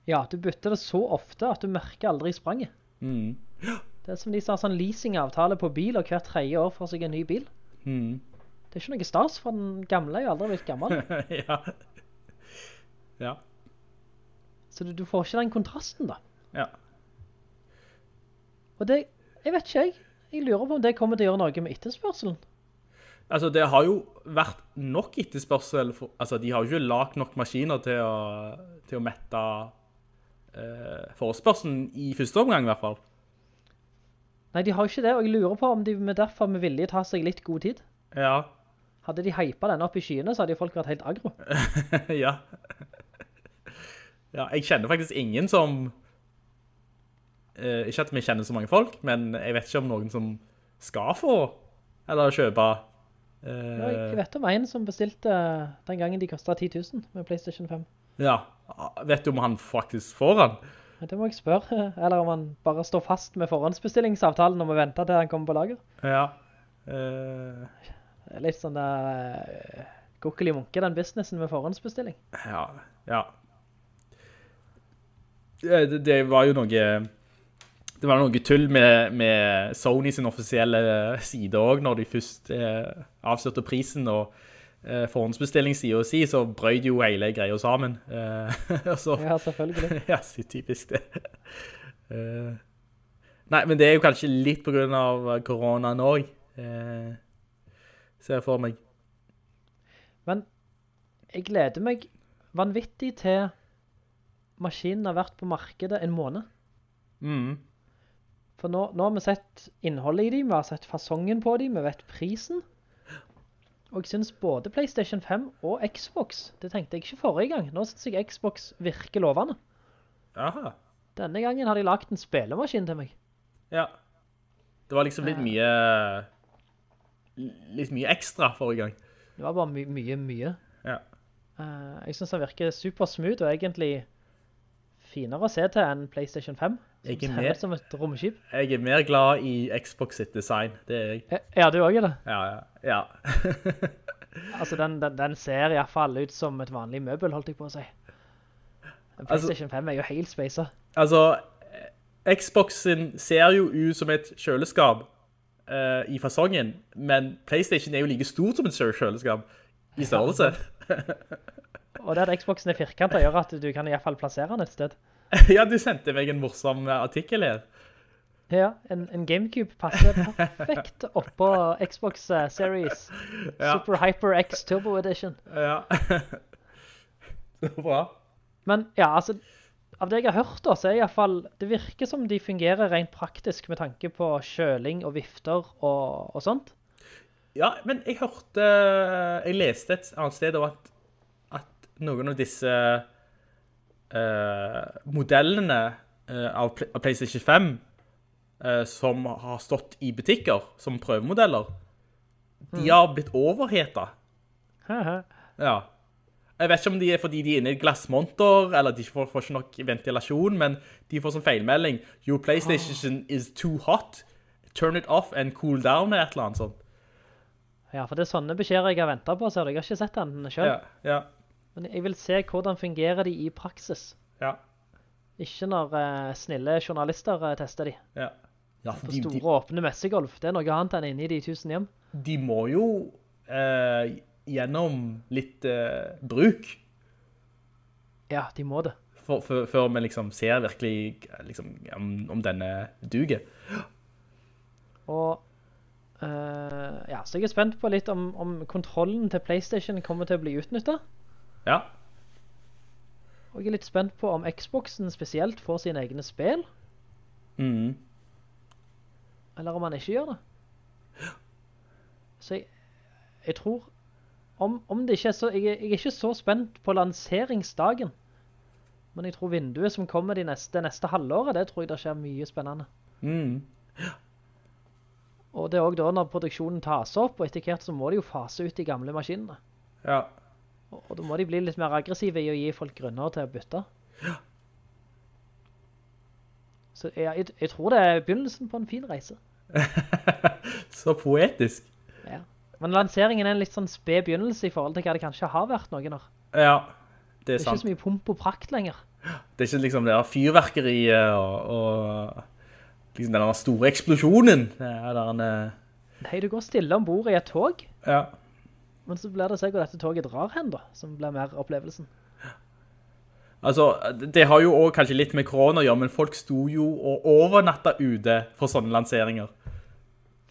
Ja, du bytter det så ofte at du merker aldri spranget.
Mm.
Det er som de sa sånn leasingavtale på bil, og hvert tredje år får seg en ny bil.
Mm.
Det er ikke noe stas, for den gamle er jo aldri blitt gammel.
ja. Ja.
Så du, du får ikke den kontrasten da.
Ja.
Og det, jeg vet ikke jeg, jeg lurer på om det kommer til å gjøre noe med etterspørselen.
Altså, det har jo vært nok etterspørsel. For, altså, de har jo ikke lagt nok maskiner til å, til å mette eh, forespørselen i første omgang, i hvert fall.
Nei, de har ikke det, og jeg lurer på om de med derfor med vilje tar seg litt god tid.
Ja.
Hadde de hypet denne opp i skyene, så hadde folk vært helt agro.
ja. Ja, jeg kjenner faktisk ingen som... eh, ikke at vi kjenner så mange folk, men jeg vet ikke om noen som skal få, eller kjøpe... eh,
Ja, Jeg vet om en som bestilte den gangen de kostet 10 000 med PlayStation 5.
ja. Vet du om han faktisk får han?
Det må jeg spørre, eller om han bare står fast med forhåndsbestillingsavtalen og må vente til han kommer på lager.
Ja.
Uh... Litt sånn der uh, gokkelig munke, den businessen med forhåndsbestilling.
Ja, ja. Eh, Det, det var jo noe... Det var noe tull med, med Sony sin offisielle side også, når de først eh, avslørte prisen og eh, og si, så brøyd jo hele greia sammen. Eh, så,
Ja, selvfølgelig.
ja, så typisk det. Uh, nei, men det er jo kanskje litt på grunn av koronaen også, uh, ser jeg for meg.
Men jeg gleder meg vanvittig til maskinen har vært på markedet en måned.
Mm.
For nå, nå har vi sett innholdet i dem, vi har sett fasongen på dem, vi vet prisen. Og jeg synes både PlayStation 5 og Xbox, det tenkte jeg ikke forrige gang. Nå synes jeg Xbox virker lovende.
Aha.
Denne gangen har de lagt en spillemaskin til meg.
Ja. Det var liksom litt mye litt mye ekstra forrige gang.
Det var bare my mye, mye.
Ja.
Eh, jeg synes den virker super smooth, og egentlig finere å se til enn PlayStation 5.
Jeg er
mer, som et romskip.
Jeg er mer glad i Xbox sitt design, det er jeg.
Eh, Ja, du også eller?
Ja, ja, ja.
Altså, den, den, den ser i hvert fall ut som et vanlig møbel, holdt jeg på å si. PlayStation
Altså-
PlayStation 5 er jo helt spacer.
altså, Xboxen ser jo ut som et kjøleskap uh, i fasongen, men Playstation er jo like stor som et kjøleskap i størrelse.
Og det at Xboxen er firkantet gjør at du kan i hvert fall plassere den et sted.
ja, du sendte meg en morsom artikkel her.
Ja, en, en Gamecube passer perfekt oppå Xbox eh, Series
Ja.
Super Hyper X Turbo Edition.
Ja. Bra.
Men ja, altså, av det jeg har hørt da, så er i hvert fall, det virker som de fungerer rent praktisk med tanke på kjøling og vifter og, og sånt.
Ja, men jeg hørte, jeg leste et annet sted om at, at noen av disse eh, modellene eh, av, Pl- av PlayStation 5 eh, som har stått i butikker som prøvemodeller, de har blitt overhetet. Ja. Jeg vet ikke om de er fordi de er inne i glassmonter, eller de får, får ikke nok ventilasjon, men de får som feilmelding, your PlayStation is too hot, turn it off and cool down, eller et eller annet sånt.
Ja, for det er sånne beskjeder jeg har ventet på, så jeg har ikke sett den selv.
Ja, ja,
Men jeg vil se hvordan fungerer de i praksis.
ja,
Ikke når eh, snille journalister eh, tester de.
ja. Ja, for
På
de,
store
de,
åpne messegolf, det er noe annet enn inne i de tusen hjem.
de må jo eh, gjennom litt eh, bruk
Ja, de må det.
for, for, før vi liksom ser virkelig liksom, om, om denne duger.
Og eh, ja, så jeg er spent på litt om, om kontrollen til PlayStation kommer til å bli utnyttet.
Ja,
Og jeg er litt spent på om Xboxen spesielt får sine egne spill,
mm.
eller om han ikke gjør det. Så jeg, jeg tror, om, om det ikke er så, jeg, jeg er ikke så spent på lanseringsdagen, men jeg tror vinduet som kommer de neste, neste halvåret, det tror jeg det skjer mye spennende.
Mm.
Og det er også da når produksjonen tas opp, og etter hvert så må de jo fase ut de gamle maskinene.
ja.
Og, og da må de bli litt mer aggressive i å gi folk grunner til å bytte. Ja. Så jeg, jeg, jeg tror det er begynnelsen på en fin reise.
Så poetisk.
Ja. Men lanseringen er en litt sånn sped begynnelse i forhold til hva det kanskje har vært noen år.
Ja, det er,
Det
er
er ikke så mye pomp og prakt lenger.
Det er ikke liksom det der fyrverkeriet og, og liksom den der store eksplosjonen. Det er der en, eh,
Nei, du går stille ombord i et tog,
ja.
Men så blir det seg hvor dette toget drar hen da, som blir mer opplevelsen.
Altså, det har jo også kanskje litt med korona å gjøre, men folk sto jo og overnatta ute for sånne lanseringer.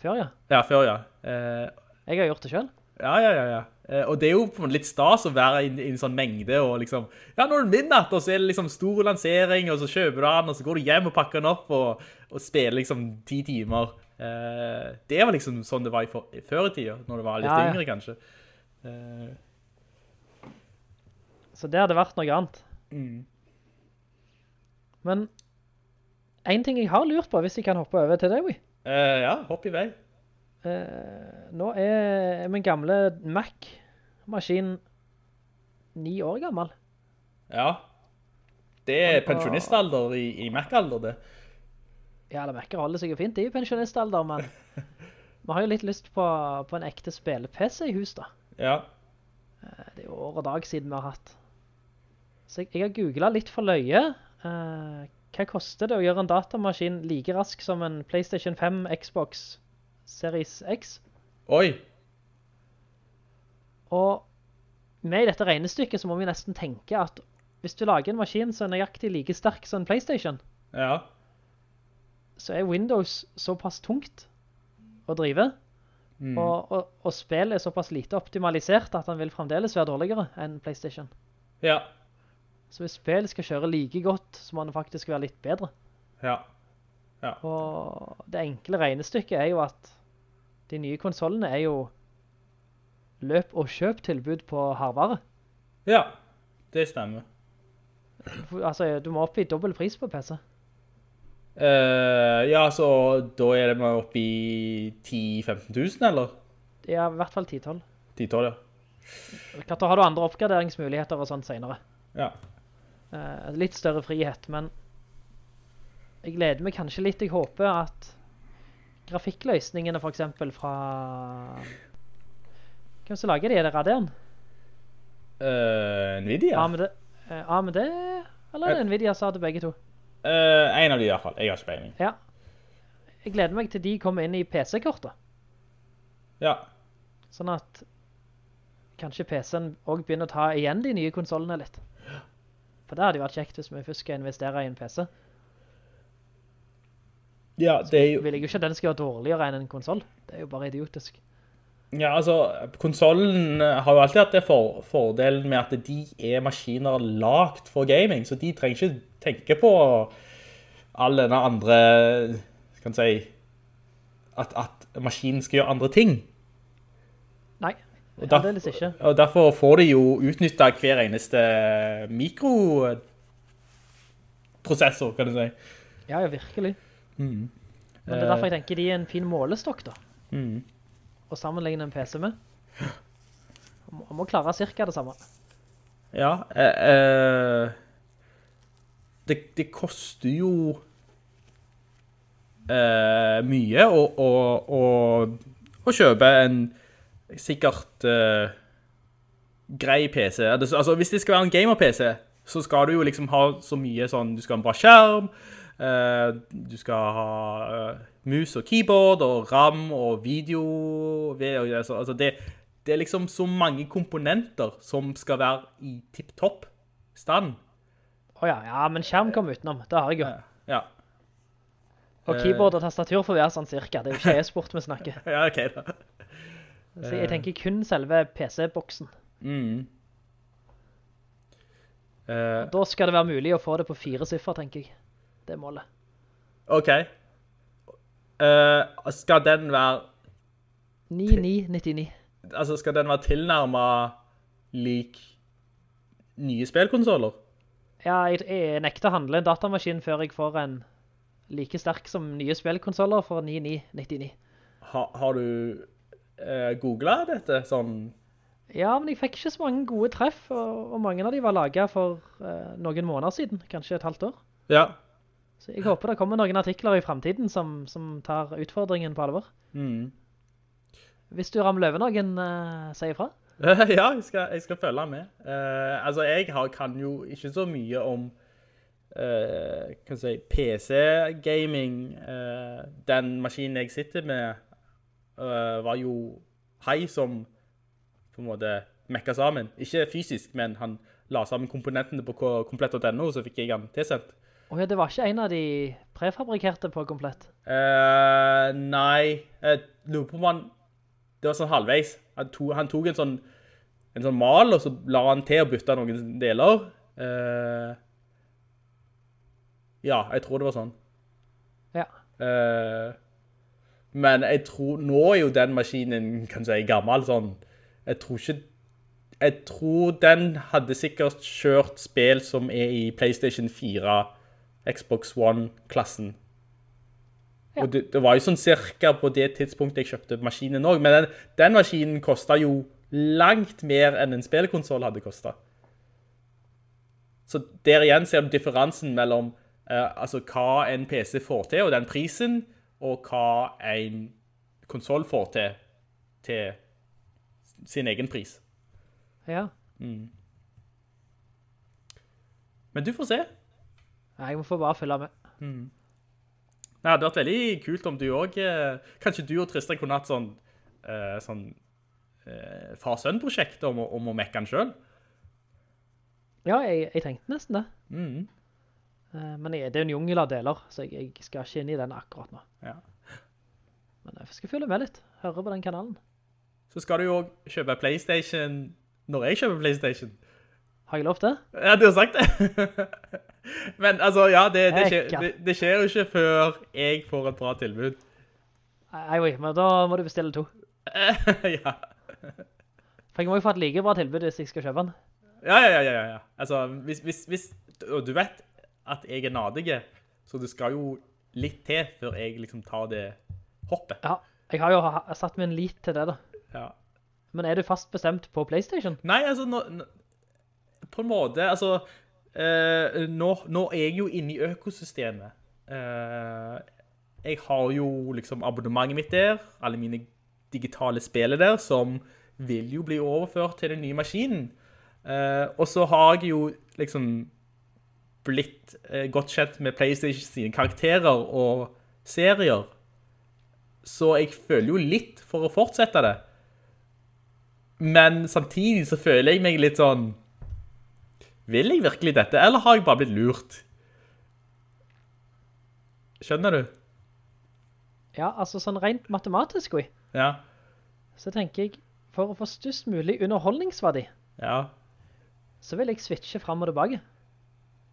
Før, ja.
Ja, før, ja. Eh,
Jeg har gjort det selv.
ja, ja, ja, ja. Eh, og det er jo på en litt stas å være i, i en sånn mengde, og liksom, ja, nå er det midnatt, og så er det liksom stor lansering, og så kjøper du den, og så går du hjem og pakker den opp, og, og spiller liksom ti timer. Eh, det var liksom sånn det var i, for, i før i tida, når du var litt
Ja, ja.
yngre, kanskje. Eh,
Så det hadde vært noe annet.
mm.
Men en ting jeg har lurt på, hvis jeg kan hoppe over til det, Wii.
Uh, ja, hopp i vei.
Uh, nå er min gamle Mac-maskin ni år gammel.
Ja. Det er pensjonistalder i, i Mac-alder, det.
Ja, eller Mac-er holder seg jo fint i pensjonistalder, men vi har jo litt lyst på, på en ekte spille-PC i hus da.
Ja.
Eh, Det er jo år og dag siden vi har hatt. Så jeg, jeg har googlet litt for løye. Eh, hva koster det å gjøre en datamaskin like rask som en PlayStation 5 Xbox Series X?
Oi.
Og med dette regnestykket så må vi nesten tenke at hvis du lager en maskin som er nøyaktig like sterk som en PlayStation,
Ja.
så er Windows såpass tungt å drive,
Mm.
og, og, og spillet er såpass lite optimalisert at den vil fremdeles være dårligere enn PlayStation.
Ja.
Så hvis spillet skal kjøre like godt, så må den faktisk være litt bedre.
Ja.
Og det enkle regnestykket er jo at de nye konsolene er jo løp- og kjøp-tilbud på hardvare.
Ja. Det stemmer.
Altså, du må opp i dobbelt pris på PC.
Eh, ja, så da er det med oppi i 10-15 000, eller?
Det er i hvert fall 10-12.
10-12, ja.
Klart, da har du andre oppgraderingsmuligheter og sånt senere.
Ja.
Uh, litt større frihet, men jeg gleder meg kanskje litt. Jeg håper at grafikkløsningene for eksempel fra... Hvem som lager de? Er det Radeon?
Uh, Nvidia?
AMD, AMD eller er det Nvidia sa det begge to?
Eh, en av de i hvert fall. Jeg har ikke peiling.
Ja. Jeg gleder meg til de kommer inn i PC-kortet.
Ja.
Sånn at kanskje PC-en også begynner å ta igjen de nye konsolene litt. For det hadde jo vært kjekt hvis vi først skal investere i en PC.
Ja, det er jo...
Så Vil jeg jo ikke at den skal være dårligere enn en konsol. Det er jo bare idiotisk.
Ja, altså, konsolen har jo alltid hatt det for, fordelen med at de er maskiner lagt for gaming, så de trenger ikke tenke på all denne andre, kan si, at, at maskinen skal gjøre andre ting.
Nei,
Og, derf-
aldeles ikke.
og derfor får de jo utnyttet hver eneste mikroprosessor, kan du si.
Ja, ja, virkelig.
Mm.
Men det er derfor jeg tenker de er en fin målestokk da.
Mm.
Å sammenligne en PC med. Man må, klare cirka det samme.
Ja, eh, eh, det, det koster jo eh, mye å, å, å, å kjøpe en sikkert eh, grei PC. Altså, hvis det skal være en gamer-PC, så skal du jo liksom ha så mye sånn, du skal ha en bra skjerm, eh, du skal ha eh, mus og keyboard, og RAM og video, altså, det, det er liksom så mange komponenter som skal være i tipp-topp stand.
Åja, ja, men skjerm kom utenom. Det har jeg jo.
Ja.
Og
Eh.
keyboard og tastatur får være sånn cirka. Det er jo ikke e-sport vi snakker.
Ja, ok da.
Så jeg tenker kun selve PC-boksen.
Mm.
Da skal det være mulig å få det på fire siffer, tenker jeg. Det er målet.
ok. Eh, skal den være
9999.
altså skal den være tilnærmet lik nye spillkonsoler?
Ja, jeg, jeg nekter å handle en datamaskin før jeg får en like sterk som nye spillkonsoler for 9999.
Ha, har du eh, googlet dette sånn?
Ja, men jeg fikk ikke så mange gode treff, og, og mange av de var laget for eh, noen måneder siden, kanskje et halvt år.
Ja.
Så jeg håper det kommer noen artikler i fremtiden som, som tar utfordringen på alvor.
Mm.
Hvis du ramler over noen, uh, sier ifra.
ja, jeg skal, jeg skal følge med. Uh, altså, jeg har, kan jo ikke så mye om uh, si, PC-gaming. Uh, den maskinen jeg sitter med var jo hei som på en måte mekka sammen. Ikke fysisk, men han la sammen komponentene på ko- komplett.no, så fikk jeg han tilsendt.
Åja, det var ikke en av de prefabrikerte på komplett.
Eh, nei, jeg lurer på om han, det var sånn halvveis. Han, to, han tok en sånn, en sånn mal, og så la han til å bytte noen deler. Eh, ja, jeg tror det var sånn.
Ja.
Eh, men jeg tror, nå er jo den maskinen, kan si, gammel sånn. Jeg tror ikke, jeg tror den hadde sikkert kjørt spill som er i PlayStation 4, Xbox One-klassen.
Ja.
Og det, det var jo sånn cirka på det tidspunktet jeg kjøpte maskinen også, men den, den maskinen kostet jo langt mer enn en spillkonsoll hadde kostet. Så der igjen ser du differansen mellom eh, altså hva en PC får til, og den prisen, og hva en konsol får til, til sin egen pris.
Ja.
Men du får se.
Nei, Jeg må få bare følge med.
Det hadde vært veldig kult om du også, eh, kanskje du og Tristan kunne hatt sånn, eh, sånn eh, far-sønn-prosjekt om, om å mekke den selv.
Ja, jeg, jeg tenkte nesten det.
Mm.
Eh, Men jeg, det er en jungel av deler, så jeg, jeg skal ikke inn i den akkurat nå.
Ja.
Men jeg skal følge med litt. Høre på den kanalen.
Så skal du jo kjøpe Playstation når jeg kjøper Playstation.
Har jeg lov til?
Ja, du har sagt det. Men altså, ja, det, det, skjer, det, skjer jo ikke før jeg får et bra tilbud.
Nei, men da må du bestille to.
ja.
For jeg må jo få et like bra tilbud hvis jeg skal kjøpe den.
Ja, ja, ja, ja, ja. Altså, hvis, hvis, hvis, og du vet at jeg er nadige, så det skal jo litt til før jeg liksom tar det hoppet.
Ja, jeg har jo satt min lit til det da.
Ja.
Men er du fast bestemt på Playstation?
Nei, altså, nå, på en måte, altså, eh, nå, nå er jeg jo inne i økosystemet. Eh, jeg har jo liksom abonnementet mitt der, alle mine digitale spiller der, som vil jo bli overført til den nye maskinen. Eh, og så har jeg jo liksom blitt eh, godt kjent med PlayStation sine karakterer og serier. Så jeg føler jo litt for å fortsette det. Men samtidig så føler jeg meg litt sånn Vil jeg virkelig dette, eller har jeg bare blitt lurt? Skjønner du?
Ja, altså sånn rent matematisk, oi.
Ja,
Så tenker jeg, for å få størst mulig underholdningsverdi,
ja,
så vil jeg switche frem og tilbake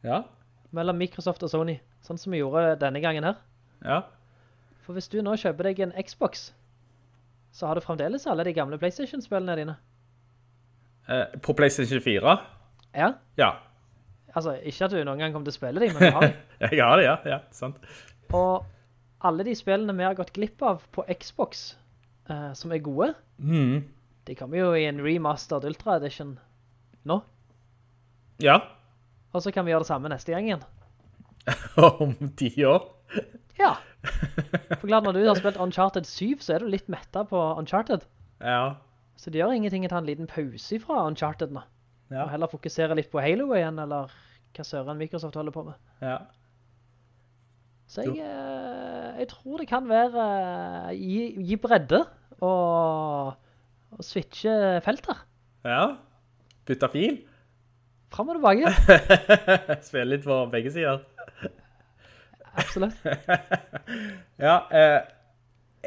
ja,
mellom Microsoft og Sony, sånn som vi gjorde denne gangen her.
ja.
For hvis du nå kjøper deg en Xbox, så har du fremdeles alle de gamle Playstation-spillene dine.
Eh, på PlayStation 4?
Ja,
Ja.
altså ikke at du noen gang kommer til å spille de, men du har de.
Jeg har det, ja, ja, sant.
Og alle de spillene vi har gått glipp av på Xbox, uh, som er gode,
mm.
de kommer jo i en remastered Ultra Edition nå.
Ja,
Og så kan vi gjøre det samme neste gang igjen.
om ti år.
Ja. For klart, når du har spilt Uncharted 7, så er du litt mettet på Uncharted.
Ja,
Så det gjør ingenting å ta en liten pause fra Uncharted nå.
Ja.
Og heller fokusere litt på Halo igjen, eller hva søren Microsoft holder på med.
ja.
Så jeg, eh, jeg tror det kan være eh, gi, gi bredde og, og switche felter.
Ja. bytte fil.
Frem og tilbake.
Spille litt på begge sider.
Absolutt.
Ja, eh,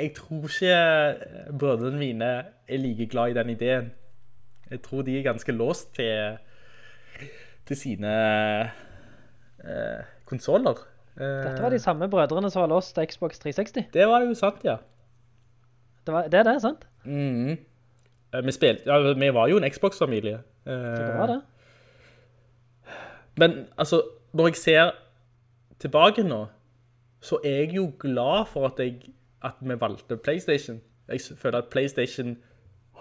jeg tror ikke brødrene mine er like glad i den ideen. Jeg tror de er ganske låst til, til sine eh, konsoler. Eh,
Dette var de samme brødrene som var låst til Xbox 360.
Det var jo sant, ja.
Det, var, det er det, sant?
Mhm. Eh, Vi, spilte, ja, vi var jo en Xbox-familie. Eh,
Så det var det.
Men altså, når jeg ser tilbake nå, så er jeg jo glad for at, jeg, at vi valgte PlayStation. Jeg føler at PlayStation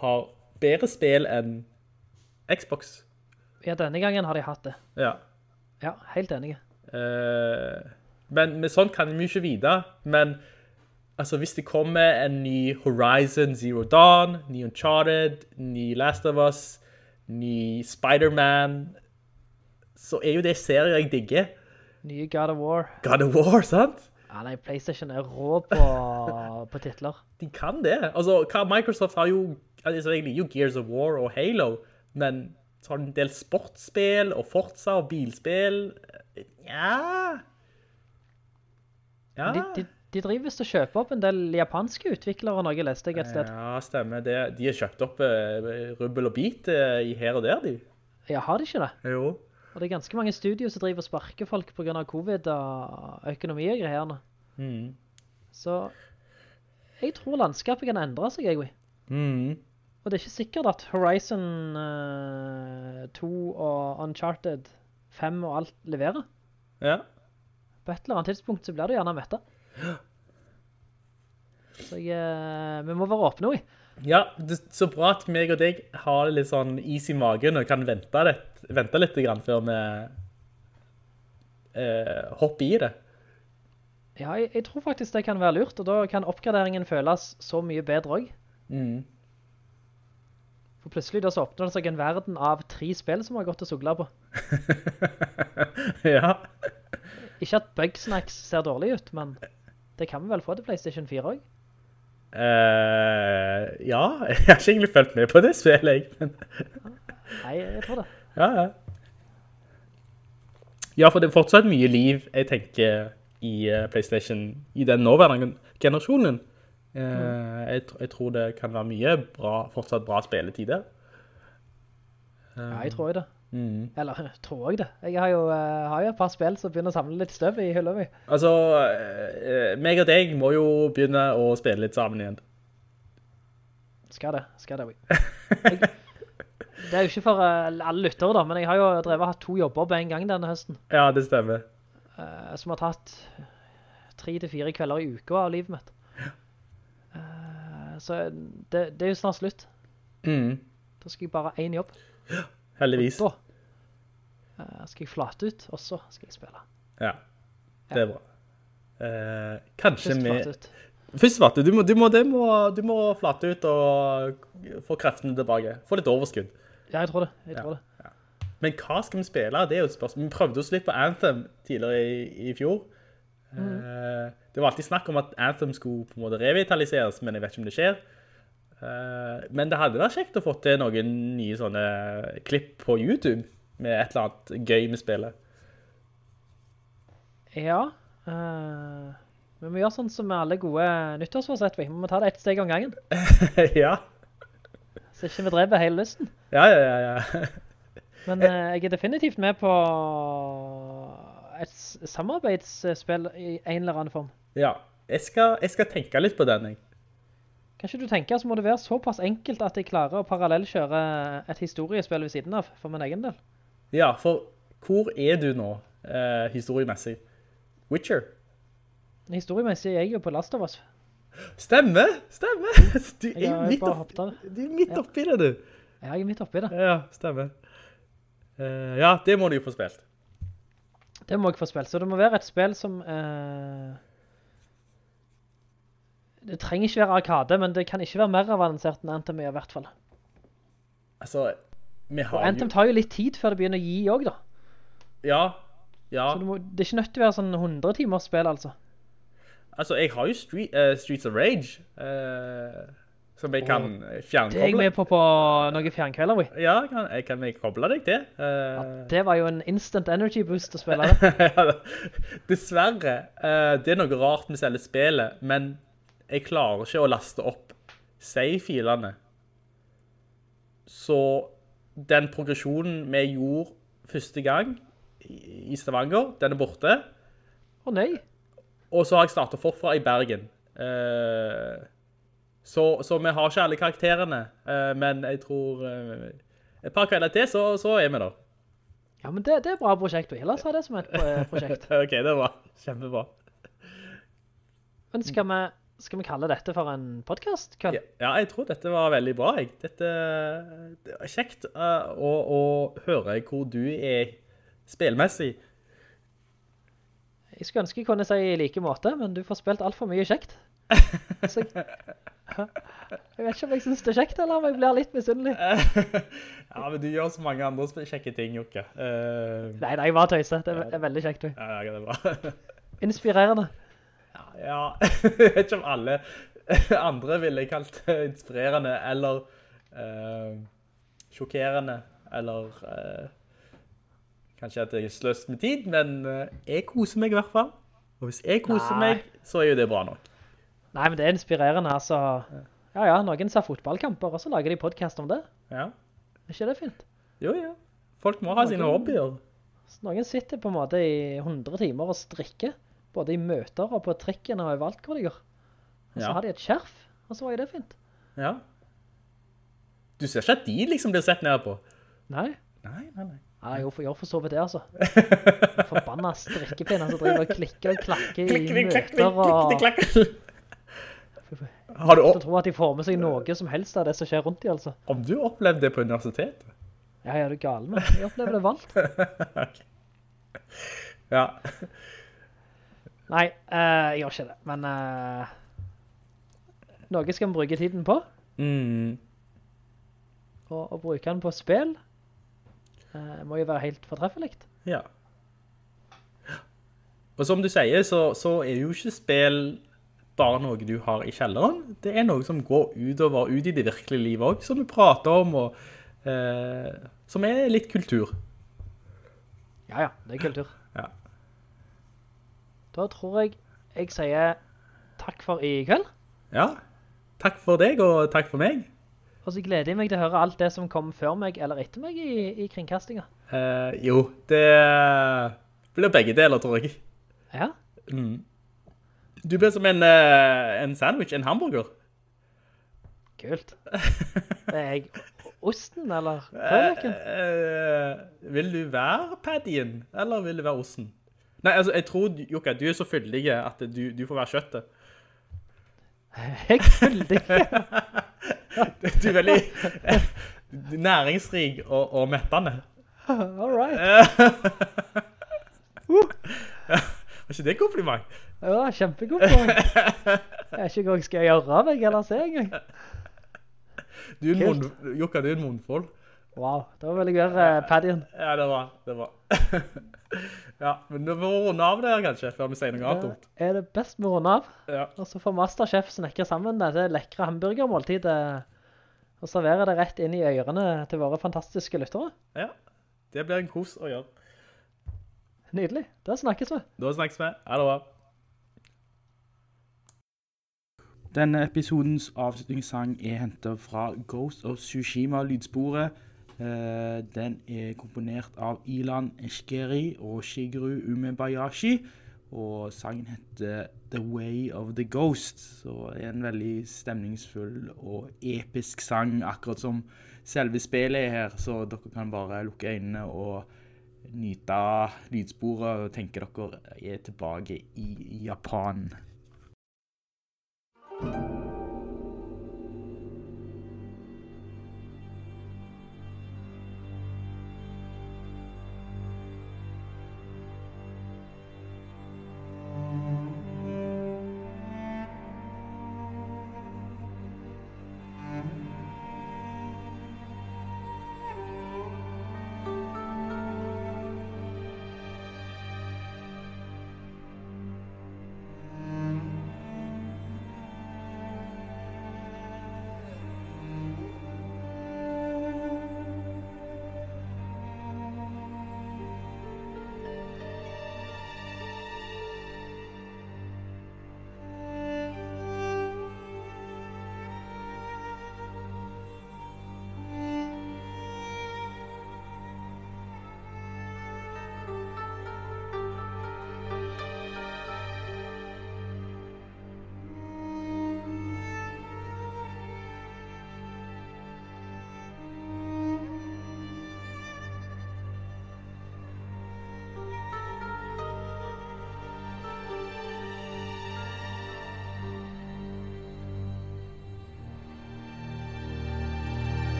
har bedre spill enn Xbox.
Ja, denne gangen har de hatt det.
Ja.
Ja, helt enige.
Eh, men med sånn kan vi jo ikke vite. Men altså, hvis det kommer en ny Horizon Zero Dawn, ny Uncharted, ny Last of Us, ny Spider-Man, så er jo det serier jeg digger.
Nye God of War.
God of War, sant?
Ja, nei, PlayStation er rå på, på titler.
De kan det. Altså, Microsoft har jo, altså jeg liker jo Gears of War og Halo, men så har de en del sportsspill og Forza og bilspill. Ja. Ja.
De, de, de driver visst og kjøper opp en del japanske utviklere, noe leste jeg et sted.
Ja, stemmer. Det, de har kjøpt opp uh, rubbel og bit uh, i her og der, de.
Ja, har de ikke det?
Jo.
Og det er ganske mange studier som driver og sparker folk på grunn av covid og økonomi og greierne.
Mm.
Så jeg tror landskapet kan endre seg, jeg.
Mm.
Og det er ikke sikkert at Horizon uh, 2 og Uncharted 5 og alt leverer.
Ja.
På et eller annet tidspunkt så blir det gjerne metta. Så jeg, uh, vi må være åpne, vi.
Ja, det, så bra at meg og deg har litt sånn is i magen og kan vente litt, vente litt grann før vi uh, hopper i det.
Ja, jeg, jeg tror faktisk det kan være lurt, og da kan oppgraderingen føles så mye bedre også.
Mm.
For plutselig da så åpner det seg en verden av tre spill som har gått og suglet på.
ja.
Ikke at Bugsnax ser dårlig ut, men det kan vi vel få til PlayStation 4 også.
Uh, ja, jeg har ikke egentlig følt med på det spillet, jeg. Men,
Nei, jeg tror det.
ja, ja. Ja, for det er fortsatt mye liv, jeg tenker, i eh, PlayStation, i den nåværende generasjonen. Eh, jeg, jeg tror det kan være mye bra, fortsatt bra spilletider.
Ja, jeg tror det.
Mm.
Eller, tror jeg det. Jeg har jo, eh, har jo et par spill som begynner å samle litt støv i hylla mi.
Altså, eh, meg og deg må jo begynne å spille litt sammen igjen.
Skal det, skal det. Jeg, det er jo ikke for eh, alle lyttere da, men jeg har jo drevet hatt to jobber på en gang denne høsten.
Ja, det stemmer.
eh, som har tatt tre til fire kvelder i uka av livet mitt. Så det, det er jo snart slutt.
Mm.
Da skal jeg bare ha en jobb.
Heldigvis.
Og da eh, skal jeg flate ut, og så skal jeg spille.
Ja, det er bra. Eh, kanskje
Først flate ut.
Først flate, du må, du, må, du, må, du må flate ut og få kreftene tilbake. Få litt overskudd.
Ja, jeg tror det. Jeg
Ja.
tror det.
Men hva skal vi spille? Det er jo et spørsmål. Vi prøvde oss litt på Anthem tidligere i, i fjor. Eh, det var alltid snakk om at Anthem skulle på en måte revitaliseres, men jeg vet ikke om det skjer. Eh, men det hadde vært kjekt å få til noen nye sånne klipp på YouTube med et eller annet gøy med spillet.
Ja. eh, Vi må gjøre sånn som alle gode nyttårsforsett, vi. Vi må ta det ett steg om gangen.
ja.
Så ikke vi dreper hele lysten.
Ja, ja, ja, ja.
Men uh, jeg er definitivt med på et samarbeidsspill i en eller annen form.
ja. Jeg skal, jeg skal tenke litt på den, jeg.
Kanskje du tenker så må det være såpass enkelt at jeg klarer å parallellkjøre et historiespill ved siden av, for min egen del.
Ja, for hvor er du nå, eh, historiemessig? Witcher?
Historiemessig er jeg jo på Last of Us.
Stemme, stemme. Du er jo midt, opp, du er midt
Ja.
oppi det, du.
Ja, jeg er midt oppi det.
Ja, stemme. Uh, ja, det må du jo få spilt.
Det må jeg få spilt. Så det må være et spill som... eh, det trenger ikke være arkade, men det kan ikke være mer avansert enn Anthem i hvert fall.
Altså, vi
Og
har
Anthem tar jo litt tid før det begynner å gi også da.
Ja, ja.
Så det, må, det er ikke nødt til å være sånn 100 timer spill altså.
Altså, jeg har jo Street, uh, Streets of Rage, eh, som jeg kan fjernkoble.
Det er jeg med på på noen fjernkvelder, vi.
Ja, kan, jeg kan jeg koble deg til. Eh,
Det var jo en instant energy boost å spille det.
Dessverre, Uh, det er noe rart med selve spillet, men jeg klarer ikke å laste opp save-filene. Så den progresjonen vi gjorde første gang i i Stavanger, den er borte.
Å nei.
Og så har jeg startet forfra i Bergen. Eh, så, så vi har ikke alle karakterene, eh, men jeg tror eh, et par kvelder til, så, så er vi der.
Ja, men det, det er bra prosjekt. La oss det som et eh, prosjekt.
ok, det var kjempebra.
Men skal vi, skal vi kalle dette for en podcast?
Ja, ja, jeg tror dette var veldig bra. Jeg. Dette det var kjekt å, å høre hvor du er spilmessig.
Jeg skulle ønske jeg kunne si i like måte, men du får spilt alt for mye kjekt. Så jeg, jeg vet ikke om jeg synes det er kjekt, eller om jeg blir litt misunnelig.
ja, men du gjør så mange andre kjekke ting, Jokke. Uh,
Nei, nei, bare tøyset. Det er, veldig kjekt. du.
ja, ja, det er bra.
Inspirerende.
Ja, jeg vet ikke om alle andre ville kalt det inspirerende, eller uh, sjokkerende, eller Uh, kanskje at jeg er sløst med tid, men jeg koser meg i hvert fall. Og hvis jeg koser
Nei.
meg, så er jo det bra nok.
Nei, men det er inspirerende, altså. Ja, ja, noen ser fotballkamper, og så lager de podcast om det.
Ja.
Er ikke det fint?
Jo, ja. Folk må ha sine hobbyer.
Noen sitter på en måte i 100 timer og strikker, både i møter og på trikken og overalt hvor de gjør. Og så
Ja.
har de et skjerf, og så var jo det fint.
Ja. Du ser ikke at de liksom blir sett ned på.
Nei.
Nei, nei, nei.
Ja, jeg gjør for, så vidt det, altså. Forbanna strikkepinner som driver og klikker og klakker i møter og...
Har du,
Jeg
opp-
tror at de får med seg noe som helst av det som skjer rundt de, altså.
om du opplevde det på universitetet?
Ja, du er gal med. Jeg opplever det valgt.
okay. Ja.
Nei, uh, jeg gjør ikke det, men uh, noe skal vi bruke tiden på,
Mm.
og, og bruke den på spill uh, må jo være helt fortreffelikt.
Ja. Og som du sier, så, så er jo ikke spill bare noe du har i kjelleren. Det er noe som går utover, ut i det virkelige livet også, som vi prater om, og eh, som er litt kultur.
Ja, ja, det er kultur.
Ja.
Da tror jeg jeg sier takk for i kveld,
Ja, takk for deg, og takk for meg.
og så gleder jeg meg til å høre alt det som kom før meg eller etter meg i, i kringkastinga.
Eh, jo, det blir begge deler, tror jeg.
Ja,
Mm. Du blir som en, eh, en sandwich, en hamburger.
kult. Det Er jeg osten, eller Uh,
uh, vil du være paddyen, eller vil du være osten? Nei, altså, jeg tror, Jokka, du er så fyldig at du, du får være kjøttet.
Jeg er fyldig.
Du er veldig eh, næringsrik og, og mettende.
All right.
Var ikke det kompliment?
Ja, kjempekompliment. Jeg er ikke jeg skal gjøre av meg eller se engang.
Du er en Jokka, du er en munnfold.
Wow, da var veldig gøy, paddien.
Ja, det var, det var. ja, men nå må runde av det her kanskje, før vi sier noe annet.
Er det best med runde av?
Ja.
Og så får Masterchef snekker sammen det lekre hamburgermåltidet og servere det rett inn i ørene til våre fantastiske lyttere.
ja, det blir en kos å gjøre.
Nydelig. Da snakkes vi.
Da snakkes vi. Ha det bra. Denne episodens avslutningssang er hentet fra Ghost of Tsushima lydsporet. Eh, den er komponert av Ilan Eshkeri og Shigeru Umebayashi, og sangen heter The Way of the Ghost, så det er en veldig stemningsfull og episk sang, akkurat som selve spillet er her, så dere kan bare lukke øynene og nyte lydsporet og tenke dere er tilbake i Japan.